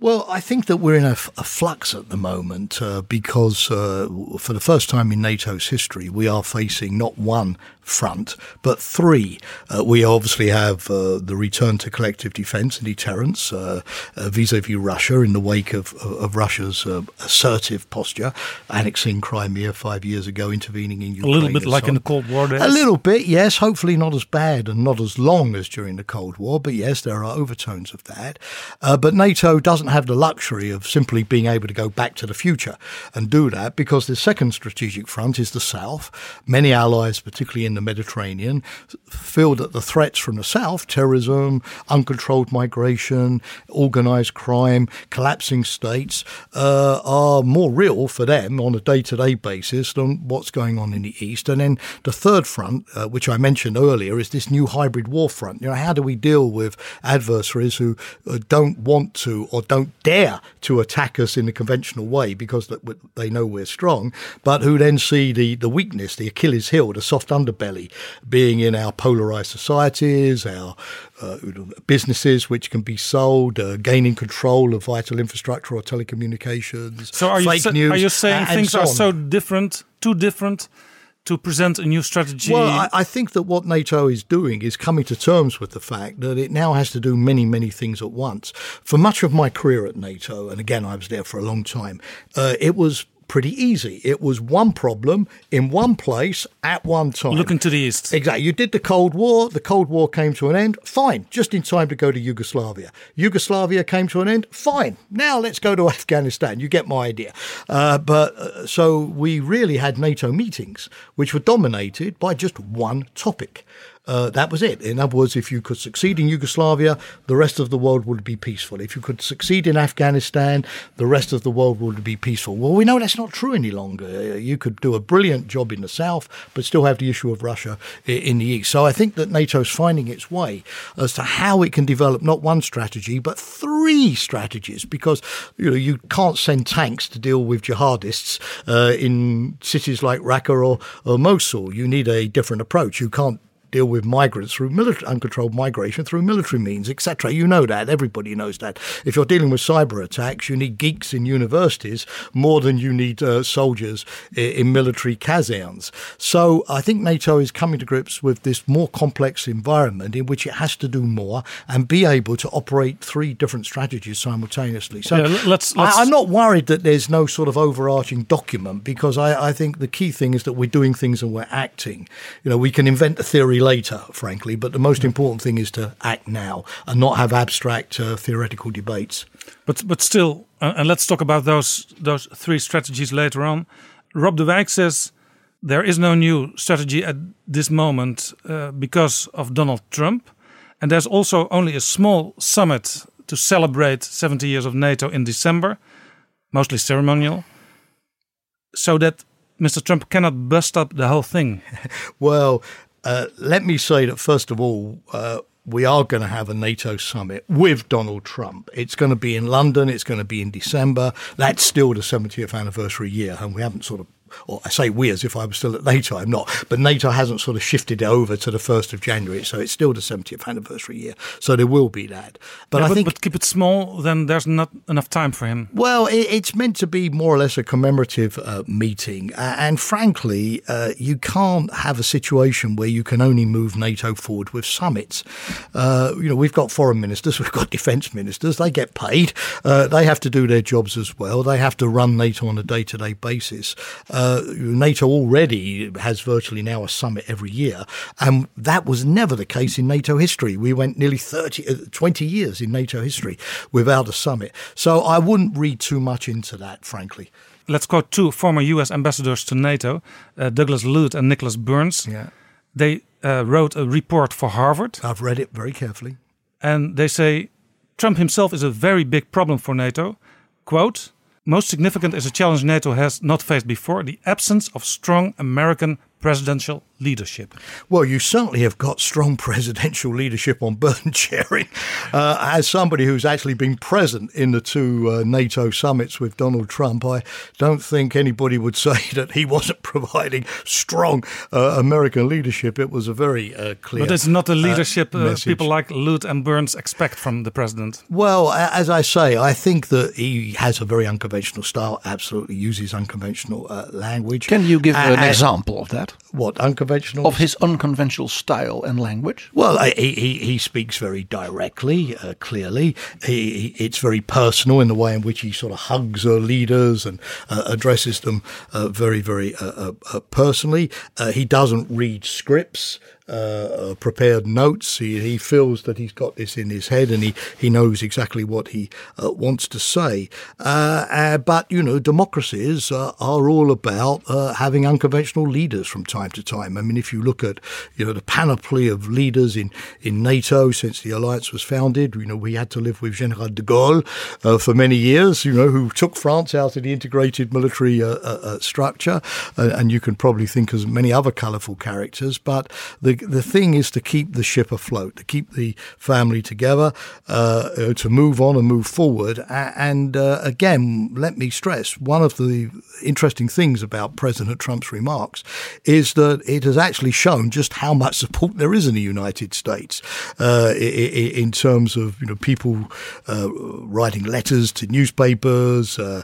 [SPEAKER 1] Well, I think that we're in a flux at the moment uh, because uh, for the first time in NATO's history, we are facing not one front, but three. Uh, we obviously have uh, the return to collective defence and deterrence uh, uh, vis-à-vis Russia in the wake of, of Russia's uh, assertive posture, annexing Crimea five years ago, intervening in Ukraine.
[SPEAKER 3] A little bit like
[SPEAKER 1] so
[SPEAKER 3] in the Cold War days.
[SPEAKER 1] A little bit, yes. Hopefully not as bad and not as long as during the Cold War, but yes, there are overtones of that. But NATO doesn't have the luxury of simply being able to go back to the future and do that because the second strategic front is the south. Many allies, particularly in the Mediterranean, feel that the threats from the south, terrorism, uncontrolled migration, organized crime, collapsing states, uh, are more real for them on a day to day basis than what's going on in the east. And then the third front, uh, which I mentioned earlier, is this new hybrid war front. You know, how do we deal with adversaries who uh, don't want to or don't dare to attack us in the conventional way because they know we're strong, but who then see the, the weakness, the Achilles heel, the soft underbelly being in our polarized societies, our uh, businesses which can be sold, uh, gaining control of vital infrastructure or telecommunications,
[SPEAKER 3] So are you sa-
[SPEAKER 1] news,
[SPEAKER 3] are you saying things
[SPEAKER 1] so
[SPEAKER 3] are so different, too different, to present a new strategy?
[SPEAKER 1] Well, I, I think that what NATO is doing is coming to terms with the fact that it now has to do many, many things at once. For much of my career at NATO, and again, I was there for a long time, uh, it was pretty easy. It was one problem in one place at one time.
[SPEAKER 3] Looking to the east.
[SPEAKER 1] Exactly. You did the Cold War. The Cold War came to an end. Fine. Just in time to go to Yugoslavia. Yugoslavia came to an end. Fine. Now let's go to <laughs> Afghanistan. You get my idea. Uh, but uh, so we really had NATO meetings, which were dominated by just one topic. Uh, that was it. In other words, if you could succeed in Yugoslavia, the rest of the world would be peaceful. If you could succeed in Afghanistan, the rest of the world would be peaceful. Well, we know that's not true any longer. Uh, You could do a brilliant job in the south, but still have the issue of Russia in the east. So I think that NATO's finding its way as to how it can develop not one strategy, but three strategies, because you know you can't send tanks to deal with jihadists uh, in cities like Raqqa or, or Mosul. You need a different approach. You can't deal with migrants through military uncontrolled migration through military means, etc. You know that. Everybody knows that. If you're dealing with cyber attacks, you need geeks in universities more than you need uh, soldiers i- in military casernes. So I think NATO is coming to grips with this more complex environment in which it has to do more and be able to operate three different strategies simultaneously. So
[SPEAKER 3] Yeah, let's- let's-
[SPEAKER 1] I, I'm not worried that there's no sort of overarching document because I, I think the key thing is that we're doing things and we're acting. You know, we can invent a theory later, frankly, but the most important thing is to act now and not have abstract uh, theoretical debates.
[SPEAKER 3] But but still, uh, and let's talk about those those three strategies later on. Rob de Wijk says there is no new strategy at this moment uh, because of Donald Trump, and there's also only a small summit to celebrate 70 years of NATO in December, mostly ceremonial, so that Mr. Trump cannot bust up the whole thing. <laughs>
[SPEAKER 1] Well, uh, let me say that first of all, uh, we are going to have a NATO summit with Donald Trump. It's going to be in London. It's going to be in December. That's still the 70th anniversary year, and we haven't sort of. Or I say we as if I was still at NATO. I'm not, but NATO hasn't sort of shifted over to the first of January, so it's still the 70th anniversary year. So there will be that. But
[SPEAKER 3] Yeah,
[SPEAKER 1] I
[SPEAKER 3] but,
[SPEAKER 1] think
[SPEAKER 3] but keep it small, then there's not enough time for him.
[SPEAKER 1] well, it, it's meant to be more or less a commemorative uh, meeting. Uh, and frankly, uh, you can't have a situation where you can only move NATO forward with summits. Uh, you know, we've got foreign ministers, <laughs> we've got defence ministers, they get paid, uh, they have to do their jobs as well, they have to run NATO on a day to day basis. Uh, NATO already has virtually now a summit every year, and that was never the case in NATO history. We went nearly 30, uh, 20 years in NATO history without a summit. So I wouldn't read too much into that, frankly.
[SPEAKER 3] let's quote two former U.S. ambassadors to NATO, uh, Douglas Lute and Nicholas Burns.
[SPEAKER 1] Yeah.
[SPEAKER 3] They uh, wrote a report for Harvard,
[SPEAKER 1] I've read it very carefully.
[SPEAKER 3] and they say Trump himself is a very big problem for NATO. Quote: Most significant is a challenge NATO has not faced before: the absence of strong American presidential leadership?
[SPEAKER 1] Well, you certainly have got strong <laughs> presidential leadership on burden <laughs> sharing. Uh, as somebody who's actually been present in the two uh, NATO summits with Donald Trump, I don't think anybody would <laughs> say that he wasn't providing strong uh, American leadership. It was a very uh, clear.
[SPEAKER 3] But it's not the
[SPEAKER 1] uh,
[SPEAKER 3] leadership uh,
[SPEAKER 1] message.
[SPEAKER 3] people like Lute and Burns expect from the president.
[SPEAKER 1] Well, as I say, I think that he has a very unconventional style. Absolutely uses unconventional uh, language.
[SPEAKER 4] Can you give an example of that?
[SPEAKER 1] What unconventional
[SPEAKER 4] Of his unconventional style and language?
[SPEAKER 1] Well, he, he, he speaks very directly, uh, clearly. He, he, it's very personal in the way in which he sort of hugs uh, leaders and uh, addresses them uh, very, very uh, uh, uh, personally. Uh, he doesn't read scripts. Uh, uh, prepared notes. He, he feels that he's got this in his head and he, he knows exactly what he uh, wants to say. Uh, uh, but, you know, democracies uh, are all about having unconventional leaders from time to time. I mean, if you look at, you know, the panoply of leaders in, in NATO since the alliance was founded, you know, we had to live with General de Gaulle for many years, you know, who took France out of the integrated military structure. And you can probably think of many other colourful characters. But the, the thing is to keep the ship afloat, to keep the family together, uh, uh, to move on and move forward. And uh, again, let me stress one of the interesting things about President Trump's remarks is that it has actually shown just how much support there is in the United States uh, in terms of you know people uh, writing letters to newspapers. Uh,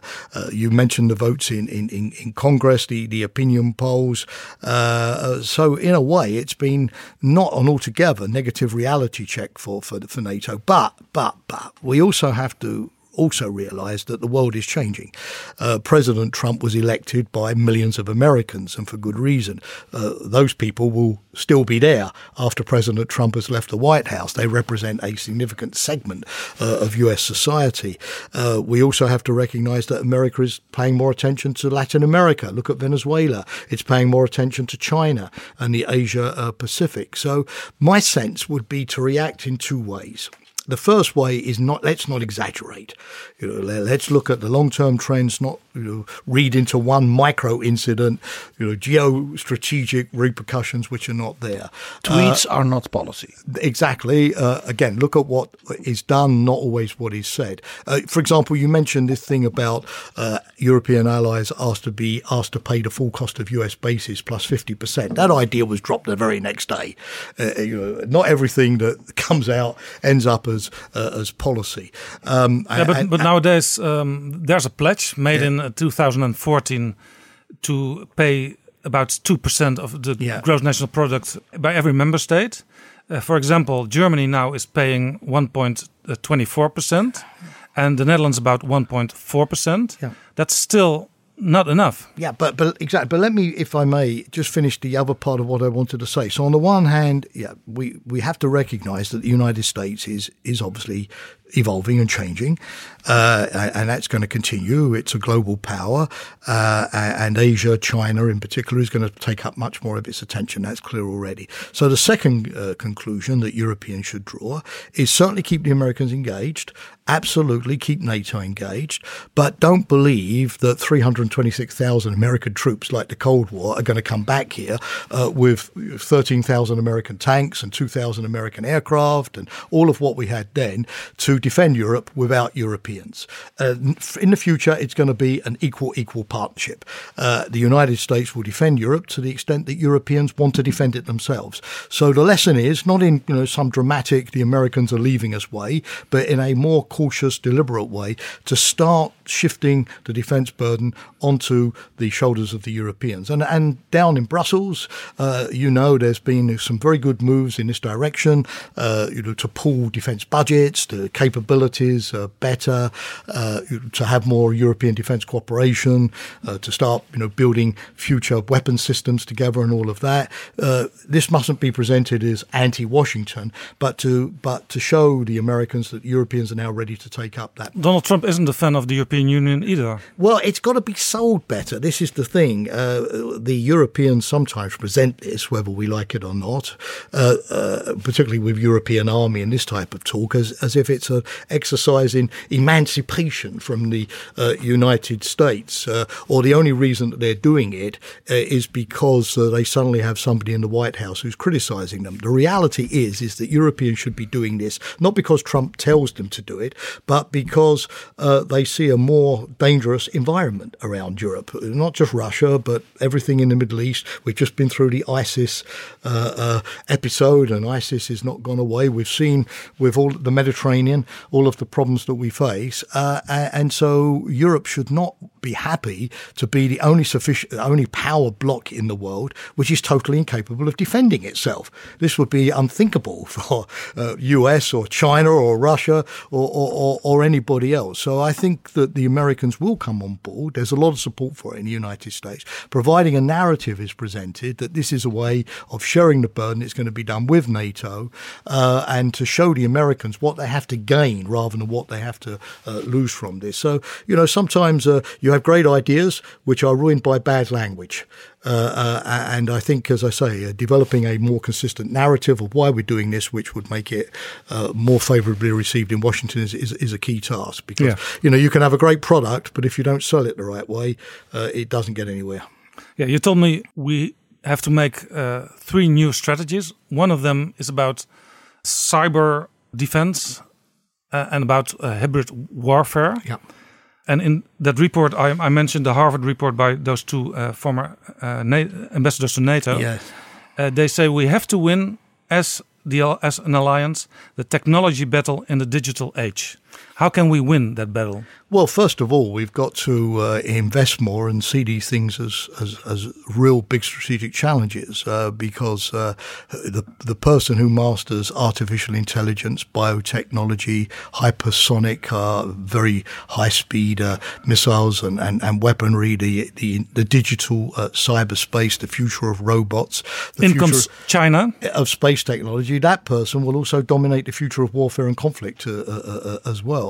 [SPEAKER 1] you mentioned the votes in, in, in, Congress, the, the opinion polls. So in a way, it's been not an altogether negative reality check for, for, for NATO. But, but, but we also have to also realize that the world is changing. Uh, President Trump was elected by millions of Americans, and for good reason. Uh, those people will still be there after President Trump has left the White House. They represent a significant segment uh, of US society. Uh, we also have to recognize that America is paying more attention to Latin America. Look at Venezuela. It's paying more attention to China and the Asia uh, Pacific. So, my sense would be to react in two ways. The first way is not let's not exaggerate. You know, let's look at the long-term trends, not you know, read into one micro incident. You know, geostrategic repercussions which are not there.
[SPEAKER 4] Tweets are not policy.
[SPEAKER 1] Exactly. Uh, again, look at what is done, not always what is said. Uh, for example, you mentioned this thing about uh, European allies asked to be asked to pay the full cost of US bases plus fifty percent. That idea was dropped the very next day. Uh, you know, not everything that <laughs> comes out ends up as uh, as policy. Um,
[SPEAKER 3] Yeah, but,
[SPEAKER 1] and-
[SPEAKER 3] but nowadays um, there's a pledge made in uh, 2014 to pay about 2% of the gross national product by every member state. Uh, for example, Germany now is paying 1.24% and the Netherlands about 1.4%.
[SPEAKER 1] Yeah.
[SPEAKER 3] That's still not enough.
[SPEAKER 1] Yeah, but but exactly. But let me, if I may, just finish the other part of what I wanted to say. So on the one hand, yeah, we we have to recognise that the United States is is obviously evolving and changing, uh, and, that's going to continue. It's a global power, uh, and Asia, China in particular, is going to take up much more of its attention. That's clear already. So the second uh, conclusion that Europeans should draw is certainly keep the Americans engaged. Absolutely keep NATO engaged, but don't believe that 326,000 American troops, like the Cold War, are going to come back here uh, with 13,000 American tanks and 2,000 American aircraft and all of what we had then to defend Europe without Europeans. Uh, in the future, it's going to be an equal equal partnership. Uh, the United States will defend Europe to the extent that Europeans want to defend it themselves. So the lesson is not in you know some dramatic the Americans are leaving us way, but in a more cautious, deliberate way to start shifting the defence burden onto the shoulders of the Europeans. And and down in Brussels, uh, you know, there's been some very good moves in this direction. Uh, you know, to pool defence budgets, the capabilities are better, uh, to have more European defence cooperation, uh, to start you know building future weapon systems together, and all of that. Uh, this mustn't be presented as anti-Washington, but to but to show the Americans that Europeans are now ready to take up that
[SPEAKER 3] Donald Trump isn't a fan of the European Union either.
[SPEAKER 1] well, it's got to be sold better. This is the thing. Uh, the Europeans sometimes present this, whether we like it or not, uh, uh, particularly with European army and this type of talk, as, as if it's an exercise in emancipation from the uh, United States, uh, or the only reason that they're doing it uh, is because they suddenly have somebody in the White House who's criticizing them. The reality is, is that Europeans should be doing this not because Trump tells them to do it, but because they see a more dangerous environment around Europe, not just Russia, but everything in the Middle East. We've just been through the ISIS uh, uh, episode, and ISIS has not gone away. We've seen with all the Mediterranean all of the problems that we face, uh, and so Europe should not be happy to be the only sufficient, only power bloc in the world which is totally incapable of defending itself. This would be unthinkable <laughs> for uh, US or China or Russia or, or, or, anybody else. So I think that the Americans will come on board. There's a lot of support for it in the United States, providing a narrative is presented that this is a way of sharing the burden. It's going to be done with NATO uh, and to show the Americans what they have to gain rather than what they have to uh, lose from this. So, you know, sometimes uh, you have great ideas which are ruined by bad language. Uh, uh, and I think, as I say, uh, developing a more consistent narrative of why we're doing this, which would make it uh, more favourably received in Washington, is, is, is, a key task. Because yeah. you know you can have a great product, but if you don't sell it the right way, uh, it doesn't get anywhere.
[SPEAKER 3] Yeah, you told me we have to make uh, three new strategies. One of them is about cyber defense and about hybrid warfare.
[SPEAKER 1] Yeah.
[SPEAKER 3] And in that report, I, I mentioned the Harvard report by those two uh, former uh, ambassadors to NATO.
[SPEAKER 1] Yes.
[SPEAKER 3] Uh, they say we have to win as the as an alliance the technology battle in the digital age. How can we win that battle?
[SPEAKER 1] Well, first of all, we've got to uh, invest more and see these things as, as, as real big strategic challenges uh, because uh, the, the person who masters artificial intelligence, biotechnology, hypersonic, uh, very high speed uh, missiles and, and, and weaponry, the, the, the digital uh, cyberspace, the future of robots, the
[SPEAKER 3] In comes China.
[SPEAKER 1] Of space technology, that person will also dominate the future of warfare and conflict as well.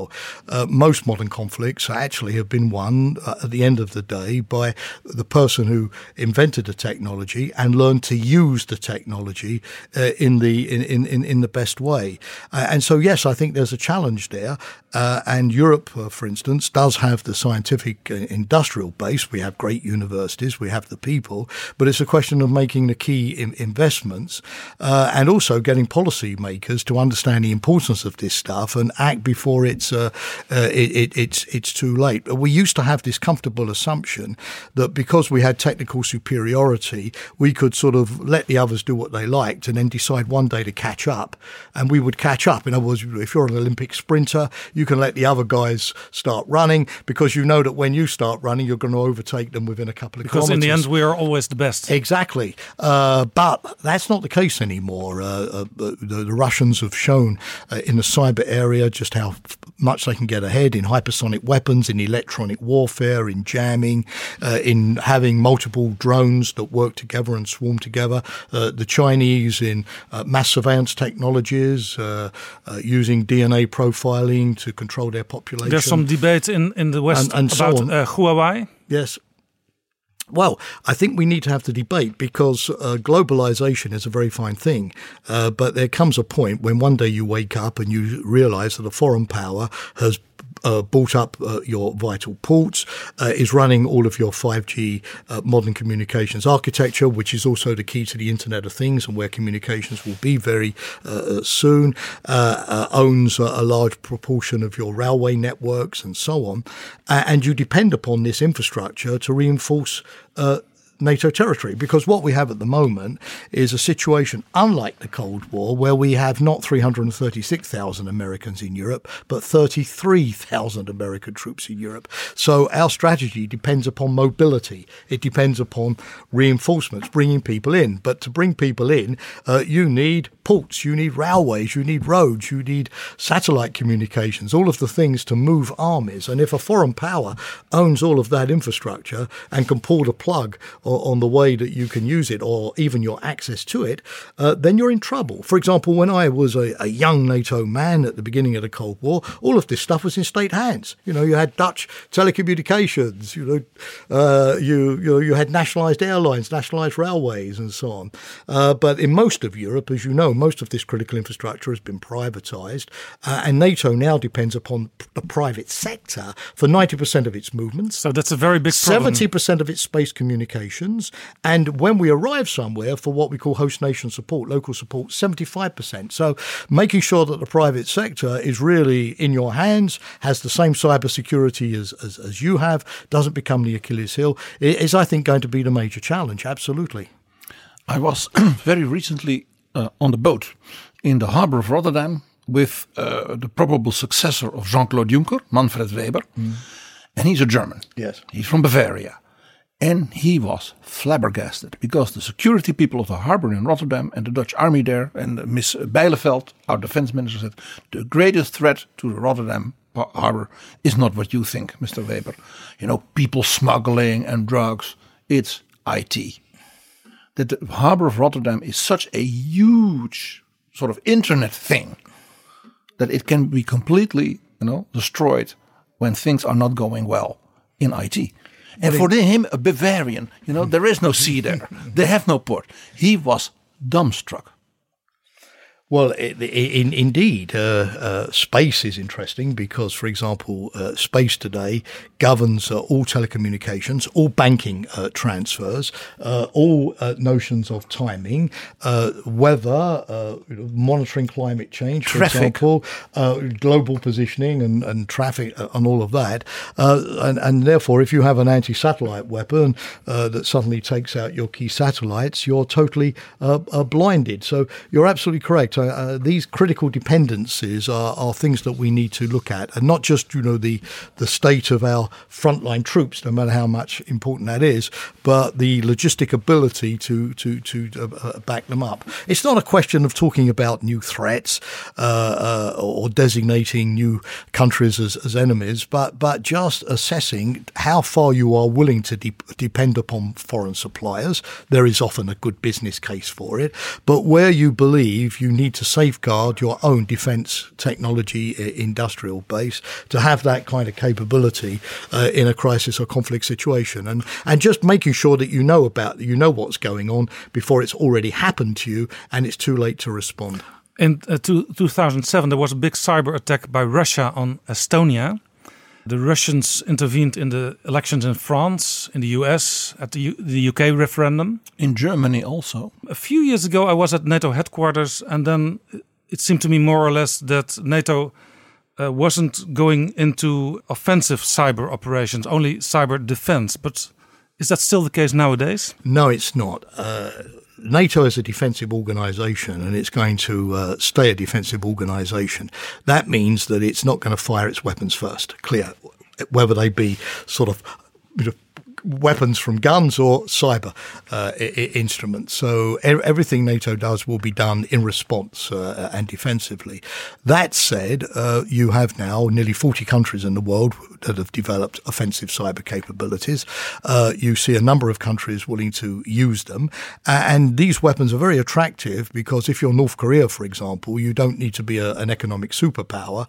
[SPEAKER 1] Most modern conflicts conflicts actually have been won uh, at the end of the day by the person who invented the technology and learned to use the technology uh, in the in, in, in the best way. Uh, and so, yes, I think there's a challenge there. Uh, and Europe, uh, for instance, does have the scientific uh, industrial base. We have great universities, we have the people, but it's a question of making the key in- investments and also getting policymakers to understand the importance of this stuff and act before it's it, it, it's it's too late. We used to have this comfortable assumption that because we had technical superiority, we could sort of let the others do what they liked and then decide one day to catch up, and we would catch up. In other words, if you're an Olympic sprinter, can let the other guys start running because you know that when you start running, you're going to overtake them within a couple of
[SPEAKER 3] because
[SPEAKER 1] kilometers.
[SPEAKER 3] in the end, we are always the best.
[SPEAKER 1] Exactly, uh, but that's not the case anymore. Uh, uh, the, the, Russians have shown uh, in the cyber area just how much they can get ahead in hypersonic weapons, in electronic warfare, in jamming, uh, in having multiple drones that work together and swarm together. Uh, the Chinese in uh, mass surveillance technologies, uh, uh, using DNA profiling to control their population.
[SPEAKER 3] There's some debate in, in the West and, and about so uh, Huawei.
[SPEAKER 1] Yes, well, I think we need to have the debate because uh, globalization is a very fine thing. Uh, but there comes a point when one day you wake up and you realize that a foreign power has uh, bought up uh, your vital ports, uh, is running all of your 5G uh, modern communications architecture, which is also the key to the Internet of Things and where communications will be very uh, soon, uh, owns a large proportion of your railway networks and so on. and you depend upon this infrastructure to reinforce NATO territory. Because what we have at the moment is a situation unlike the Cold War, where we have not 336,000 Americans in Europe, but 33,000 American troops in Europe. So our strategy depends upon mobility. It depends upon reinforcements, bringing people in. But to bring people in, uh, you need ports, you need railways, you need roads, you need satellite communications, all of the things to move armies. And if a foreign power owns all of that infrastructure and can pull the plug on the way that you can use it or even your access to it, uh, then you're in trouble. For example, when I was a, a young NATO man at the beginning of the Cold War, all of this stuff was in state hands. You know, you had Dutch telecommunications. You know, uh, you you know, you had nationalised airlines, nationalised railways, and so on. Uh, but in most of Europe, as you know, most of this critical infrastructure has been privatised, uh, and NATO now depends upon the private sector for ninety percent of its movements.
[SPEAKER 3] So that's a very big problem.
[SPEAKER 1] Seventy percent of its space communications, and when we arrive somewhere for what we call host nation support, local support, seventy-five percent. So making sure that the private sector is really in your hands, has the same cyber security as, as, as you have, doesn't become the Achilles heel, is I think going to be the major challenge. Absolutely.
[SPEAKER 4] I was <clears throat> very recently uh, on the boat in the harbor of Rotterdam with uh, the probable successor of Jean Claude Juncker, Manfred Weber. And he's a German.
[SPEAKER 1] Yes.
[SPEAKER 4] He's from Bavaria. And he was flabbergasted because the security people of the harbor in Rotterdam and the Dutch army there and Miss Bijleveld, our defense minister, said the greatest threat to the Rotterdam harbor is not what you think, Mr. Weber. You know, people smuggling and drugs. It's IT. That the harbor of Rotterdam is such a huge sort of internet thing that it can be completely, you know, destroyed when things are not going well in IT. And for him, a Bavarian, you know, there is no sea there. <laughs> They have no port. He was dumbstruck.
[SPEAKER 1] Well, i i in, indeed, uh, uh, space is interesting because, for example, uh, space today governs uh, all telecommunications, all banking uh, transfers, uh, all uh, notions of timing, uh, weather, uh, monitoring climate change, for
[SPEAKER 4] Traffic.
[SPEAKER 1] example, uh, global positioning and, and traffic and all of that. Uh, and, and therefore, if you have an anti-satellite weapon uh, that suddenly takes out your key satellites, you're totally uh, uh, blinded. So you're absolutely correct. Uh, uh, these critical dependencies are, are things that we need to look at, and not just you know the the state of our frontline troops, no matter how much important that is, but the logistic ability to to to uh, uh, back them up. It's not a question of talking about new threats uh, uh, or designating new countries as, as enemies, but but just assessing how far you are willing to de- depend upon foreign suppliers. There is often a good business case for it, but where you believe you need to safeguard your own defence technology industrial base to have that kind of capability uh, in a crisis or conflict situation, and and just making sure that you know about you know what's going on before it's already happened to you and it's too late to respond.
[SPEAKER 3] In uh, two, 2007, there was a big cyber attack by Russia on Estonia. The Russians intervened in the elections in France, in the US, at the, U- the UK referendum.
[SPEAKER 4] In Germany also.
[SPEAKER 3] A few years ago, I was at NATO headquarters, and then it seemed to me more or less that NATO uh, wasn't going into offensive cyber operations, only cyber defense. But is that still the case nowadays?
[SPEAKER 1] No, it's not. Uh, NATO is a defensive organization and it's going to uh, stay a defensive organization. That means that it's not going to fire its weapons first, clear, whether they be sort of you know, weapons from guns or cyber uh, I- instruments. So e- everything NATO does will be done in response uh, and defensively. That said, uh, you have now nearly 40 countries in the world that have developed offensive cyber capabilities. Uh, you see a number of countries willing to use them. And these weapons are very attractive because if you're North Korea, for example, you don't need to be a, an economic superpower.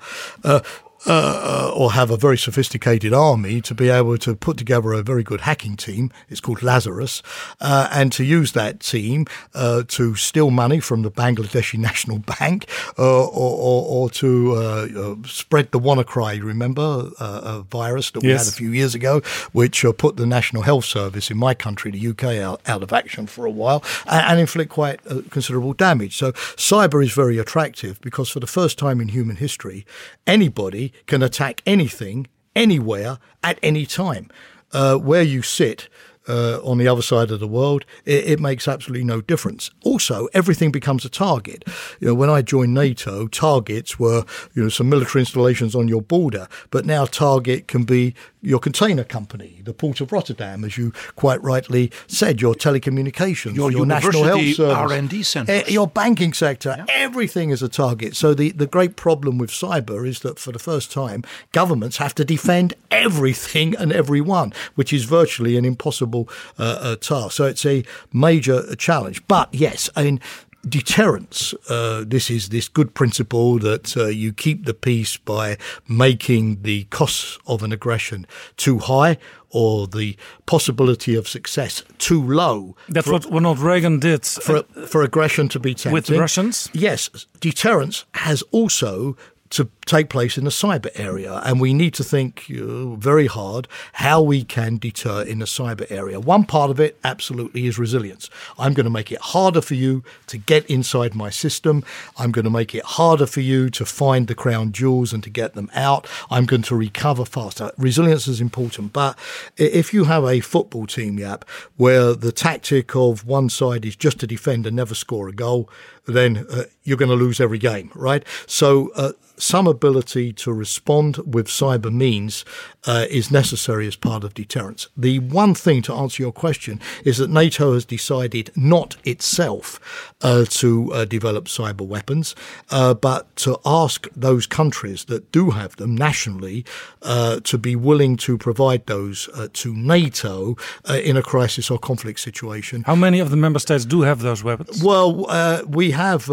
[SPEAKER 1] Uh, or have a very sophisticated army to be able to put together a very good hacking team. It's called Lazarus, uh, and to use that team uh, to steal money from the Bangladeshi <laughs> National Bank, uh, or, or, or to uh, uh, spread the WannaCry. Remember uh, a virus that we
[SPEAKER 3] Yes.
[SPEAKER 1] had a few years ago, which uh, put the National Health Service in my country, the UK, out, out of action for a while, and, and inflict quite uh, considerable damage. So cyber is very attractive because for the first time in human history, anybody can attack anything, anywhere, at any time. Uh, where you sit uh, on the other side of the world, it, it makes absolutely no difference. Also, everything becomes a target. You know, when I joined NATO, targets were you know some military installations on your border, but now target can be your container company, the Port of Rotterdam, as you quite rightly said, your telecommunications,
[SPEAKER 4] Your
[SPEAKER 1] National Health Service,
[SPEAKER 4] R&D centers.
[SPEAKER 1] eh, your banking sector, everything is a target. So the, the great problem with cyber is that for the first time, governments have to defend everything and everyone, which is virtually an impossible uh, uh, task. So it's a major challenge. But yes, I mean, deterrence. Uh, this is this good principle that uh, you keep the peace by making the costs of an aggression too high or the possibility of success too low.
[SPEAKER 3] That's
[SPEAKER 1] for,
[SPEAKER 3] what Ronald Reagan did
[SPEAKER 1] for, for aggression to be tempting.
[SPEAKER 3] with the Russians.
[SPEAKER 1] Yes, deterrence has also to take place in the cyber area. And we need to think uh, very hard how we can deter in the cyber area. One part of it absolutely is resilience. I'm going to make it harder for you to get inside my system. I'm going to make it harder for you to find the crown jewels and to get them out. I'm going to recover faster. Resilience is important. But if you have a football team, Yap, where the tactic of one side is just to defend and never score a goal, then uh, you're going to lose every game, right? So, uh, some ability to respond with cyber means uh, is necessary as part of deterrence. The one thing to answer your question is that NATO has decided not itself uh, to uh, develop cyber weapons, uh, but to ask those countries that do have them nationally uh, to be willing to provide those uh, to NATO in a crisis or conflict situation.
[SPEAKER 3] How many of the member states do have those weapons?
[SPEAKER 1] Well, we have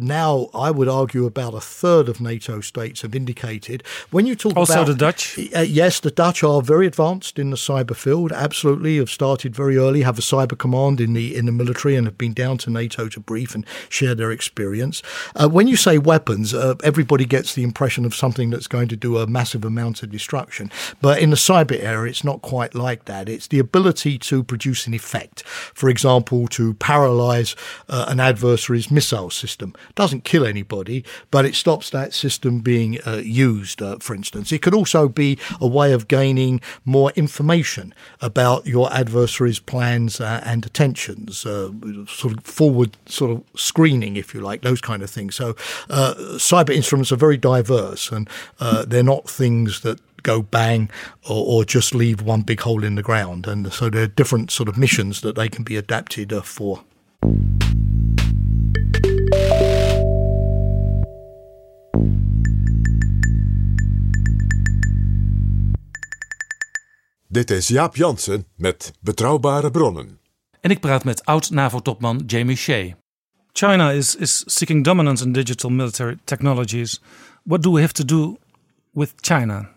[SPEAKER 1] now, I would argue, about a third of NATO states have indicated. When you talk
[SPEAKER 3] also
[SPEAKER 1] about
[SPEAKER 3] the Dutch,
[SPEAKER 1] uh, yes, the Dutch are very advanced in the cyber field. Absolutely, have started very early, have a cyber command in the in the military, and have been down to NATO to brief and share their experience. Uh, when you say weapons, uh, everybody gets the impression of something that's going to do a massive amount of destruction. But in the cyber area, it's not quite like that. It's the ability to produce an effect. For example, to paralyze uh, an adversary's missile system doesn't kill anybody, but it stops that system being uh, used. Uh, for instance, it could also be a way of gaining more information about your adversary's plans uh, and intentions, uh, sort of forward sort of screening, if you like, those kind of things. So uh, cyber instruments are very diverse, and uh, they're not things that go bang or, or, just leave one big hole in the ground. And so there are different sort of missions that they can be adapted for.
[SPEAKER 2] Dit is Jaap Jansen met Betrouwbare Bronnen.
[SPEAKER 3] En ik praat met oud-NAVO-topman Jamie Shea. China is, is seeking dominance in digital military technologies. What do we have to do with China?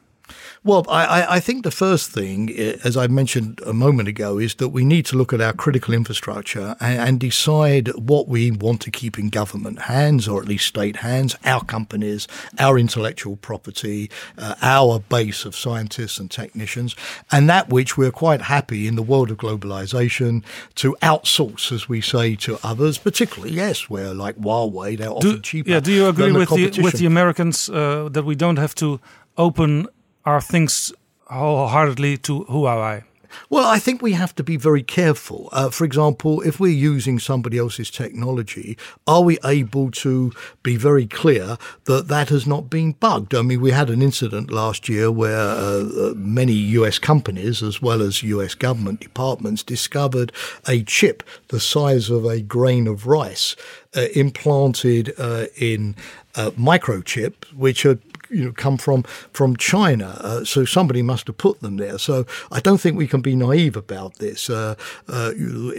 [SPEAKER 1] Well, I, I, think the first thing, as I mentioned a moment ago, is that we need to look at our critical infrastructure and, and decide what we want to keep in government hands, or at least state hands, our companies, our intellectual property, uh, our base of scientists and technicians, and that which we're quite happy in the world of globalization to outsource, as we say, to others, particularly, yes, where like Huawei, they're
[SPEAKER 3] do,
[SPEAKER 1] often cheaper.
[SPEAKER 3] Yeah, do you agree with, the, with the Americans uh, that we don't have to open our things wholeheartedly to Huawei?
[SPEAKER 1] Well, I think we have to be very careful. Uh, for example, if we're using somebody else's technology, are we able to be very clear that that has not been bugged? I mean, we had an incident last year where uh, uh many US companies, as well as US government departments, discovered a chip the size of a grain of rice uh, implanted uh, in uh, microchip, which had you know come from from China. Uh, so somebody must have put them there. So I don't think we can be naive about this. Uh, uh,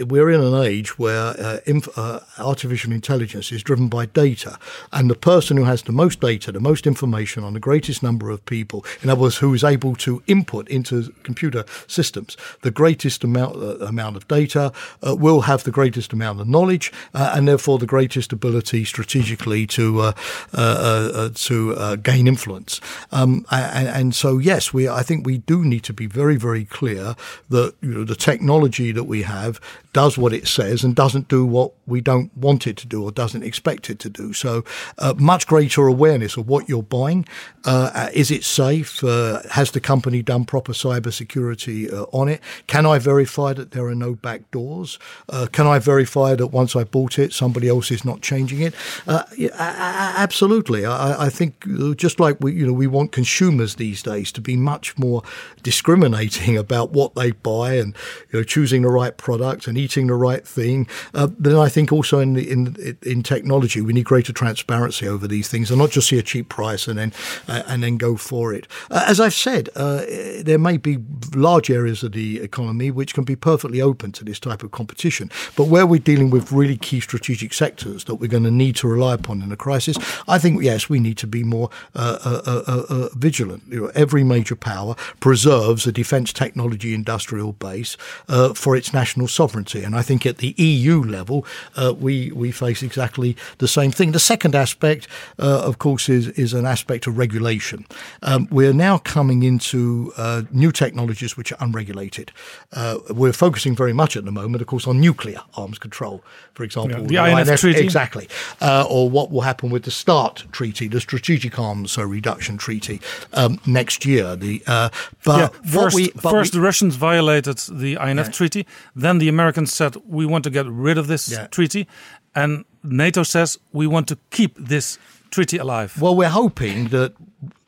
[SPEAKER 1] we're in an age where uh, inf- uh, artificial intelligence is driven by data, and the person who has the most data, the most information on the greatest number of people, in other words, who is able to input into computer systems the greatest amount uh, amount of data, will have the greatest amount of knowledge, and therefore the greatest ability strategically to to gain information influence. Um, and, and, so, yes, we I think we do need to be very, very clear that you know, the technology that we have does what it says and doesn't do what we don't want it to do or doesn't expect it to do. So, uh, much greater awareness of what you're buying. Uh, is it safe? Uh, has the company done proper cyber security uh, on it? Can I verify that there are no back doors? Uh, can I verify that once I bought it, somebody else is not changing it? Uh, yeah, absolutely. I, I think just like like we, you know, we want consumers these days to be much more discriminating <laughs> about what they buy and you know choosing the right product and eating the right thing. Uh, then I think also in the, in in technology we need greater transparency over these things and not just see a cheap price and then uh, and then go for it. Uh, as I've said, uh, there may be large areas of the economy which can be perfectly open to this type of competition, but where we're dealing with really key strategic sectors that we're going to need to rely upon in a crisis, I think yes we need to be more uh, uh, vigilant. You know, every major power preserves a defence technology industrial base for its national sovereignty. And I think at the EU level, uh, we, we face exactly the same thing. The second aspect, uh, of course, is, is an aspect of regulation. Um, we're now coming into uh, new technologies which are unregulated. Uh, we're focusing very much at the moment, of course, on nuclear arms control, for example.
[SPEAKER 3] Yeah, the INF, INF Treaty.
[SPEAKER 1] Exactly. Uh, or what will happen with the START Treaty, the Strategic Arms Reduction Treaty, um, next year. The, but
[SPEAKER 3] yeah first, we, first we, the Russians violated the INF yeah. treaty. Then the Americans said we want to get rid of this yeah. treaty, and NATO says we want to keep this treaty alive.
[SPEAKER 1] Well, we're hoping that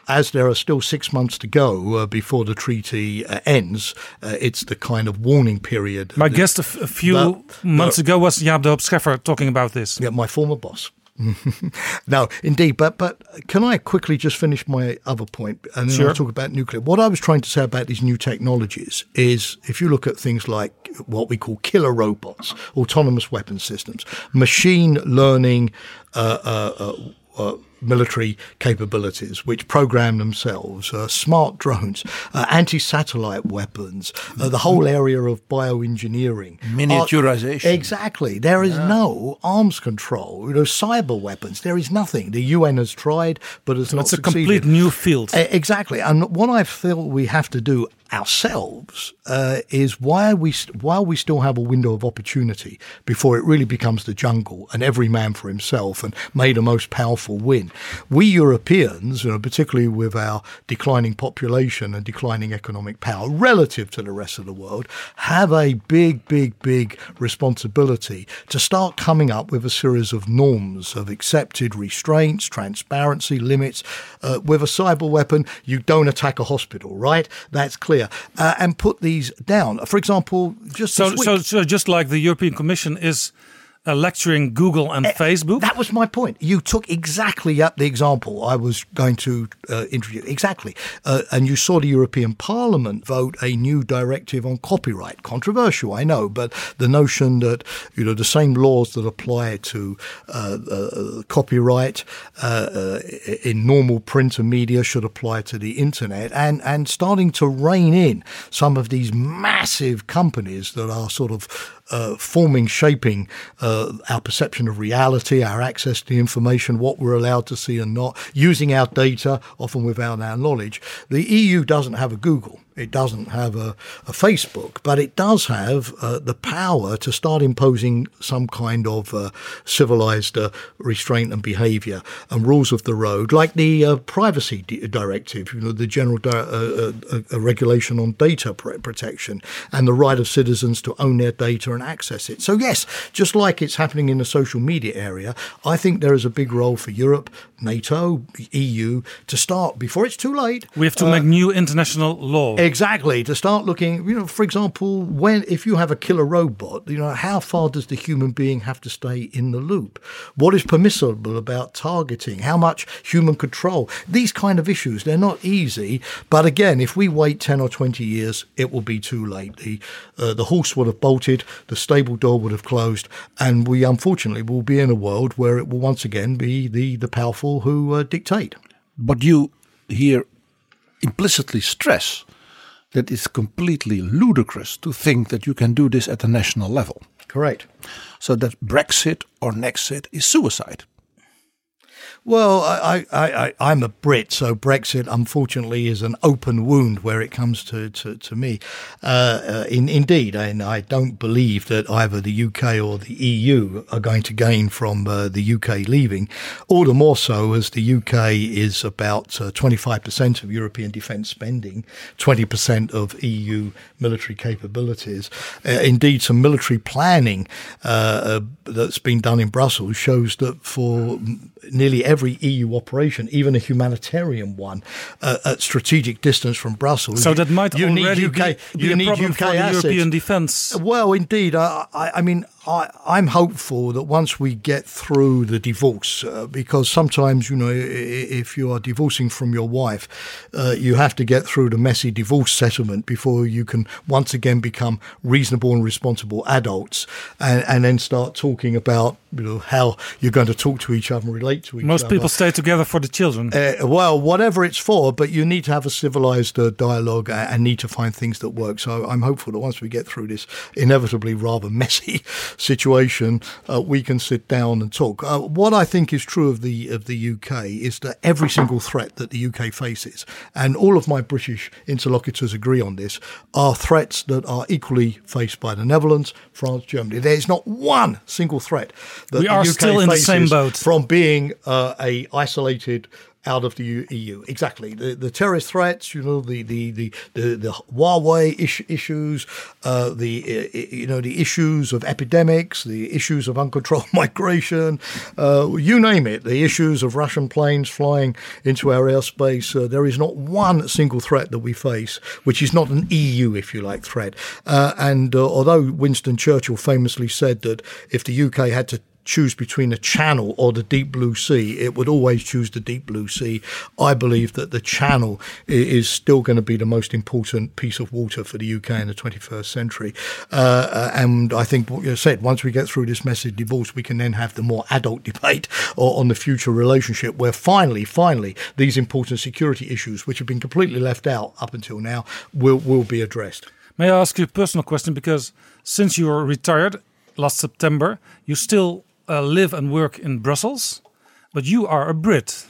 [SPEAKER 1] as there are still six months to go uh, before the treaty uh, ends, uh, it's the kind of warning period.
[SPEAKER 3] My guest a, few months ago was Jaap de Scheffer talking about this.
[SPEAKER 1] Yeah, my former boss. <laughs> no, indeed. But but can I quickly just finish my other point and then
[SPEAKER 3] sure.
[SPEAKER 1] I'll talk about nuclear? What I was trying to say about these new technologies is if you look at things like what we call killer robots, autonomous weapon systems, machine learning. Uh, uh, uh, military capabilities, which program themselves, uh, smart drones, uh, anti satellite weapons, uh, the whole area of bioengineering.
[SPEAKER 4] Miniaturization.
[SPEAKER 1] exactly. There is yeah. no arms control, you know, cyber weapons. There is nothing. The UN has tried, but has
[SPEAKER 3] so
[SPEAKER 1] not
[SPEAKER 3] It's a complete new field.
[SPEAKER 1] exactly. And what I feel we have to do ourselves uh, is why we while we still have a window of opportunity before it really becomes the jungle and every man for himself and may the most powerful win. We Europeans, you know, particularly with our declining population and declining economic power relative to the rest of the world, have a big, big, big responsibility to start coming up with a series of norms of accepted restraints, transparency, limits. Uh, with a cyber weapon, you don't attack a hospital, right? That's clear uh, and put these down. For example, just
[SPEAKER 3] so, so, so just like the European Commission is uh, lecturing Google and uh, Facebook.
[SPEAKER 1] That was my point. You took exactly up the example I was going to uh, introduce. Exactly. Uh, and you saw the European Parliament vote a new directive on copyright. Controversial, I know, but the notion that, you know, the same laws that apply to uh, uh, copyright in normal print and media should apply to the internet and, and starting to rein in some of these massive companies that are sort of uh, forming, shaping uh, our perception of reality, our access to information, what we're allowed to see and not, using our data, often without our knowledge. The EU doesn't have a Google. It doesn't have a, a Facebook, but it does have uh, the power to start imposing some kind of uh, civilized uh, restraint and behavior and rules of the road, like the uh, privacy directive, you know, the general di- uh, uh, regulation on data pr- protection and the right of citizens to own their data and access it. So, yes, just like it's happening in the social media area, I think there is a big role for Europe, NATO, EU to start before it's too late.
[SPEAKER 3] We have to make new international law.
[SPEAKER 1] Exactly. To start looking, you know, for example, when if you have a killer robot, you know, how far does the human being have to stay in the loop? What is permissible about targeting? How much human control? These kind of issues, they're not easy. But again, if we wait 10 or 20 years, it will be too late. The, uh, the horse would have bolted, the stable door would have closed, and we unfortunately will be in a world where it will once again be the, the powerful who uh, dictate.
[SPEAKER 4] But you here implicitly stress that it's completely ludicrous to think that you can do this at a national level.
[SPEAKER 1] Correct.
[SPEAKER 4] So that Brexit or Nexit is suicide.
[SPEAKER 1] Well, I, I, I, am a Brit, so Brexit, unfortunately, is an open wound where it comes to, to, to me. Uh, uh, in, indeed, and I don't believe that either the UK or the EU are going to gain from uh, the UK leaving. All the more so as the UK is about 25% uh, of European defence spending, 20% of EU military capabilities. Uh, indeed, some military planning uh, that's been done in Brussels shows that for nearly every EU operation, even a humanitarian one, uh, at strategic distance from Brussels.
[SPEAKER 3] So that might
[SPEAKER 1] you need
[SPEAKER 3] already
[SPEAKER 1] UK,
[SPEAKER 3] be, be
[SPEAKER 1] you
[SPEAKER 3] a
[SPEAKER 1] need
[SPEAKER 3] problem
[SPEAKER 1] UK
[SPEAKER 3] for
[SPEAKER 1] assets.
[SPEAKER 3] European defence.
[SPEAKER 1] Well, indeed. I, I, I mean, I, I'm hopeful that once we get through the divorce, uh, because sometimes, you know, if you are divorcing from your wife, uh, you have to get through the messy divorce settlement before you can once again become reasonable and responsible adults and, and then start talking about, you know, how you're going to talk to each other and relate to each
[SPEAKER 3] Most
[SPEAKER 1] other.
[SPEAKER 3] Most people stay together for the children.
[SPEAKER 1] Uh, well, whatever it's for, but you need to have a civilized uh, dialogue and need to find things that work. So I'm hopeful that once we get through this inevitably rather <laughs> messy situation, uh, we can sit down and talk. Uh, what I think is true of the of the UK is that every single threat that the UK faces, and all of my British interlocutors agree on this, are threats that are equally faced by the Netherlands, France, Germany. There is not one single threat that
[SPEAKER 3] We
[SPEAKER 1] the
[SPEAKER 3] are
[SPEAKER 1] UK
[SPEAKER 3] still in the same boat.
[SPEAKER 1] from being uh, a isolated out of the EU. Exactly. The, the terrorist threats, you know, the the the the, the Huawei issues, uh, the uh, you know the issues of epidemics, the issues of uncontrolled <laughs> migration, uh, you name it. The issues of Russian planes flying into our airspace. Uh, there is not one single threat that we face which is not an EU, if you like, threat. Uh, and uh, although Winston Churchill famously said that if the UK had to choose between the Channel or the Deep Blue Sea, it would always choose the Deep Blue Sea. I believe that the Channel is still going to be the most important piece of water for the UK in the 21st century. Uh, uh, and I think what you said, once we get through this messy divorce, we can then have the more adult <laughs> debate on the future relationship, where finally, finally, these important security issues, which have been completely left out up until now, will will be addressed.
[SPEAKER 3] May I ask you a personal question? Because since you were retired last September, you still uh, live and work in Brussels, but you are a Brit.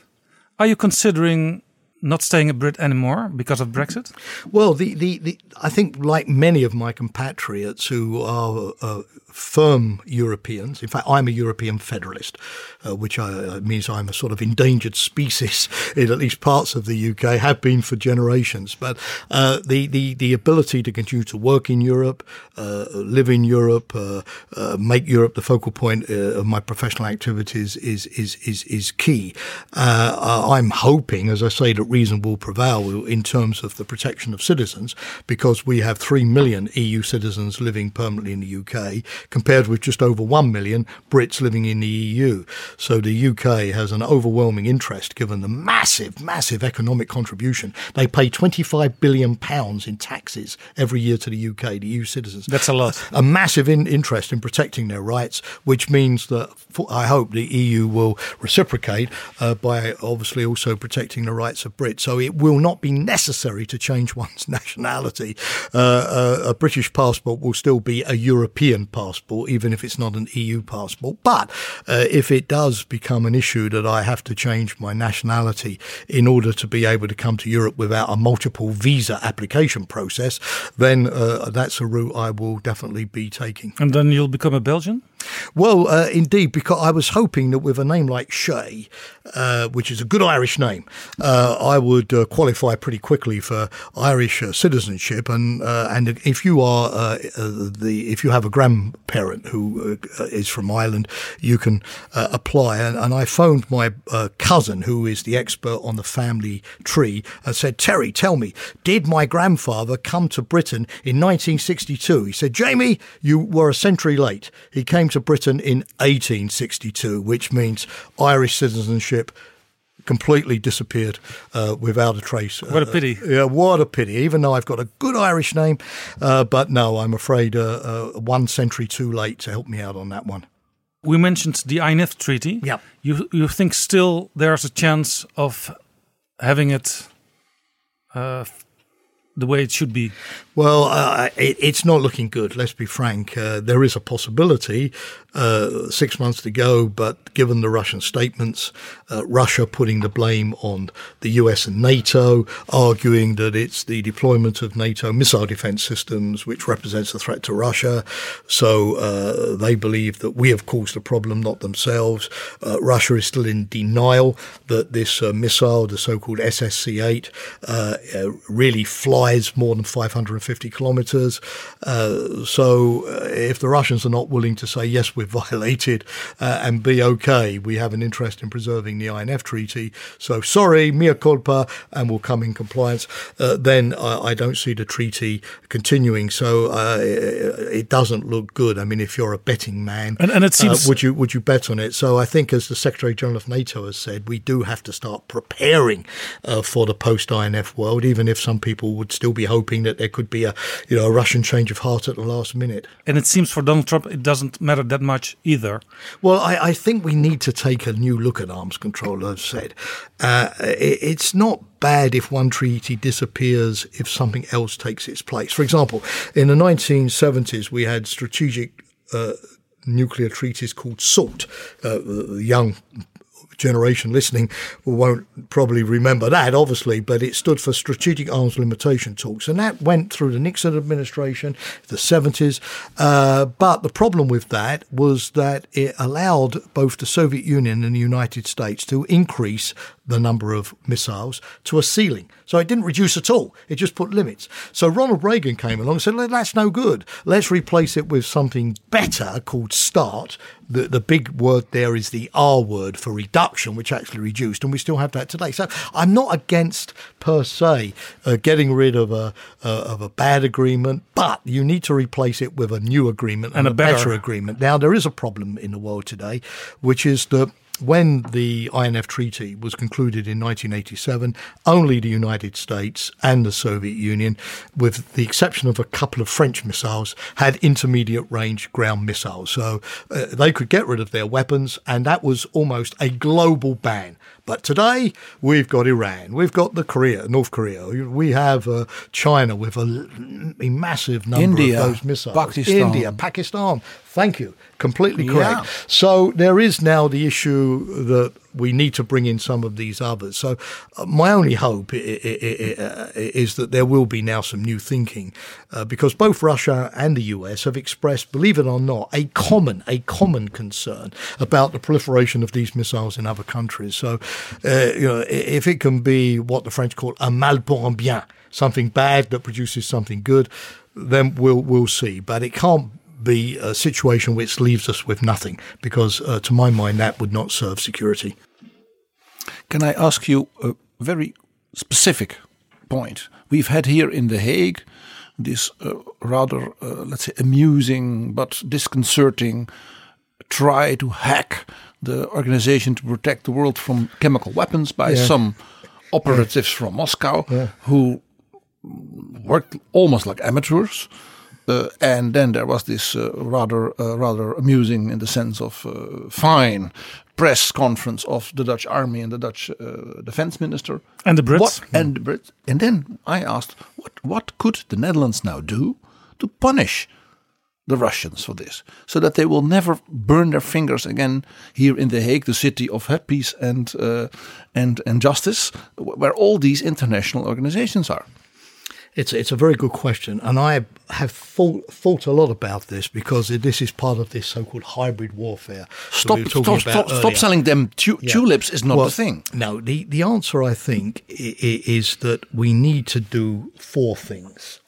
[SPEAKER 3] Are you considering not staying a Brit anymore because of Brexit?
[SPEAKER 1] Well, the, the, the I think like many of my compatriots who are uh, firm Europeans, in fact, I'm a European federalist, uh, which uh, means I'm a sort of endangered species <laughs> in at least parts of the UK, have been for generations. But uh, the, the, the ability to continue to work in Europe, uh, live in Europe, uh, uh, make Europe the focal point of my professional activities is is is, is key. I'm hoping, as I say, that reason will prevail in terms of the protection of citizens, because we have three million EU citizens living permanently in the UK, compared with just over one million Brits living in the EU. So the UK has an overwhelming interest, given the massive, massive economic contribution. They pay 25 billion pounds in taxes every year to the UK, the EU citizens.
[SPEAKER 3] That's a lot.
[SPEAKER 1] A massive in- interest in protecting their rights, which means that for, I hope the EU will reciprocate uh, by obviously also protecting the rights of Brits. So it will not be necessary to change <laughs> one's nationality. Uh, uh, a British passport will still be a European passport, even if it's not an EU passport. But uh, if it does become an issue that I have to change my nationality in order to be able to come to Europe without a multiple visa application process, then uh, that's a route I will definitely be taking.
[SPEAKER 3] And then you'll become a Belgian?
[SPEAKER 1] Well, uh, indeed, because I was hoping that with a name like Shay, uh, which is a good Irish name, uh, I would uh, qualify pretty quickly for Irish uh, citizenship. And uh, and if you are uh, uh, the if you have a grandparent who uh, is from Ireland, you can uh, apply. And, and I phoned my uh, cousin, who is the expert on the family tree, and said, Terry, tell me, did my grandfather come to Britain in 1962? He said, Jamie, you were a century late. He came to Britain in 1862, which means Irish citizenship completely disappeared uh, without a trace.
[SPEAKER 3] What a
[SPEAKER 1] Uh,
[SPEAKER 3] pity.
[SPEAKER 1] yeah, what a pity. Even though I've got a good Irish name, uh, but no, I'm afraid uh, uh, one century too late to help me out on that one.
[SPEAKER 3] We mentioned the INF Treaty.
[SPEAKER 1] Yeah.
[SPEAKER 3] You you think still there's a chance of having it uh, the way it should be?
[SPEAKER 1] Well, uh, it, it's not looking good. Let's be frank. Uh, there is a possibility. Uh, six months to go, but given the Russian statements, uh, Russia putting the blame on the US and NATO, arguing that it's the deployment of NATO missile defense systems which represents a threat to Russia. So uh, they believe that we have caused the problem, not themselves. Uh, Russia is still in denial that this uh, missile, the so-called SSC-8, uh, uh, really flies more than 550 kilometers. So if the Russians are not willing to say, yes, we've <laughs> violated uh, and be okay, we have an interest in preserving the INF treaty. So sorry, mea culpa, and we'll come in compliance. Uh, then I, I, don't see the treaty continuing. So uh, it doesn't look good. I mean, if you're a betting man,
[SPEAKER 3] and, and it seems,
[SPEAKER 1] uh, would you would you bet on it? So I think, as the Secretary General of NATO has said, we do have to start preparing uh, for the post INF world, even if some people would still be hoping that there could be a you know a Russian change of heart at the last minute.
[SPEAKER 3] And it seems for Donald Trump, it doesn't matter that much either.
[SPEAKER 1] Well, I, I think we need to take a new look at arms control. I've said uh, it, it's not bad if one treaty disappears if something else takes its place. For example, in the 1970s, we had strategic uh, nuclear treaties called SALT. Uh, the young generation listening won't probably remember that, obviously, but it stood for Strategic Arms Limitation Talks. And that went through the Nixon administration, the 70s. Uh, but the problem with that was that it allowed both the Soviet Union and the United States to increase the number of missiles to a ceiling. So it didn't reduce at all. It just put limits. So Ronald Reagan came along and said, that's no good. Let's replace it with something better called START. The, the big word there is the R word for reduction, which actually reduced, and we still have that today. So I'm not against per se uh, getting rid of a uh, of a bad agreement, but you need to replace it with a new agreement and,
[SPEAKER 3] and a, better.
[SPEAKER 1] better agreement. Now there is a problem in the world today, which is that when the INF Treaty was concluded in 1987, only the United States and the Soviet Union, with the exception of a couple of French missiles, had intermediate range ground missiles. So uh, they could get rid of their weapons, and that was almost a global ban. But today we've got Iran, we've got the Korea, North Korea, we have uh, China with a, a, massive number
[SPEAKER 4] India,
[SPEAKER 1] of those missiles.
[SPEAKER 4] Pakistan.
[SPEAKER 1] India, Pakistan. Thank you. Completely correct. Yeah. So there is now the issue that we need to bring in some of these others. So uh, my only hope is that there will be now some new thinking, uh, because both Russia and the US have expressed, believe it or not, a common a common concern about the proliferation of these missiles in other countries. So uh, you know, if it can be what the French call un mal pour un bien, something bad that produces something good, then we'll we'll see. But it can't be a situation which leaves us with nothing, because uh, to my mind, that would not serve security.
[SPEAKER 4] Can I ask you a very specific point? We've had here in The Hague this uh, rather, uh, let's say, amusing but disconcerting try to hack the organization to protect the world from chemical weapons by yeah. some operatives yeah. from Moscow yeah. who worked almost like amateurs uh, and then there was this uh, rather uh, rather amusing in the sense of uh, fine press conference of the Dutch army and the Dutch uh, defense minister.
[SPEAKER 3] And the Brits?
[SPEAKER 4] What, and the Brits. And then I asked what what could the Netherlands now do to punish the Russians for this, so that they will never burn their fingers again here in The Hague, the city of peace and uh, and and justice, where all these international organizations are.
[SPEAKER 1] It's it's a very good question, and I have thought, thought a lot about this because this is part of this so-called hybrid warfare.
[SPEAKER 4] Stop, we stop, stop, stop, selling them tu- yeah. tulips is not
[SPEAKER 1] well,
[SPEAKER 4] the thing.
[SPEAKER 1] No, the the answer I think is that we need to do four things.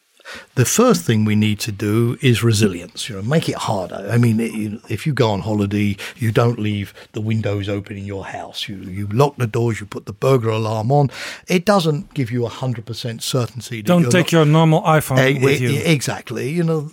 [SPEAKER 1] The first thing we need to do is resilience. You know, make it harder. I mean, if you go on holiday, you don't leave the windows open in your house. You you lock the doors. You put the burglar alarm on. It doesn't give you hundred percent certainty.
[SPEAKER 3] don't take not, your normal iPhone eh, with eh, you.
[SPEAKER 1] Exactly. You know,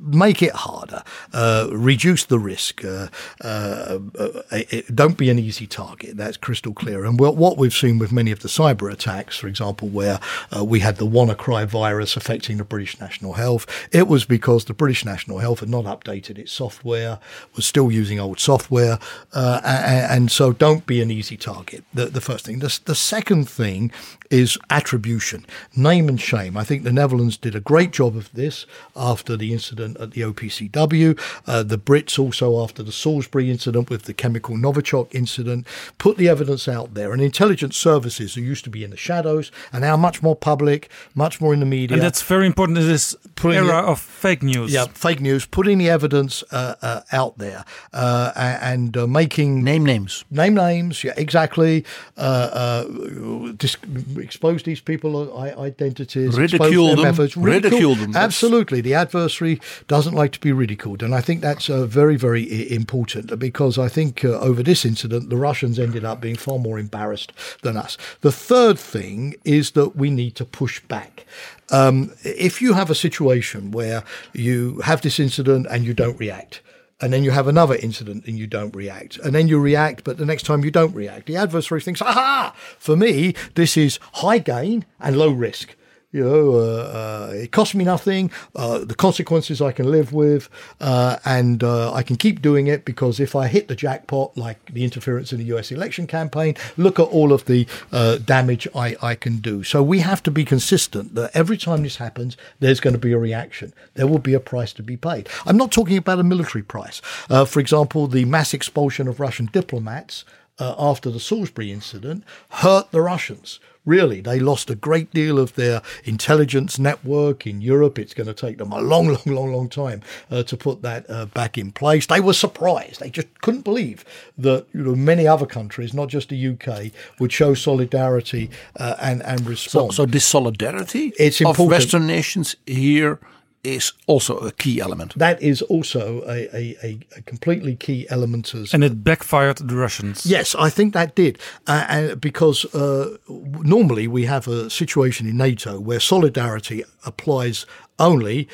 [SPEAKER 1] make it harder, uh, reduce the risk. Uh, uh, uh don't be an easy target. That's crystal clear. And what we've seen with many of the cyber attacks, for example, where uh, we had the WannaCry virus affecting the British National Health, it was because the British National Health had not updated its software, was still using old software, uh, and, and, so don't be an easy target. The, the first thing. The, the second thing is attribution, name and shame. I think the Netherlands did a great job of this after the incident at the OPCW. Uh, the Brits also, after the Salisbury incident with the chemical Novichok incident, put the evidence out there. And intelligence services who used to be in the shadows are now much more public, much more in the media.
[SPEAKER 3] And that's very important in this
[SPEAKER 1] Putting
[SPEAKER 3] era
[SPEAKER 1] it-
[SPEAKER 3] of fake news.
[SPEAKER 1] Yeah, fake news, putting the evidence uh, uh, out there uh, and uh, making
[SPEAKER 4] name names,
[SPEAKER 1] name names. Yeah, exactly. Uh, uh, dis- expose these people identities,
[SPEAKER 4] Ridicule them.
[SPEAKER 1] methods,
[SPEAKER 4] Ridicule them.
[SPEAKER 1] Absolutely, the adversary doesn't like to be ridiculed, and I think that's uh, very, very important because I think uh, over this incident, the Russians ended up being far more embarrassed than us. The third thing is that we need to push back. Um, if you have a situation where you have this incident and you don't react, and then you have another incident and you don't react, and then you react, but the next time you don't react, the adversary thinks, aha, for me, this is high gain and low risk. You know, uh, uh, it costs me nothing. Uh, the consequences I can live with, uh, and uh, I can keep doing it because if I hit the jackpot, like the interference in the U.S. election campaign, look at all of the uh, damage I, I can do. So we have to be consistent that every time this happens, there's going to be a reaction. There will be a price to be paid. I'm not talking about a military price. For example, the mass expulsion of Russian diplomats uh, after the Salisbury incident hurt the Russians. Really, they lost a great deal of their intelligence network in Europe. It's going to take them a long, <laughs> long, long, long time uh, to put that uh, back in place. They were surprised. They just couldn't believe that you know many other countries, not just the UK, would show solidarity uh, and and
[SPEAKER 4] So,
[SPEAKER 1] respond.
[SPEAKER 4] so this solidarity
[SPEAKER 1] It's
[SPEAKER 4] of. Western nations here is also a key element.
[SPEAKER 1] that is also a, a, a, a completely key element as
[SPEAKER 3] And it backfired the Russians.
[SPEAKER 1] Yes, I think that did, uh, and because uh, normally we have a situation in NATO where solidarity applies only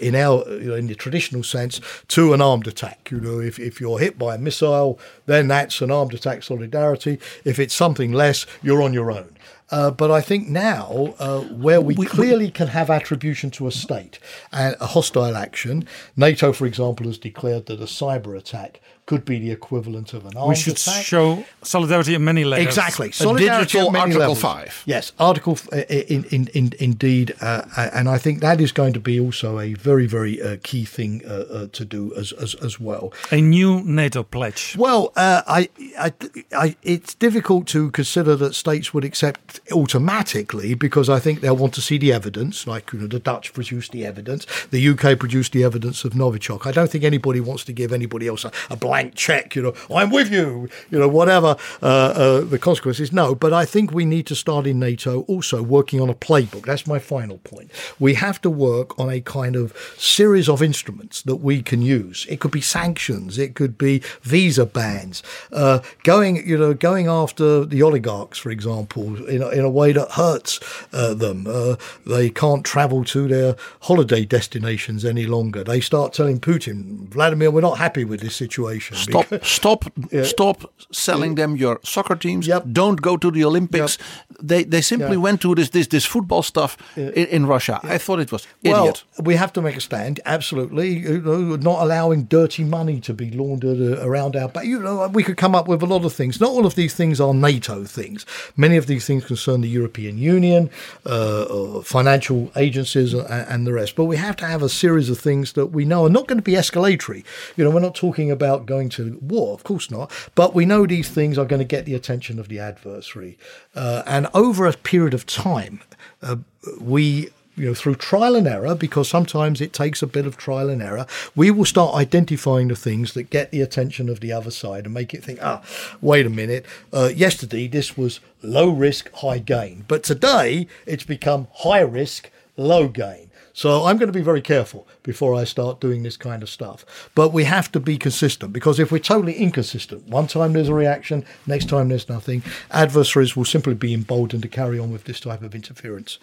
[SPEAKER 1] in our in the traditional sense to an armed attack. You know, if, if you're hit by a missile, then that's an armed attack solidarity. If it's something less, you're on your own. Uh, but I think now, uh, where we, clearly can have attribution to a state and a hostile action, NATO, for example, has declared that a cyber attack could be the equivalent of an armed
[SPEAKER 3] We should
[SPEAKER 1] attack.
[SPEAKER 3] show solidarity in many layers.
[SPEAKER 1] Exactly. Solidarity
[SPEAKER 4] digital
[SPEAKER 1] at many
[SPEAKER 4] Article
[SPEAKER 1] levels.
[SPEAKER 4] 5.
[SPEAKER 1] Yes, Article f- uh, in, in, in, indeed, uh, and I think that is going to be also a very very uh, key thing uh, uh, to do as, as as well.
[SPEAKER 3] A new NATO pledge.
[SPEAKER 1] Well, uh, I, I, I, it's difficult to consider that states would accept automatically because I think they'll want to see the evidence. Like you know, the Dutch produced the evidence, the UK produced the evidence of Novichok. I don't think anybody wants to give anybody else a, a blank check. You know, I'm with you. You know, whatever uh, uh, the consequences. No, but I think we need to start in NATO also working on a playbook. That's my final point. We have to work on a kind of series of instruments that we can use. It could be sanctions. It could be visa bans. Uh, going, you know, going after the oligarchs, for example, in a, in a way that hurts uh, them. Uh, they can't travel to their holiday destinations any longer. They start telling Putin, Vladimir, we're not happy with this situation.
[SPEAKER 4] Stop, stop, <laughs> stop selling them your soccer teams. Don't go to the Olympics. They they simply
[SPEAKER 1] Yeah.
[SPEAKER 4] went to this this this football stuff in, in Russia. I thought it was
[SPEAKER 1] Well,
[SPEAKER 4] idiot.
[SPEAKER 1] we have to make a stand. Absolutely, you know, not allowing dirty money to be laundered uh, around our back. You know, we could come up with a lot of things. Not all of these things are NATO things. Many of these things concern the European Union, uh, uh, financial agencies, and, and the rest. But we have to have a series of things that we know are not going to be escalatory. You know, we're not talking about going to war, of course not. But we know these things are going to get the attention of the adversary, uh, and over a period of time, uh, we you know, through trial and error, because sometimes it takes a bit of trial and error, we will start identifying the things that get the attention of the other side and make it think, ah, wait a minute, uh, yesterday this was low risk, high gain. But today it's become high risk, low gain. So I'm going to be very careful before I start doing this kind of stuff. But we have to be consistent because if we're totally inconsistent, one time there's a reaction, next time there's nothing, adversaries will simply be emboldened to carry on with this type of interference.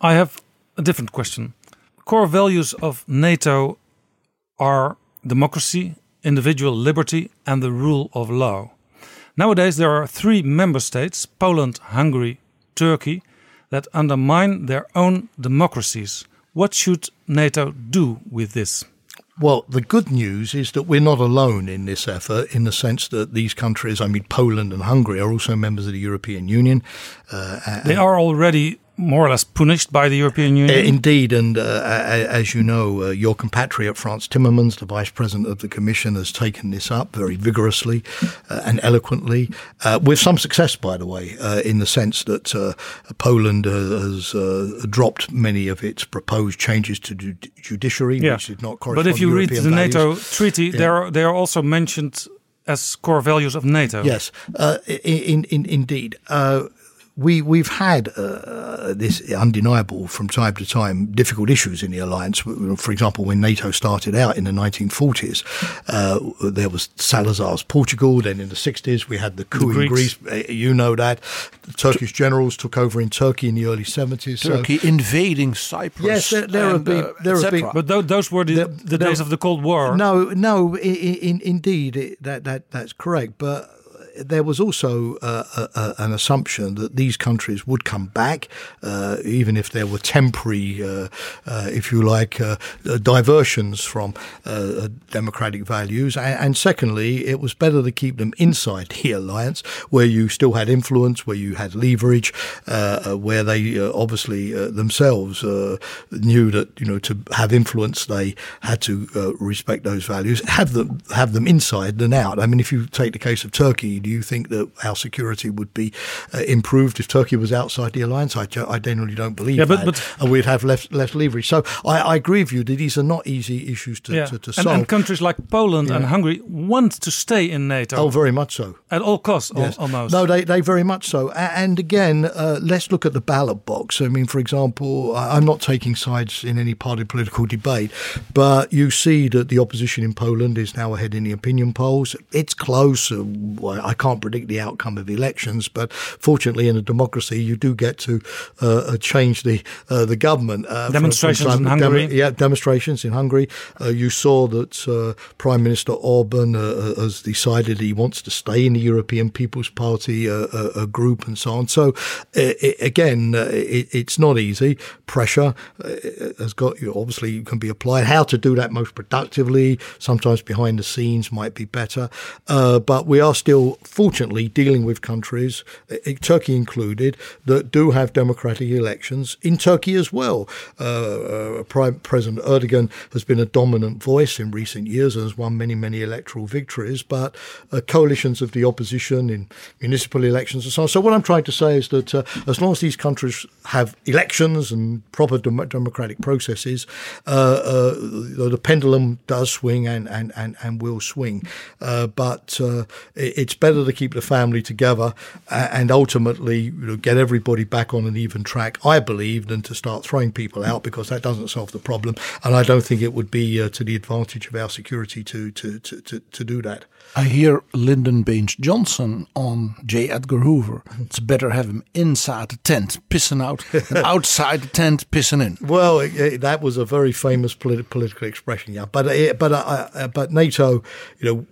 [SPEAKER 3] I have a different question. Core values of NATO are democracy, individual liberty, and the rule of law. Nowadays, there are three member states Poland, Hungary, Turkey that undermine their own democracies. What should NATO do with this?
[SPEAKER 1] Well, the good news is that we're not alone in this effort in the sense that these countries, I mean, Poland and Hungary, are also members of the European Union. Uh,
[SPEAKER 3] They are already more or less punished by the European Union.
[SPEAKER 1] Uh, indeed, and uh, as you know, uh, your compatriot Franz Timmermans, the vice president of the Commission, has taken this up very vigorously uh, and eloquently, uh, with some success, by the way, uh, in the sense that uh, Poland has uh, dropped many of its proposed changes to ju- judiciary,
[SPEAKER 3] yeah.
[SPEAKER 1] which did not correspond.
[SPEAKER 3] but if you read the NATO
[SPEAKER 1] values.
[SPEAKER 3] treaty,
[SPEAKER 1] Yeah.
[SPEAKER 3] they are they are also mentioned as core values of NATO.
[SPEAKER 1] Yes, uh, in, in, indeed. Uh, we we've had uh, this undeniable from time to time difficult issues in the alliance. For example, when NATO started out in the 1940s, uh, there was Salazar's Portugal. Then in the 60s, we had the coup
[SPEAKER 4] The
[SPEAKER 1] in Greece. Uh, You know that the Turkish generals took over in Turkey in the early 70s. so-
[SPEAKER 4] Turkey invading Cyprus.
[SPEAKER 1] Yes, there, there have been.
[SPEAKER 4] uh,
[SPEAKER 1] there have been.
[SPEAKER 3] But tho- those were the, the days of the Cold War.
[SPEAKER 1] No, no, i- i- in, indeed, it, that that that's correct. But there was also uh, a, a, an assumption that these countries would come back, uh, even if there were temporary, uh, uh, if you like, uh, uh, diversions from uh, democratic values. And, and secondly, it was better to keep them inside <laughs> the alliance, where you still had influence, where you had leverage, uh, uh, where they uh, obviously uh, themselves uh, knew that you know to have influence they had to uh, respect those values, have them have them inside than out. I mean, if you take the case of Turkey, do you think that our security would be uh, improved if Turkey was outside the alliance? I, I generally don't believe
[SPEAKER 3] Yeah, but-
[SPEAKER 1] that,
[SPEAKER 3] but-
[SPEAKER 1] and we'd have less less leverage. So I, I agree with you that these are not easy issues to,
[SPEAKER 3] Yeah.
[SPEAKER 1] to, to solve.
[SPEAKER 3] and countries like Poland and Hungary want to stay in NATO.
[SPEAKER 1] Oh, very much so.
[SPEAKER 3] At all costs, al- almost.
[SPEAKER 1] No, they, they very much so. And again, uh, let's look at the ballot box. I mean, for example, I'm not taking sides in any party political debate, but you see that the opposition in Poland is now ahead in the opinion polls. It's close. I can't predict the outcome of elections, but fortunately, in a democracy, you do get to uh, uh, change the uh, the government. Uh,
[SPEAKER 3] Demonstrations in Hungary.
[SPEAKER 1] yeah, demonstrations in Hungary. Uh, you saw that uh, Prime Minister Orban uh, has decided he wants to stay in the European People's Party uh, uh, uh, group and so on. So, uh, i again, uh, it, it's not easy. Pressure uh, has got you obviously can be applied. How to do that most productively, sometimes behind the scenes, might be better. Uh, but we are still, fortunately, dealing with countries, uh, Turkey included, that do have democratic elections in Turkey as well. Uh, uh, Prime President Erdogan has been a dominant voice in recent years and has won many, many electoral victories, but uh, coalitions of the opposition in municipal elections and so on. So, what I'm trying to say is that uh, as long as these countries have elections and proper dem- democratic processes, uh, uh, the pendulum does swing and, and, and, and will swing. But it's better to keep the family together and ultimately you know, get everybody back on an even track, I believe, than to start throwing people out because that doesn't solve the problem. And I don't think it would be uh, to the advantage of our security to, to, to, to, to do that.
[SPEAKER 4] I hear Lyndon Baines Johnson on J. Edgar Hoover. It's better have him inside the tent pissing out than <laughs> outside the tent pissing in.
[SPEAKER 1] Well, it, it- that was a very famous politi- political expression, yeah. But uh, but uh, uh, but NATO, you know.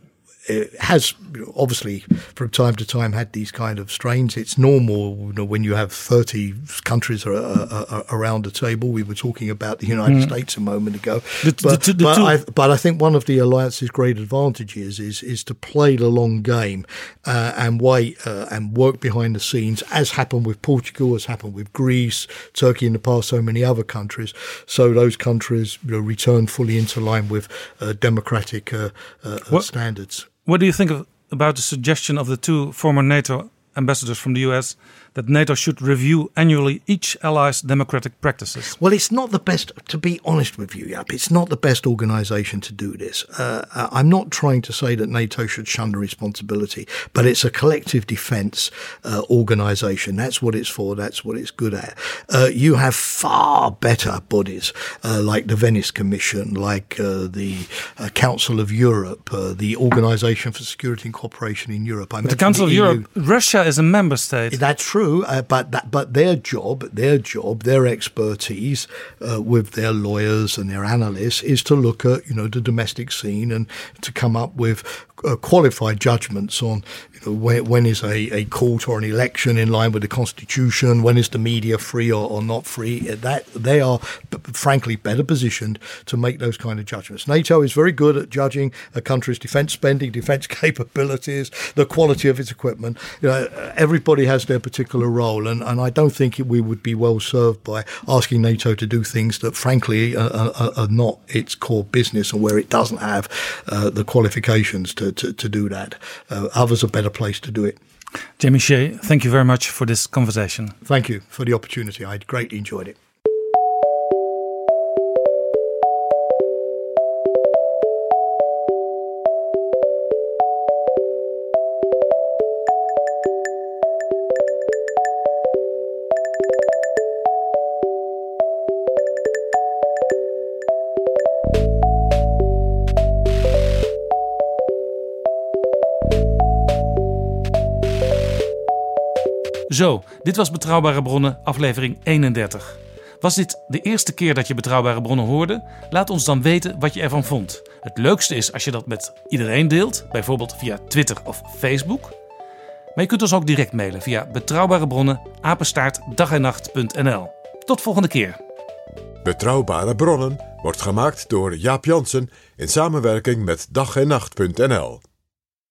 [SPEAKER 1] It has obviously from time to time had these kind of strains. It's normal you know, when you have 30 countries are, uh, uh, around the table. We were talking about the United
[SPEAKER 3] Mm.
[SPEAKER 1] States a moment ago.
[SPEAKER 3] The-
[SPEAKER 1] but,
[SPEAKER 3] the- the
[SPEAKER 1] but I, but I think one of the alliance's great advantages is is to play the long game uh, and wait uh, and work behind the scenes, as happened with Portugal, as happened with Greece, Turkey in the past, so many other countries. So those countries you know, return fully into line with uh, democratic uh, uh, standards.
[SPEAKER 3] What do you think of, about the suggestion of the two former NATO ambassadors from the US that NATO should review annually each ally's democratic practices?
[SPEAKER 1] Well, it's not the best, to be honest with you, Yap, it's not the best organisation to do this. Uh, I'm not trying to say that NATO should shun the responsibility, but it's a collective defence uh, organisation. That's what it's for, that's what it's good at. Uh, you have far better bodies uh, like the Venice Commission, like uh, the uh, Council of Europe, uh, the Organisation for Security and Cooperation in Europe. I
[SPEAKER 3] But the Council of
[SPEAKER 1] EU.
[SPEAKER 3] Europe, Russia is a member state.
[SPEAKER 1] That's true, uh, but that, but their job, their job, their expertise uh, with their lawyers and their analysts is to look at you know the domestic scene and to come up with uh, qualified judgments on when, when is a, a court or an election in line with the constitution, when is the media free or, or not free. Uh, that they are frankly better positioned to make those kind of judgments. NATO is very good at judging a country's defence spending, defence <laughs> capabilities, the quality of its equipment. You know, uh, everybody has their particular role, and, and I don't think we would be well served by asking NATO to do things that, frankly, are, are, are not its core business and where it doesn't have uh, the qualifications to, to, to do that. Uh, others are better placed to do it.
[SPEAKER 3] Jamie Shea, thank you very much for this conversation.
[SPEAKER 1] Thank you for the opportunity. I greatly enjoyed it.
[SPEAKER 3] Zo, dit was Betrouwbare Bronnen, aflevering 31. Was dit de eerste keer dat je Betrouwbare Bronnen hoorde? Laat ons dan weten wat je ervan vond. Het leukste is als je dat met iedereen deelt, bijvoorbeeld via Twitter of Facebook. Maar je kunt ons ook direct mailen via betrouwbare bronnen apenstaartdagennacht.nl. Tot volgende keer.
[SPEAKER 2] Betrouwbare bronnen wordt gemaakt door Jaap Jansen in samenwerking met dag en nacht.nl.